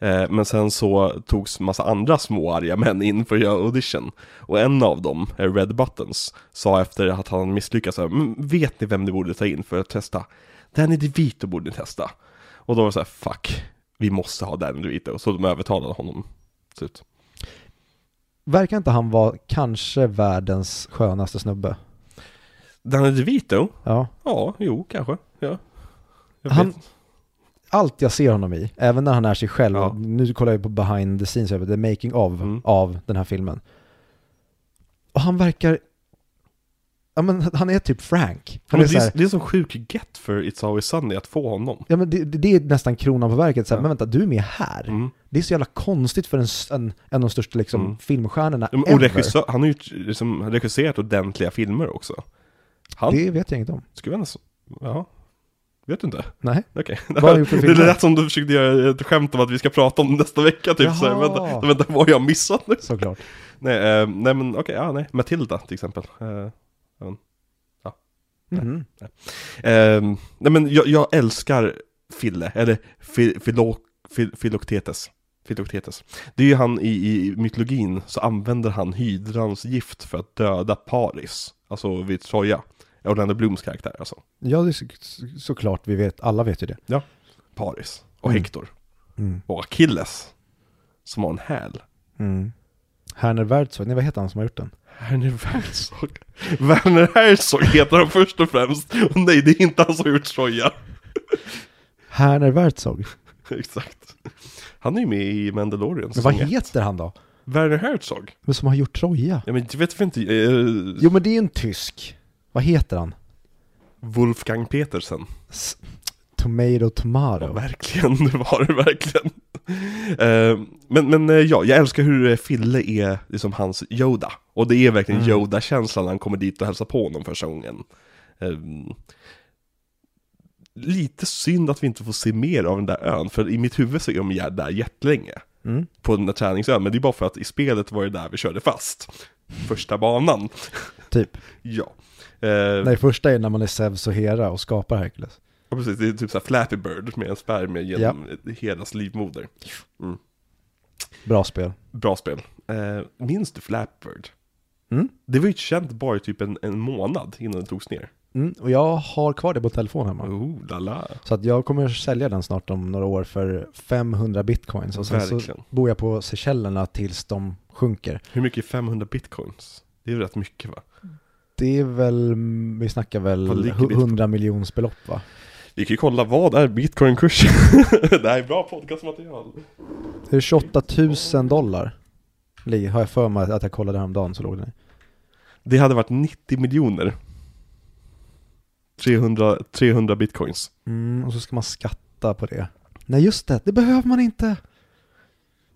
Eh, men sen så togs massa andra små arga män in för att göra audition. Och en av dem, eh, Red Buttons, sa efter att han misslyckats så här, "Men vet ni vem ni borde ta in för att testa? Danny DeVito borde ni testa. Och då var det så här, fuck, vi måste ha Danny DeVito. Så de övertalade honom. slut. Verkar inte han vara kanske världens skönaste snubbe? Danny DeVito? Ja. Ja, jo, kanske. Ja. Han-. Allt jag ser honom i, även när han är sig själv, Ja. nu kollar jag på behind the scenes, the making of, Mm. av den här filmen. Och han verkar, ja men han är typ Frank. Han Men är det, så är, här, det är så sjuk get för It's Always Sunny att få honom. ja men det, det är nästan kronan på verket, så här, Ja. men vänta, du är med här. Mm. Det är så jävla konstigt för en, en, en av de största liksom, Mm. filmstjärnorna Ja, men- ever. Och regissör, han har ju liksom regisserat ordentliga filmer också. Han, Det vet jag inte om. skulle jag nästan, ja. Vet du inte? Nej. Okej. [LAUGHS] För Det lät som du försökte göra ett skämt om att vi ska prata om nästa vecka typ så Jaha. vänta, vänta, vad har jag missat nu? Såklart. Nej, eh, nej men okej, ja nej. Matilda till exempel. Eh, Mhm. Ehm, nej men jag, jag älskar Fille, eller filo, fil, Filoktetes. Filoktetes. Det är ju han i, i mytologin, så använder han hydrans gift för att döda Paris. Alltså vid Troja. Orlando Blooms karaktär alltså. Ja, det är så, såklart, vi vet, alla vet ju det. Paris. Och Mm. Hector. Mm. Och Achilles. Som har en häl. Mm. Herner Wertzog, nej vad heter han som har gjort den? Werner Herzog. Werner Herzog heter han först och främst. Och nej, det är inte han som har gjort Troja. Herner Wertzog? [LAUGHS] Exakt. Han är ju med i Mandalorian. Men vad heter han då? Werner Herzog? Men som har gjort Troja? Ja men vet inte, eh, Jo men det är ju en tysk. Vad heter han? Wolfgang Petersen. S- tomato Tomato. Ja, verkligen, [LAUGHS] det var det verkligen. Eh, men men eh, ja, jag älskar hur eh, Fille är liksom hans Yoda. Och det är verkligen Mm. Yoda-känslan när han kommer dit och hälsar på honom första gången. Lite synd att vi inte får se mer av den där ön, för i mitt huvud så är de där jättelänge. Mm. På den där träningsön, men det är bara för att i spelet var det där vi körde fast. Första banan. Typ. [LAUGHS] Ja. Eh, Nej, första är när man är Zeus och Hera och skapar Hercules. ja, precis, det är typ såhär Flappy Bird med en spermie genom Heras livmoder. Bra spel. Bra spel. Eh, minns du Flappy Bird? Mm. Det var ju känt bara i typ en, en månad innan det togs ner. Mm. Och jag har kvar det på telefon hemma. Oh, lala. Så att jag kommer sälja den snart om några år för 500 bitcoins. Och sen så Verkligen. bor jag på Seychellerna tills de sjunker. Hur mycket är 500 bitcoins? Det är ju rätt mycket va? Det är väl, vi snackar väl Vad ligger bitcoin? 100 miljons belopp va? Vi kan ju kolla, vad är bitcoinkursen? [LAUGHS] det här är bra podcastmaterial. Det är 28 000 dollar. Har jag för mig att jag kollade häromdagen så låg den i. Det hade varit 90 miljoner. 300, 300 bitcoins. Mm, och så ska man skatta på det. Nej just det, det behöver man inte.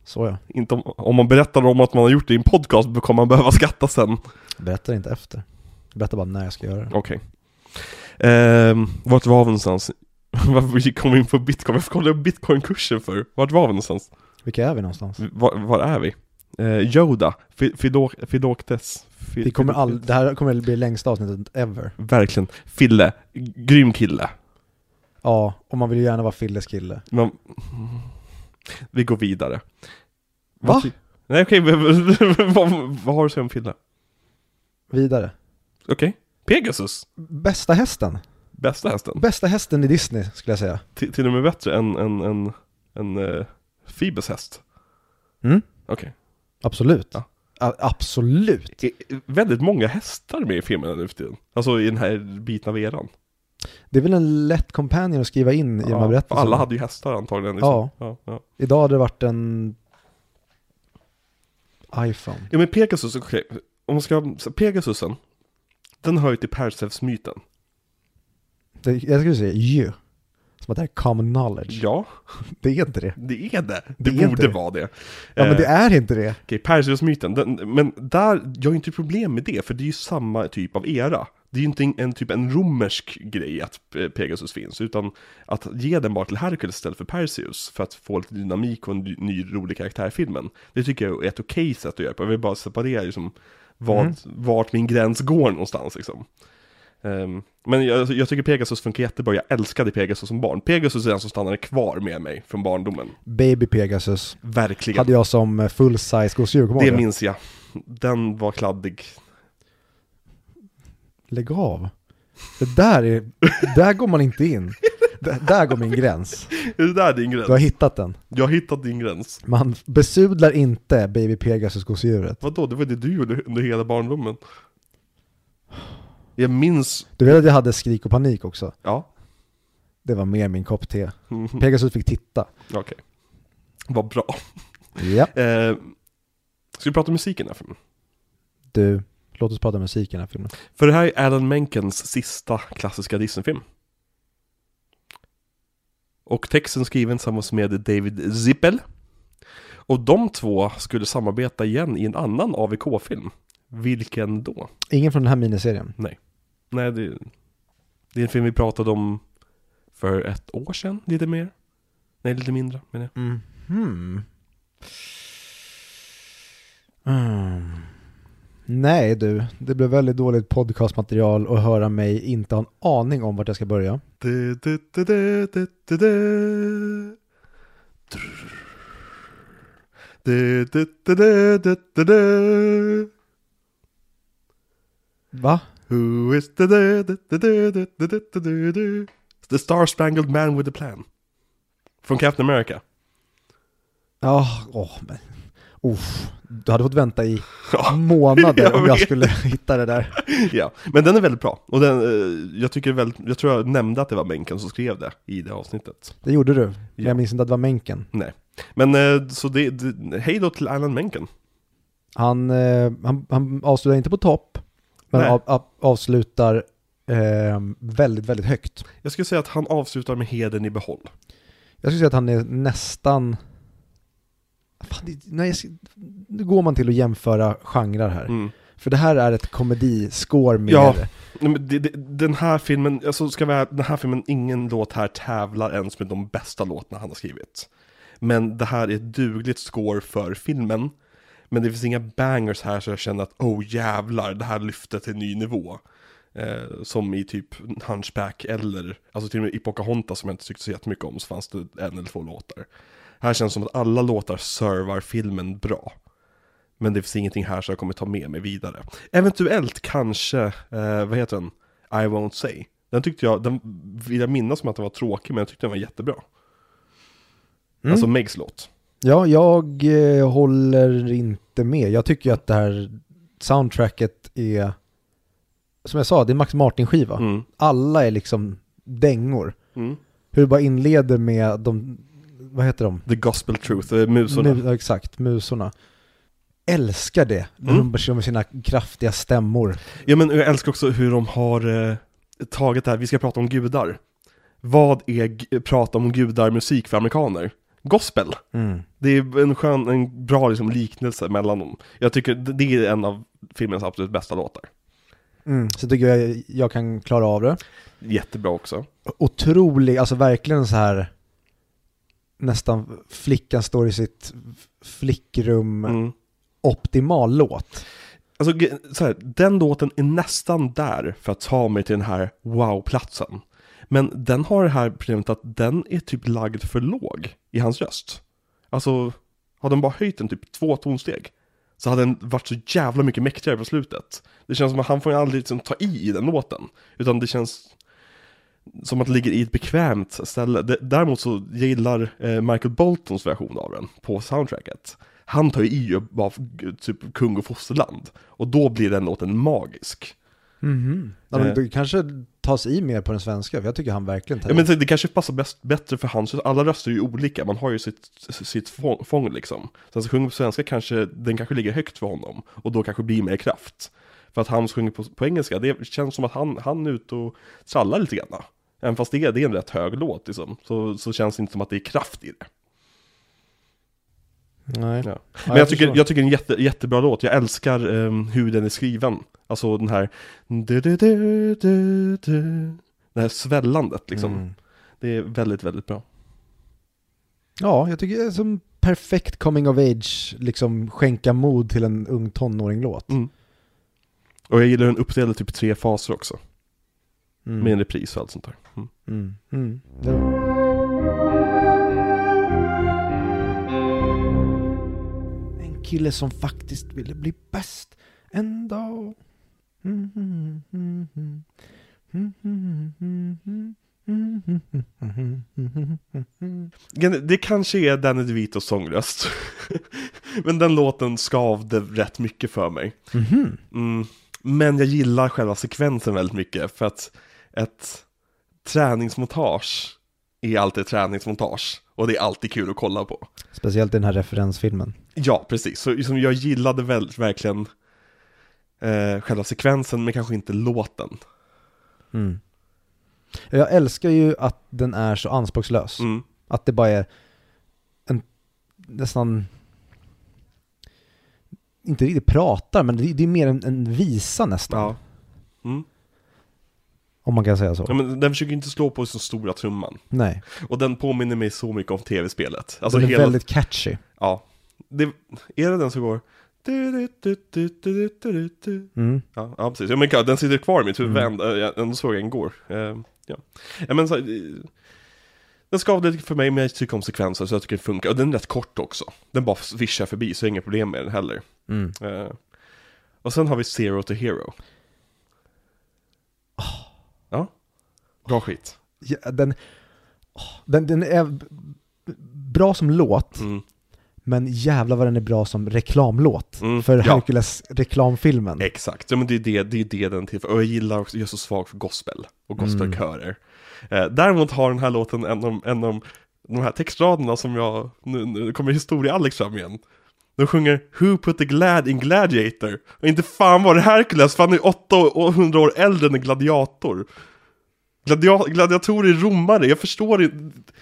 Så ja, Inte om, om man berättar om att man har gjort det i en podcast, kommer man behöva skatta sen. berättar inte efter. Jag berättar bara när jag ska göra det. Okej. Ehm, vart var vi någonstans? [LAUGHS] Varför kom vi in på bitcoin? Varför kollade jag bitcoinkursen för? Vart var vi någonstans? Vilka är vi någonstans? Var, var är vi? Eh, Yoda, Fi- Philo- Philoktes. Fi- Vi kommer all, det här kommer bli längsta avsnittet ever. Verkligen. Fille, grym kille. Ja, och man vill ju gärna vara Filles kille. Men, vi går vidare. Va? Nej okej, vad, vad har du att säga om Fille? Vidare. Okej. Pegasus, Bästa hästen. bästa hästen. Bästa hästen i Disney skulle jag säga. Till, till och med bättre än, än, än, än uh, Phoebes häst. Mm, Okej. absolut. Ja. A- absolut. Det är Väldigt många hästar med i filmen nu för tiden. Alltså i den här biten av eran. Det är väl en lätt companion att skriva in i de här berättelserna. alla hade ju hästar antagligen. Liksom. Ja. Ja, ja. Idag hade det varit en iPhone. ja men Pegasus, okej. Om man ska, Pegasusen. Den hör ju till Perseus-myten. Jag skulle säga ju. Som att det är common knowledge. Ja, [LAUGHS] Det är inte det. det är det. Det, Det borde vara det. Ja men det Eh, är inte det. Okej, Perseus-myten, den, men där, jag har inte problem med det, för det är ju samma typ av era. Det är ju inte en, typ en romersk grej att Pegasus finns, utan att ge den bara till Hercules istället för Perseus, för att få lite dynamik och en ny, rolig karaktär i filmen. Det tycker jag är ett okej sätt att göra på, jag vill bara separera liksom, vad, Mm. vart min gräns går någonstans liksom. Ehm, men jag, jag tycker Pegasus funkar jättebra, jag älskade Pegasus som barn. Pegasus är den som stannade kvar med mig från barndomen. Baby Pegasus. Verkligen. Hade jag som full size gosedjur, Det minns jag. Den var kladdig. Lägg av. Det där är, där går man inte in. [LAUGHS] D- där går min gräns. Är det där din gräns? Du har hittat den. Jag har hittat din gräns. Man besudlar inte Baby Pegasus gosedjuret. Vadå, det var det du gjorde under hela barndomen. Jag minns, Du vet att jag hade skrik och panik också? ja. Det var mer min kopp te. Mhm. Pegasus fick titta. Okej. Vad bra. Ja. Eh, ska vi prata musiken här filmen? Du, låt oss prata musik i den här filmen. För det här är Alan Menkens sista klassiska Disney-film. Och texten skriven tillsammans med David Zippel. Och de två skulle samarbeta igen i en annan AVK-film. Vilken då? Ingen från den här miniserien. Nej, det, det är en film vi pratade om för ett år sedan, lite mer. Nej, lite mindre menar jag. Mm. Hmm. Mm. Nej du, det blev väldigt dåligt podcastmaterial att höra mig inte ha en aning om vart jag ska börja. Du, du, du, du, du, du, du. Du. Va? Who is the du, du, du, du, du, du, du. The Star Spangled Man with a Plan. Från Captain America. Ja, åh men. Uff, du hade fått vänta i Ja, månader [LAUGHS] Jag om jag skulle [LAUGHS] hitta det där. [LAUGHS] ja. men den är väldigt bra. Och den, eh, jag tycker väl, jag tror jag nämnde att det var Menken som skrev det i det avsnittet. Det gjorde du, men Ja. jag minns inte att det var Menken. Nej. Men eh, så det, det hej då till Alan Menken. Han, eh, han, han avslutar inte på topp, men av, av, avslutar eh, väldigt, väldigt högt. Jag skulle säga att han avslutar med heden i behåll. Jag skulle säga att han är nästan... Fan, nej, nu går man till att jämföra genrer här. Mm. För det här är ett komediscore mer. Ja. Det, det, den här filmen, alltså ska vi, den här filmen, ingen låt här tävlar ens med de bästa låtarna han har skrivit. Men det här är ett dugligt score för filmen. Men det finns inga bangers här så jag känner att oh jävlar, det här lyfter till ny nivå. Eh, som i typ Hunchback eller, alltså till och med i Pocahontas som jag inte tyckte så jättemycket om så fanns det en eller två låtar. Här känns det som att alla låtar servar filmen bra. Men det finns ingenting här som jag kommer ta med mig vidare. Eventuellt kanske, eh, vad heter den? I won't say. Den tyckte jag, den vill jag minnas som att den var tråkig men jag tyckte den var jättebra. Mm. Alltså Megs låt. Ja, jag eh, håller inte med. Jag tycker ju att det här soundtracket är, som jag sa, det är Max Martin-skiva. Mm. Alla är liksom dängor. Mm. Hur det bara inleder med de, vad heter de? The Gospel Truth, eh, musorna. Mu- exakt, musorna. Älskar det, när Mm. de kör med sina kraftiga stämmor. Ja men jag älskar också hur de har eh, tagit det här, vi ska prata om gudar. Vad är prata om gudar musik för amerikaner? Gospel. Mm. Det är en skön, en bra liksom, liknelse mellan dem. Jag tycker det är en av filmens absolut bästa låtar. Mm. Så tycker jag jag kan klara av det. Jättebra också. Otrolig, alltså verkligen så här nästan flickan står i sitt flickrum, Mm. optimal låt. Alltså så här, den låten är nästan där för att ta mig till den här wow-platsen. Men den har det här problemet att den är typ lagd för låg i hans röst. Alltså, hade den bara höjt den typ två tonsteg så hade den varit så jävla mycket mäktigare på slutet. Det känns som att han får aldrig liksom ta i i den låten. Utan det känns som att det ligger i ett bekvämt ställe. Däremot så gillar eh, Michael Boltons version av den på soundtracket. Han tar ju i och bara typ kung och fosterland. Och då blir den låten magisk. Ja, men Eh. det kanske tas i mer på den svenska, för jag tycker han verkligen tar Ja, men det kanske passar bäst, bättre för hans, alla röster är ju olika, man har ju sitt, sitt fång, fång liksom. Så att sjunga på svenska kanske, den kanske ligger högt för honom, och då kanske blir mer kraft. För att han sjunger på, på engelska, det känns som att han, han är ute och trallar lite grann. Även fast det är, det är en rätt hög låt liksom, så, så känns det inte som att det är kraft i det. Nej. Ja. Men jag, tycker, jag tycker det är en jätte, jättebra låt, jag älskar ehm, hur den är skriven. Alltså den här... Det här svällandet liksom. Mm. Det är väldigt, väldigt bra. Ja, jag tycker det är som perfekt coming of age, liksom skänka mod till en ung tonåring-låt. Mm. Och jag gillar den uppdelad i typ tre faser också. Mm. Med en repris och allt sånt där. Mm. Mm. Mm. Det- En kille som faktiskt ville bli bäst en dag. Mm, mm, mm, mm. Mm, mm, mm, mm. Mm, mm, mm, mm, mm, mm. Det kanske är Danny DeVitos sångröst. Men den låten skavde rätt mycket för mig. Mhm. Mm. Men jag gillar själva sekvensen väldigt mycket för att ett träningsmontage är alltid ett träningsmontage. Och det är alltid kul att kolla på. Speciellt i den här referensfilmen. Ja, precis. Så liksom, jag gillade väl, verkligen eh, själva sekvensen men kanske inte låten. Mm. Jag älskar ju att den är så anspråkslös. Mm. Att det bara är en nästan inte riktigt pratar, men det det är mer en, en visa nästan. Ja. Mm. Om man kan säga så. ja. men den försöker inte slå på så stora trumman. Nej, Och den påminner mig så mycket om tv-spelet. Alltså den är hela, väldigt catchy. ja. Det, är det den som går? Mm. Ja, ja, precis. Ja, men den sitter kvar i mitt huvud, Mm. ändå såg jag igår. Eh, ja. ja, men så, den skavde lite för mig, men jag tycker om sekvenser så jag tycker det funkar. Och den är rätt kort också. Den bara svischar förbi, så jag har inga problem med den heller. Mm. Eh, och sen har vi Zero to Hero. Ja, bra skit. Ja, den, den, den är bra som låt, Mm. men jävlar vad den är bra som reklamlåt. Mm, För ja. Hercules-reklamfilmen. Exakt, ja, men det är det, det är det den till för. Och jag gillar också, jag är så svag för gospel och gospelkörer. Eh, däremot har den här låten en av, en av de här textraderna som jag, nu, nu kommer historia-Alex fram igen. De sjunger Who put the glad in gladiator? Och inte fan var det Hercules, för han är 800 år äldre än en gladiator. Gladia gladiatorer är romare, jag förstår inte.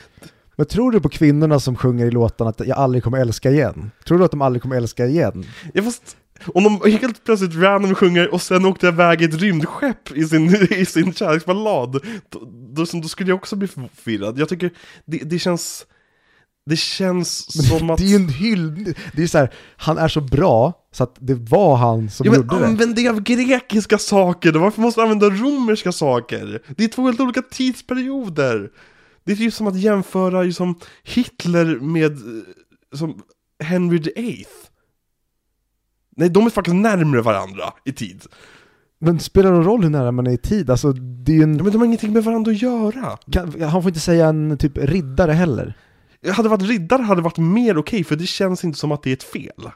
Men tror du på kvinnorna som sjunger i låten att jag aldrig kommer älska igen? Tror du att de aldrig kommer älska igen? Ja, fast, Om de helt plötsligt random sjunger och sen åkte iväg i ett rymdskepp i sin, [LAUGHS] i sin kärleksballad, då, då, då skulle jag också bli förvirrad. Jag tycker det, det känns... Det känns Men som att... Det är ju en hyllning, det är så här, han är så bra så att det var han som Ja, men gjorde det. använd dig av grekiska saker då, varför måste du använda romerska saker? Det är två helt olika tidsperioder. Det är ju som att jämföra ju som Hitler med eh, som Henry VIII. Nej, de är faktiskt närmare varandra i tid. Men spelar det någon roll hur nära man är i tid? Alltså, det är ju en... Ja, men de har ingenting med varandra att göra. Kan, han får inte säga en typ riddare heller. Hade varit riddare hade varit mer okej, för det känns inte som att det är ett fel.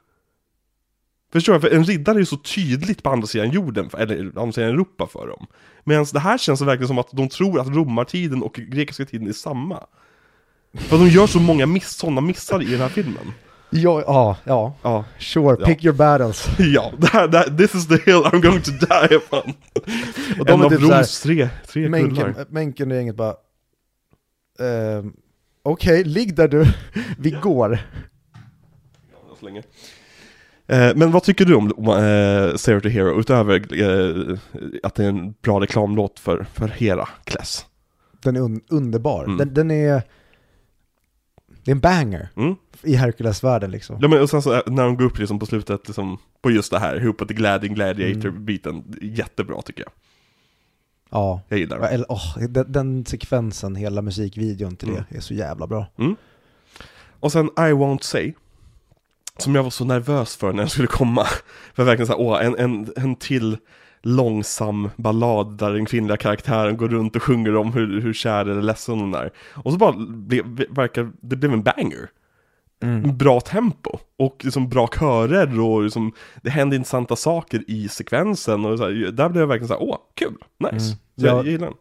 Förstår du? För en riddare är ju så tydligt på andra sidan jorden, eller andra sidan Europa för dem. Medan det här känns verkligen som att de tror att romartiden och grekiska tiden är samma. För de gör så många miss, sådana missar i den här filmen. Ja, ja, ja. Ja, Sure, Ja. pick your battles. [LAUGHS] ja det här, this is the hill I'm going to die upon. [LAUGHS] Och de en är av typ Roms tre, tre kullar. Menken och gänget bara... ehm, Okej, ligg där du. [LAUGHS] Vi går. Så länge. Eh, men vad tycker du om, eh, Zero to Hero, utöver eh, att det är en bra reklamlåt för, för Herakles? Den är un underbar. Mm. Den, den är... Det är en banger Mm? i Hercules-världen liksom. Ja men och sen så eh, när de går upp liksom på slutet liksom, på just det här, put the glad gladiator-biten, jättebra tycker jag. Ja. Jag gillar den. Eller, åh, den, den sekvensen, hela musikvideon till Mm. det, är så jävla bra. Och sen I won't say, som jag var så nervös för när den skulle komma. [LAUGHS] För verkligen såhär, åh, en, en, en till långsam ballad där den kvinnliga karaktären går runt och sjunger om hur, hur kär eller ledsen hon är. Och så bara blev, verkar, det blev en banger. Bra tempo, och liksom bra körer och liksom, det hände intressanta saker i sekvensen och så här, där blev jag verkligen såhär, åh, kul, nice. Mm. Jag, jag gillar den.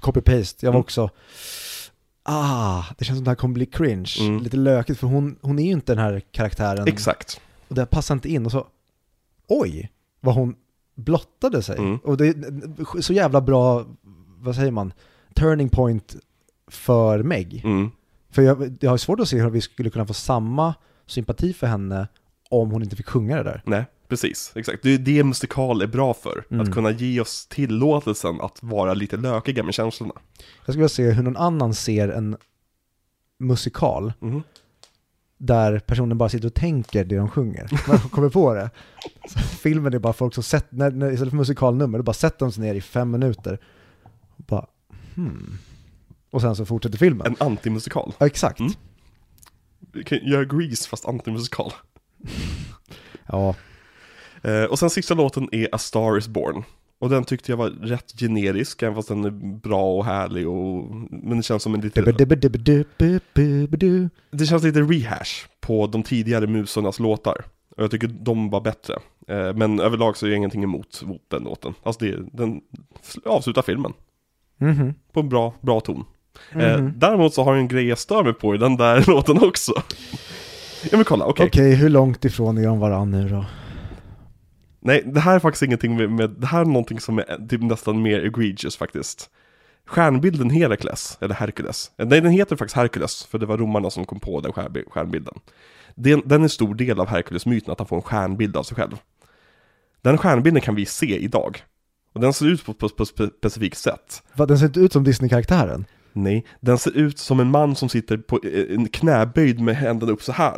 Copy-paste, jag var Mm. också... Ah, det känns som det här kommer bli cringe. Mm. Lite lökigt för hon, hon är ju inte den här karaktären. Exakt. Och det passar inte in och så... Oj, vad hon blottade sig. Mm. Och det är så jävla bra, vad säger man, turning point för Meg. Mm. För jag, jag har svårt att se hur vi skulle kunna få samma sympati för henne om hon inte fick sjunga det där. Nej, precis. Exakt. Det är det musikal är bra för. Mm. Att kunna ge oss tillåtelsen att vara lite lökiga med känslorna. Jag skulle vilja se hur någon annan ser en musikal Mhm. där personen bara sitter och tänker det de sjunger. [LAUGHS] Man kommer på det. Så filmen är bara folk som när, när, istället för musikalnummer, då bara sätter de sig ner i fem minuter. Och bara, hmm. Och sen så fortsätter filmen. En antimusikal. Ja, exakt. Mm. Göra Grease fast antimusikal. [LAUGHS] Ja, Eh, och sen sista låten är A Star Is Born. Och den tyckte jag var rätt generisk, även fast den är bra och härlig och... Men det känns som en lite... Det känns lite rehash på de tidigare musornas låtar. Och jag tycker de var bättre. Eh, men överlag så är jag ingenting emot, den låten. Alltså det, den avslutar filmen. Mhm. På en bra, bra ton. Eh, Mhm. däremot så har jag en grej jag stör mig på i den där [LAUGHS] låten också. Ja men kolla, okej. Okej, hur långt ifrån är de varann nu då? Nej, det här är faktiskt ingenting med, med, det här är någonting som är typ nästan mer egregious faktiskt. Stjärnbilden Herakles, eller Herkules. Eh, Nej, den heter faktiskt Herkules, för det var romarna som kom på den stjärnbi- stjärnbilden. Den, den är en stor del av Herkules-myten, att han får en stjärnbild av sig själv. Den stjärnbilden kan vi se idag. Och den ser ut på ett specifikt sätt. Va, Den ser inte ut som Disney-karaktären. Nej, den ser ut som en man som sitter på eh, en knäböjd med händerna upp så här.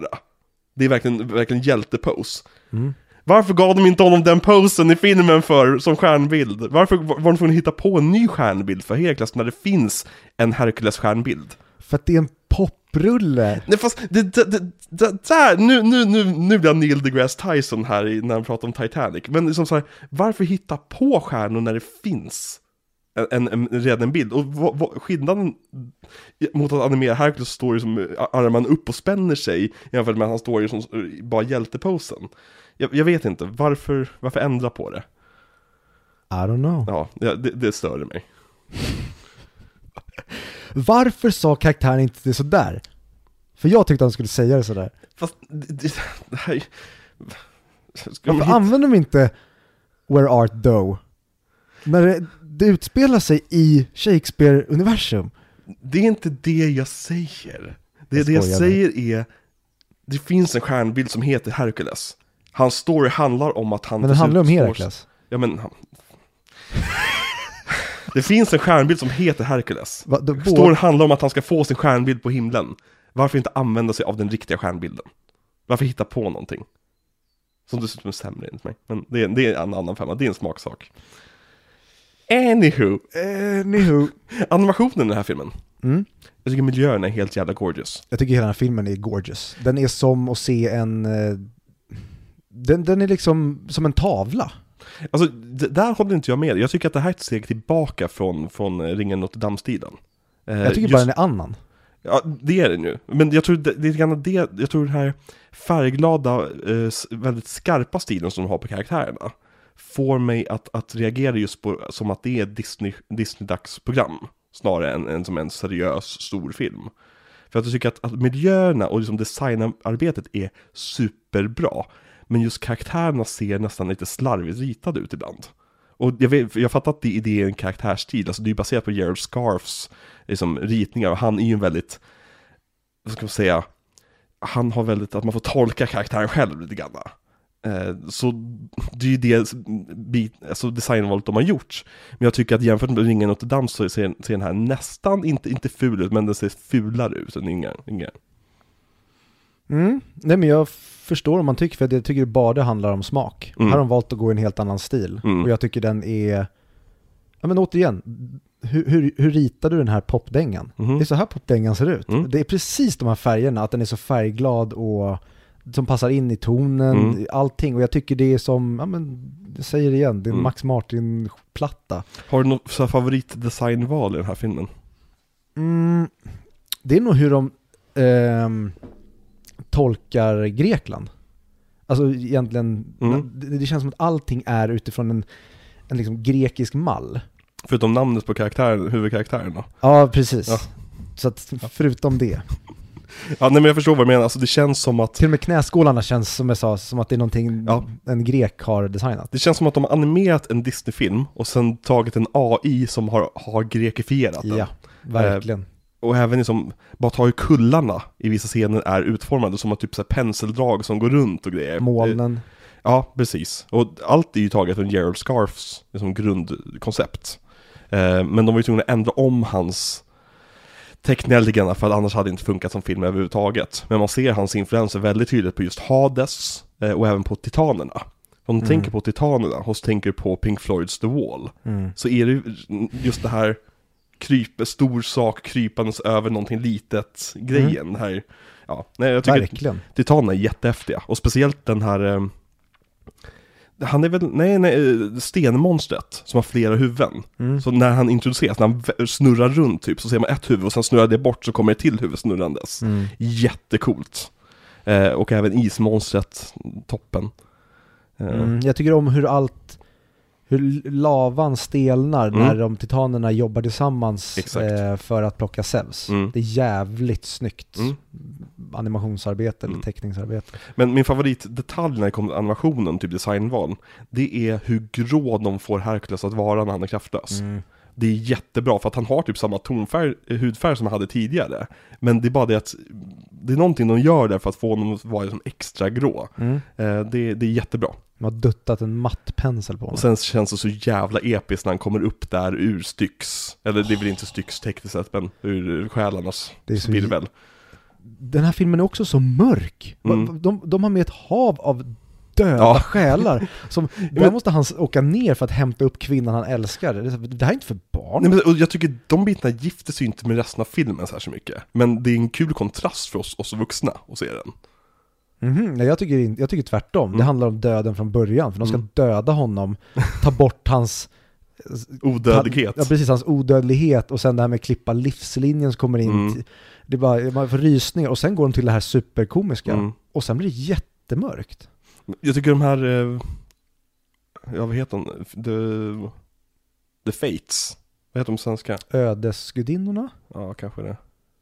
Det är verkligen, verkligen hjältepose. Mm. Varför gav de inte honom den posen i filmen för, som stjärnbild? Varför var de tvungna att hitta på en ny stjärnbild för Herakles när det finns en Herkules stjärnbild? För att det är en poprulle. Nej fast, det, det, det, det, där, nu, nu, nu, nu blir jag Neil deGrasse Tyson här i, när han pratar om Titanic. Men liksom så här, varför hitta på stjärnor när det finns en, en, redan en bild? Och vad, vad, skillnaden mot att animera Herkules står ju som eh, armarna upp och spänner sig jämfört med att han står ju som eh, bara hjälteposen. Jag, jag vet inte, varför, varför ändra på det? I don't know. Ja, det, det störde mig. Varför sa karaktären inte det sådär? För jag tyckte han skulle säga det sådär. Fast det, [LAUGHS] det, här... Varför använder de inte Where Art Thou? När det, det utspelar sig i Shakespeare-universum. Det är inte det jag säger. Det, Jag det jag säger är, det finns en stjärnbild som heter Herkules. Hans story handlar om att han Men den handlar om Herakles. Ja men han... Det finns en stjärnbild som heter Hercules. Va, då, Storyn handlar om att han ska få sin stjärnbild på himlen. Varför inte använda sig av den riktiga stjärnbilden? Varför hitta på någonting? Som dessutom är sämre enligt mig. Men det är, det är en annan femma, det är en smaksak. Anywho, Anywho. [LAUGHS] animationen i den här filmen. Mm. Jag tycker miljön är helt jävla gorgeous. Jag tycker hela den här filmen är gorgeous. Den är som att se en... eh, Den, den är liksom som en tavla. Alltså, där håller inte jag med. Jag tycker att det här är ett steg tillbaka från, från Ringen Notre Dame-stilen. Eh, Jag tycker just- bara den är annan. Ja, det är den ju. Men jag tror det, det är grann det, jag tror den här färgglada, eh, väldigt skarpa stilen som de har på karaktärerna får mig att, att reagera just på som att det är Disney, Disney-dagsprogram snarare än, än som en seriös stor film. För att jag tycker att, att miljöerna och liksom designarbetet är superbra. Men just karaktärerna ser nästan lite slarvigt ritade ut ibland. Och jag, vet, jag fattar att det, det är en karaktärsstil, alltså det är baserat på Gerald Scarfs liksom, ritningar och han är ju en väldigt, vad ska man säga, han har väldigt, att man får tolka karaktären själv lite grann. Eh, Så det är ju det bit, alltså designvalet de har gjort. Men jag tycker att jämfört med Ringen Notre Dame så ser, ser den här nästan, inte, inte ful ut, men den ser fulare ut än Ingen. Ingen. Mm. Nej men jag förstår om man tycker, för jag tycker det bara handlar om smak. Mm. Här har de valt att gå i en helt annan stil. Mm. Och jag tycker den är, ja men återigen, hur, hur, hur ritar du den här popdängan? Mhm. Det är så här popdängan ser ut. Mm. Det är precis de här färgerna, att den är så färgglad och som passar in i tonen, Mm. allting. Och jag tycker det är som, ja men, jag säger det igen, det är en Mm. Max Martin-platta. Har du något favoritdesignval i den här filmen? Mm, det är nog hur de ehm, tolkar Grekland. Alltså egentligen, Mm. det, det känns som att allting är utifrån en, en liksom grekisk mall. Förutom namnet på karaktären, huvudkaraktären då? Ja, precis. Ja. Så att förutom det. Ja, nej men jag förstår vad du menar, alltså det känns som att Till och med knäskålarna känns som jag sa, som att det är någonting Ja. en grek har designat. Det känns som att de har animerat en Disney-film och sen tagit en AI som har, har grekifierat den. Ja, verkligen. Och även liksom, bara ta hur kullarna i vissa scener är utformade som att typ så här penseldrag som går runt och grejer. Molnen. Ja, precis. Och allt är ju taget från Gerald Scarfs liksom, grundkoncept. Eh, men de var ju tvungna att ändra om hans lite grann för att annars hade det inte funkat som film överhuvudtaget. Men man ser hans influenser väldigt tydligt på just Hades eh, och även på Titanerna. Om du Mm. tänker på Titanerna och så tänker på Pink Floyds The Wall Mm. så är det ju just det här kryp, stor sak krypandes över någonting litet grejen. Det här, ja, nej, jag tycker Verkligen. Titanerna är jättehäftiga. Och speciellt den här... Han är väl, nej, nej, eh, stenmonstret som har flera huvuden. Mm. Så när han introduceras, när han snurrar runt typ, så ser man ett huvud och sen snurrar det bort så kommer det till huvud snurrandes. Mm. Jättecoolt. Eh, och även ismonstret, toppen. Eh, Mm. Jag tycker om hur allt, hur lavan stelnar Mm. när de titanerna jobbar tillsammans eh, för att plocka Zeus. Mm. Det är jävligt snyggt Mm. animationsarbete eller Mm. teckningsarbete. Men min favoritdetalj när det kommer till animationen, typ designval, det är hur grå de får Hercules att vara när han är kraftlös. Mm. Det är jättebra för att han har typ samma tonfärg, hudfärg som han hade tidigare. Men det är bara det att det är någonting de gör där för att få honom att vara liksom extra grå. Mm. Eh, det, det är jättebra. De har duttat en matt pensel på honom. Och sen känns det så jävla episkt när han kommer upp där ur Styx. Eller det är väl inte Styx tekniskt sett, men ur själarnas virvel. Den här filmen är också så mörk. Mm. De, de har med ett hav av döda Ja. själar. Som, [LAUGHS] där måste han åka ner för att hämta upp kvinnan han älskar. Det, det här är inte för barn. Nej, men, och jag tycker de bitarna gifter sig inte med resten av filmen så mycket. Men det är en kul kontrast för oss, oss vuxna att se den. Mhm, nej, jag, tycker, jag tycker tvärtom. Det Mm. handlar om döden från början. För de ska Mm. döda honom, ta bort hans... [LAUGHS] Odödlighet. Ja, precis. Hans odödlighet och sen det här med klippa livslinjen som kommer in. Mm. Det är bara, man får rysningar och sen går de till det här superkomiska. Mm. Och sen blir det jättemörkt. Jag tycker de här, eh, ja vad heter de? The, the Fates. Vad heter de svenska? Ödesgudinnorna? Ja, kanske det.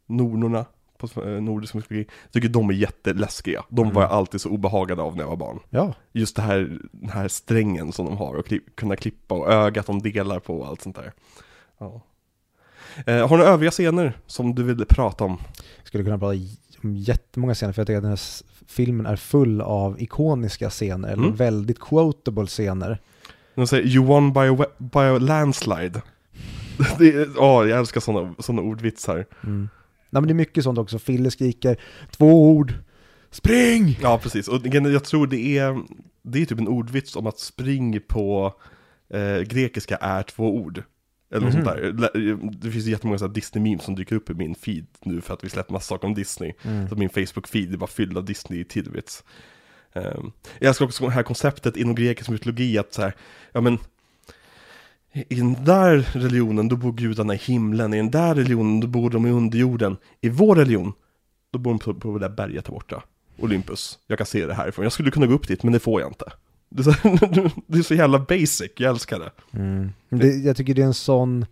Nornorna på eh, nordisk mytologi. Jag tycker de är jätteläskiga. De Mm. var jag alltid så obehagade av när jag var barn. Ja. Just det här, den här strängen som de har och kli- kunna klippa och ögat de delar på och allt sånt där. Ja. Eh, har du övriga scener som du vill prata om? Skulle kunna prata jättemånga scener för jag tycker att den här filmen är full av ikoniska scener, eller Mm. väldigt quotable scener. De säger 'You won by a, by a landslide' [LAUGHS] Ja, jag älskar sådana såna ordvitsar Mm. Nej men det är mycket sånt också, Fille skriker två ord, spring! Ja, precis. Och jag tror det är, det är typ en ordvits om att spring på eh, grekiska är två ord. Eller något Mhm. sånt där. Det finns jättemånga sådana Disney-memes som dyker upp i min feed nu för att vi släpper massa saker om Disney. Mm. Så min Facebook-feed är bara fylld av Disney-tidbits. Um, jag älskar också det här konceptet inom grekisk mytologi att så här, ja men i den där religionen då bor gudarna i himlen, i den där religionen då bor de i underjorden. I vår religion, då bor de på, på det där berget där borta. Olympus. Jag kan se det härifrån. Jag skulle kunna gå upp dit, men det får jag inte. Det är så, [LAUGHS] det är så jävla basic, jag älskar det. Mm. Det, jag tycker det är en sån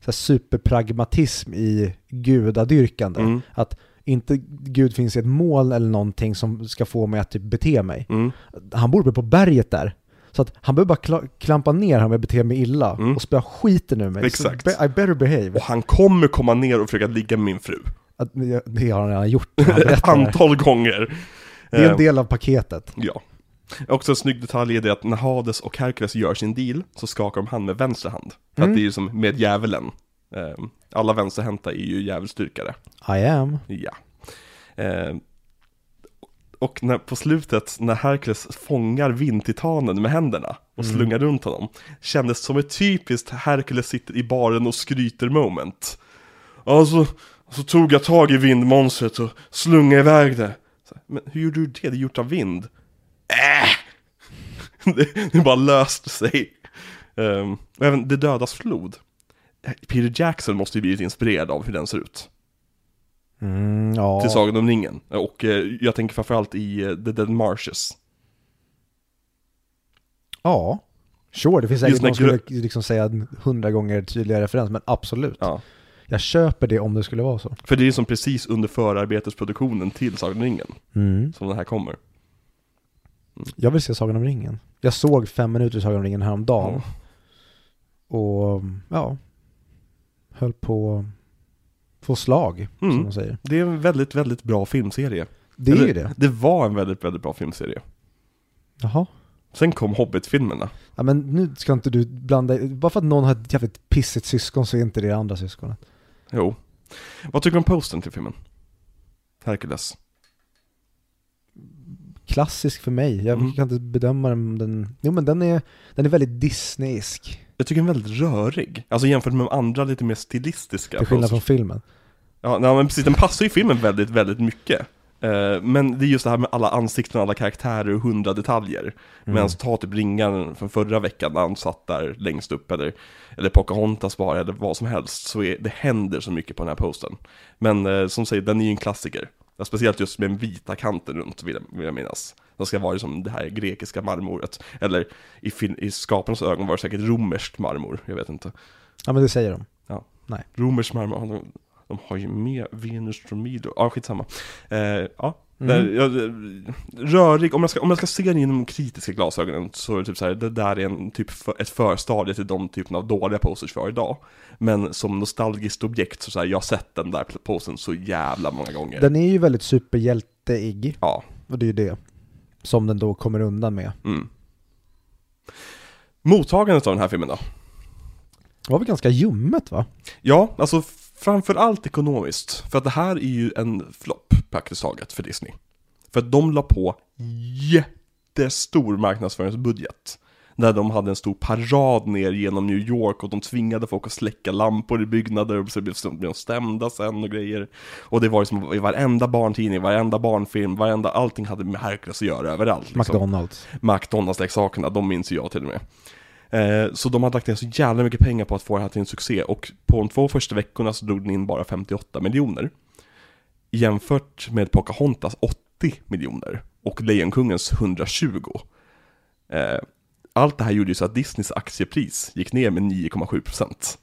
så här, superpragmatism i gudadyrkande. Mm. Att inte Gud finns i ett mål eller någonting som ska få mig att typ bete mig. Mm. Han bor uppe på berget där. Så att han behöver bara kla- klampa ner här om jag beter mig illa Mm. och spöa skiten ur mig. Exakt. Be- I better behave. Och han kommer komma ner och försöka ligga med min fru. Att, det- har han redan gjort. Han [LAUGHS] Ett antal gånger. det är Eh, en del av paketet. Ja. Också en snygg detalj är det att när Hades och Herkules gör sin deal så skakar de hand med vänster hand. För Mm. att det är ju som med djävulen. Eh, Alla vänsterhänta är ju djävulsdyrkare. I am. Ja. Eh, Och när, på slutet, när Herkules fångar vindtitanen med händerna och Mm. slungar runt honom, kändes som ett typiskt Herkules sitter i baren och skryter moment. Ja, så, tog jag tag i vindmonstret och slungade iväg det. Men hur gjorde du det? Det är gjort av vind. Äh! [LAUGHS] det, det bara löste sig. Um, och även Det dödas flod. Peter Jackson måste ju blivit inspirerad av hur den ser ut Mm, ja. till Sagan om ringen. Och eh, jag tänker framförallt i eh, The Dead Marshes. ja. Sure, det finns säkert någon som skulle liksom säga hundra gånger tydligare referens, men absolut. Ja. Jag köper det om det skulle vara så. För det är som precis under förarbetesproduktionen till Sagan om ringen Mm. som den här kommer. Jag vill se Sagan om ringen. Jag såg fem minuter i Sagan om ringen häromdagen. Ja. Och ja, höll på att få slag, som Mm. man säger. Det är en väldigt, väldigt bra filmserie. Det är ju det. Det var en väldigt, väldigt bra filmserie. Jaha. Sen kom Hobbit-filmerna. Ja men nu ska inte du blanda, bara för att någon har ett jävligt pissigt syskon så är inte det andra syskonet. Jo. Vad tycker du om posten till filmen? Hercules. Klassisk för mig, jag Mm. kan inte bedöma den, den, jo men den är, den är väldigt Disneysk. Jag tycker den är väldigt rörig. Alltså jämfört med de andra lite mer stilistiska. Till skillnad från posters. filmen. Ja, nej, men precis. Den passar ju filmen väldigt, väldigt mycket. Eh, men det är just det här med alla ansikten, alla karaktärer och hundra detaljer. Mm. Medan ta typ ringaren från förra veckan när han satt där längst upp eller, eller Pocahontas bara eller vad som helst så är, det händer så mycket på den här posten. Men eh, som säger, den är ju en klassiker. Ja, Speciellt just med den vita kanten runt vill jag, vill jag minnas. Det ska vara som det här grekiska marmoret. Eller i, fil- i skaparnas ögon var det säkert romerskt marmor, jag vet inte. Ja men det säger de. Romersk marmor, de, har ju med Venus från Milo. Ja, skitsamma. Eh, ja, Mm. jag, rörig, om jag, ska, om jag ska se den genom kritiska glasögonen så är det typ så här, det där är en typ för, ett förstadie till de typen av dåliga posters vi har idag. Men som nostalgiskt objekt så, så här, jag har sett den där posen så jävla många gånger. Den är ju väldigt superhjälteig, Ja, och det är ju det som den då kommer undan med. mm. Mottagandet av den här filmen då? Det var väl ganska ljummet va? Ja, alltså framförallt ekonomiskt. För att det här är ju en flopp praktiskt taget för Disney. För att de la på jättestor marknadsföringsbudget. Där de hade en stor parad ner genom New York och de tvingade folk att släcka lampor i byggnader och så blev de stämda sen och grejer. Och det var ju som i varenda barntidning, varenda barnfilm, varenda, allting hade med Hercules att göra överallt. liksom. McDonalds. McDonalds-leksakerna, de minns ju jag till och med. Eh, så de hade lagt ner så jävla mycket pengar på att få det här till en succé och på de två första veckorna så drog den in bara 58 miljoner. Jämfört med Pocahontas 80 miljoner och Lejonkungens 120. Eh, allt det här gjorde ju så att Disneys aktiepris gick ner med 9,7%.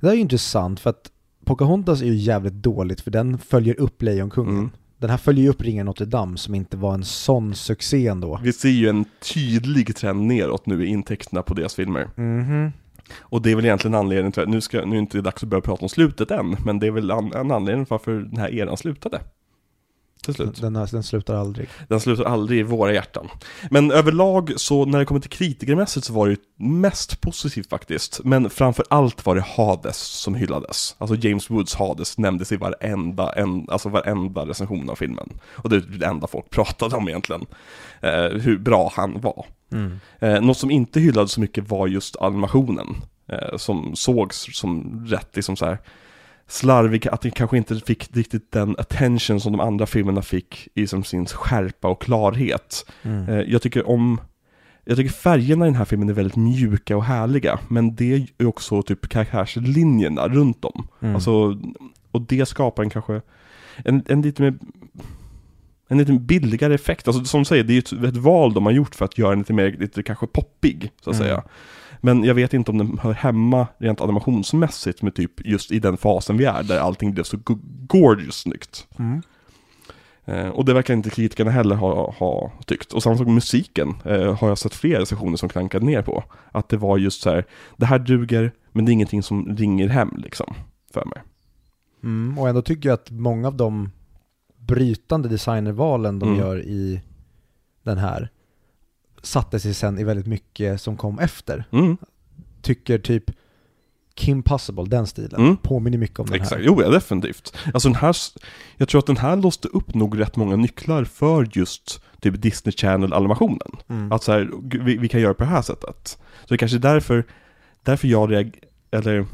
Det där är ju intressant för att Pocahontas är ju jävligt dåligt för den följer upp Lejonkungen. Mm. Den här följer ju upp Ringen Notre Dame som inte var en sån succé ändå. Vi ser ju en tydlig trend neråt nu i intäkterna på deras filmer. Mhm. Och det är väl egentligen anledningen till att, nu, ska, nu är det inte dags att börja prata om slutet än, men det är väl an, en anledning varför den här eran slutade. Till slut. Den, den, den slutar aldrig. Den slutar aldrig i våra hjärtan. Men överlag så när det kommer till kritikermässigt så var det ju mest positivt faktiskt. Men framför allt var det Hades som hyllades. Alltså James Woods Hades nämndes i varenda, en, alltså varenda recension av filmen. Och det är det enda folk [LAUGHS] pratade om egentligen. Eh, hur bra han var. Mm. Eh, något som inte hyllades så mycket var just animationen. Eh, som sågs som rätt liksom så här slarvig, att det kanske inte fick riktigt den attention som de andra filmerna fick i som sin skärpa och klarhet. Mm. Eh, jag tycker om jag tycker färgerna i den här filmen är väldigt mjuka och härliga, men det är också typ karaktärslinjerna runt om. Mm. Alltså, och det skapar en kanske, en, en lite mer, en lite billigare effekt. Alltså som du säger, det är ju ett, ett val de har gjort för att göra den lite mer, lite kanske poppig, så att Mm. säga. Men jag vet inte om den hör hemma rent animationsmässigt med typ just i den fasen vi är, där allting blev så go- gorgeous snyggt. Mm. Eh, och det verkar inte kritikerna heller ha, ha tyckt. Och samma sak med musiken eh, har jag sett flera recensioner som klankade ner på. Att det var just så här, det här duger, men det är ingenting som ringer hem liksom, för mig. Mm. Och ändå tycker jag att många av de brytande designervalen de Mm. gör i den här satte sig sen i väldigt mycket som kom efter. Mm, Tycker typ Kim Possible, den stilen, Mm. påminner mycket om den exakt, här. jo ja, definitivt. Alltså den här, jag tror att den här låste upp nog rätt många nycklar för just typ Disney Channel-animationen. Mm. Att så här, vi, vi kan göra på det här sättet. Så det är kanske är därför, därför jag reag- eller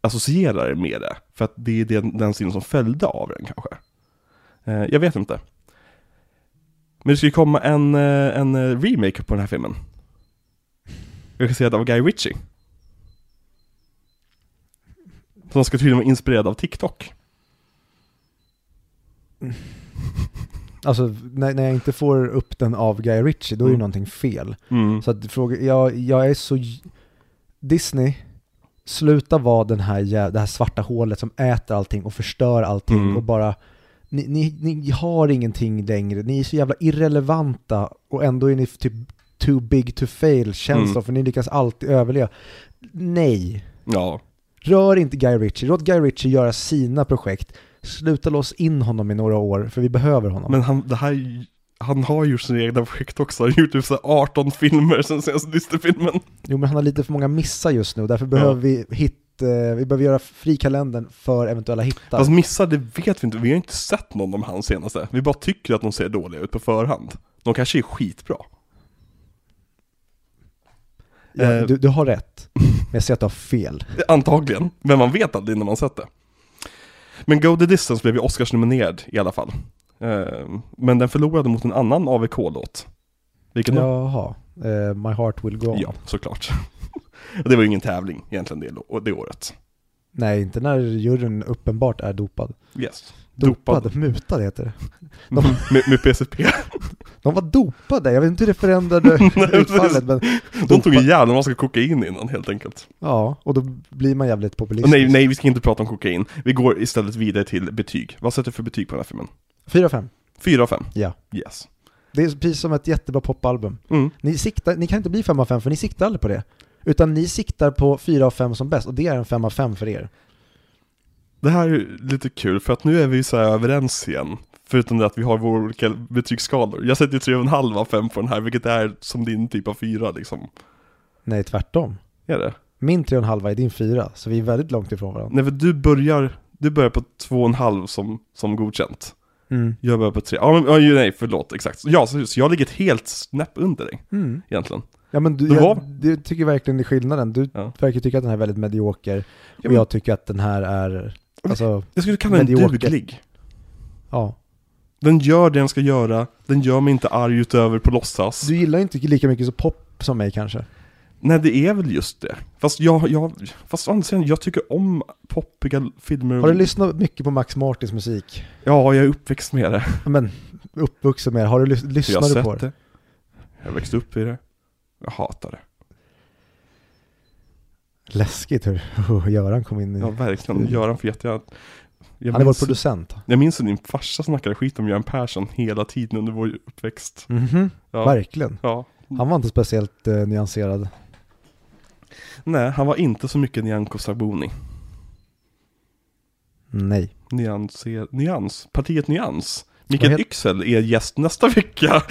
associerar med det. För att det är den, den stilen som följde av den kanske. Eh, jag vet inte. Men det ska ju komma en, eh, en eh, remake på den här filmen. Det var Guy Ritchie. Som ska tydligen vara inspirerad av TikTok. [LAUGHS] Alltså när, när jag inte får upp den av Guy Ritchie, då är ju Mm. någonting fel. Mm. Så att fråga, jag, jag är så... Disney, sluta vara den här, det här svarta hålet som äter allting och förstör allting Mm. och bara... Ni, ni, ni har ingenting längre, ni är så jävla irrelevanta och ändå är ni typ too big to fail känns Mm. för ni lyckas alltid överleva. Nej, Ja. rör inte Guy Ritchie, låt Guy Ritchie göra sina projekt. Sluta lås in honom i några år, för vi behöver honom. Men han, det här, han har gjort sina egna projekt också. Han har gjort typ så här 18 filmer sen senaste Disney-filmen. Jo men han har lite för många missar just nu därför behöver vi hit, eh, vi behöver göra frikalendern för eventuella hittar. Fast missar, det vet vi inte. Vi har inte sett någon av hans senaste. Vi bara tycker att de ser dåliga ut på förhand. De kanske är skitbra. ja, eh, du, du har rätt, men jag ser att du har fel. [LAUGHS] Antagligen, men man vet aldrig när man sett det. Men Go the Distance blev ju Oscars-nominerad i alla fall. Eh, Men den förlorade mot en annan AVK-låt. Vilken då? Jaha, eh, My Heart Will Go On. Ja, såklart. Och det var ju ingen tävling egentligen det, det året. Nej, inte när juryn uppenbart är dopad. Yes. Dopad, Dopad. mutad heter det. [LAUGHS] med, med PCP. [LAUGHS] De var dopade, jag vet inte hur det förändrade [LAUGHS] utfallet men De tog ihjäl en massa kokain innan helt enkelt. ja, och då blir man jävligt populistisk. nej, nej, vi ska inte prata om kokain. Vi går istället vidare till betyg. Vad sätter du för betyg på den här filmen? 4 5, 4 av 5? ja. Yes. Det är precis som ett jättebra popalbum. Mm. Ni, siktar, ni kan inte bli 5 av 5 för ni siktar aldrig på det. Utan ni siktar på 4 av 5 som bäst och det är en 5 av 5 för er. Det här är lite kul för att nu är vi så här överens igen. Förutom det att vi har våra olika betygsskalor. Jag sätter 3,5 av 5 på den här, vilket är som din typ av 4 liksom. Nej, tvärtom. Är det? Min 3,5 är din 4, så vi är väldigt långt ifrån varandra. Nej, för du börjar, du börjar på 2,5 som, som godkänt. Mm. Jag börjar på 3. Ja, men, nej, förlåt, exakt. Ja, så, så jag ligger ett helt snäpp under dig, Mm. egentligen. Ja men du, Det jag, du tycker verkligen det är skillnaden. Du Ja. verkar tycka att den här är väldigt medioker. Och jag tycker att den här är, alltså, Jag skulle kalla den Medioker. duglig. ja. Den gör det den ska göra, den gör mig inte arg utöver på låtsas. Du gillar inte lika mycket så pop som mig kanske. Nej, det är väl just det. Fast jag, jag, fast andra sidan, jag tycker om poppiga filmer. Har du lyssnat mycket på Max Martins musik? Ja, jag är uppväxt med det. Men, uppvuxen med det. Har du lys- Jag lyssnar har du sett på det. det? Jag har växt upp i det. Jag hatar det. Läskigt [LAUGHS] hur Göran kom in i... Ja, verkligen. Göran får jättegärna... Jag Han är vår minns, producent. jag minns att din farsa snackade skit om Göran Persson hela tiden under vår uppväxt. Mhm, Ja. verkligen. Ja. Han var inte speciellt eh, nyanserad. Nej, han var inte så mycket Nyamko Sabuni. Nej. Nyanser, nyans. Partiet Nyans. Mikael Yxel är gäst nästa vecka.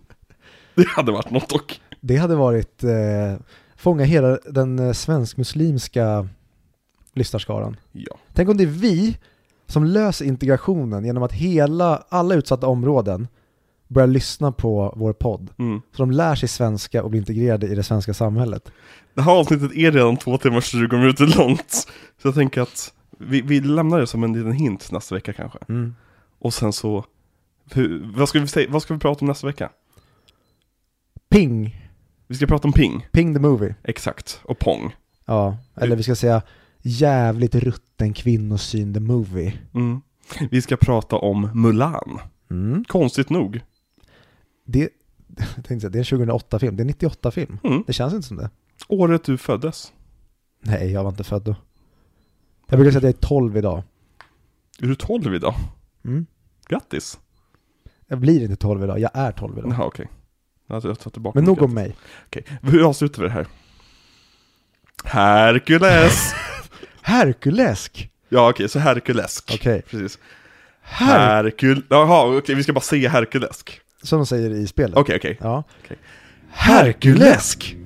[LAUGHS] det hade varit något dock. Det hade varit eh, fånga hela den eh, svensk-muslimska lyssnarskaran. Ja. Tänk om det är vi som löser integrationen genom att hela, alla utsatta områden börjar lyssna på vår podd. Mm. Så de lär sig svenska och blir integrerade i det svenska samhället. Det här avsnittet är redan två timmar och 20 minuter långt. Så jag tänker att vi, vi lämnar det som en liten hint nästa vecka kanske. Mm. Och sen så, hur, vad, ska vi säga, vad ska vi prata om nästa vecka? Ping, Vi ska prata om Ping, Ping the Movie. exakt, och Pong. Ja, eller vi ska säga jävligt rutten kvinnosyn the movie. Mm. Vi ska prata om Mulan, Mm. konstigt nog. Det, jag [LAUGHS] tänkte säga, det är en 2008-film, det är en 98-film. Mm. Det känns inte som det. Året du föddes. Nej, jag var inte född då. Jag brukar säga att jag är 12 idag. Är du 12 idag? Mm. Grattis! Jag blir inte 12 idag, jag är 12 idag. Jaha okej. Alltså, jag tar tillbaka Men nog om mig. Okej, hur avslutar vi det här? Herkules! [LAUGHS] Herkulesk! ja okej, så Herkulesk. Okej. Precis. Her- Herkul... Jaha, okej, vi ska bara säga Herkulesk. Som de säger i spelet. Okej, okej. Ja. Okej. Herkulesk!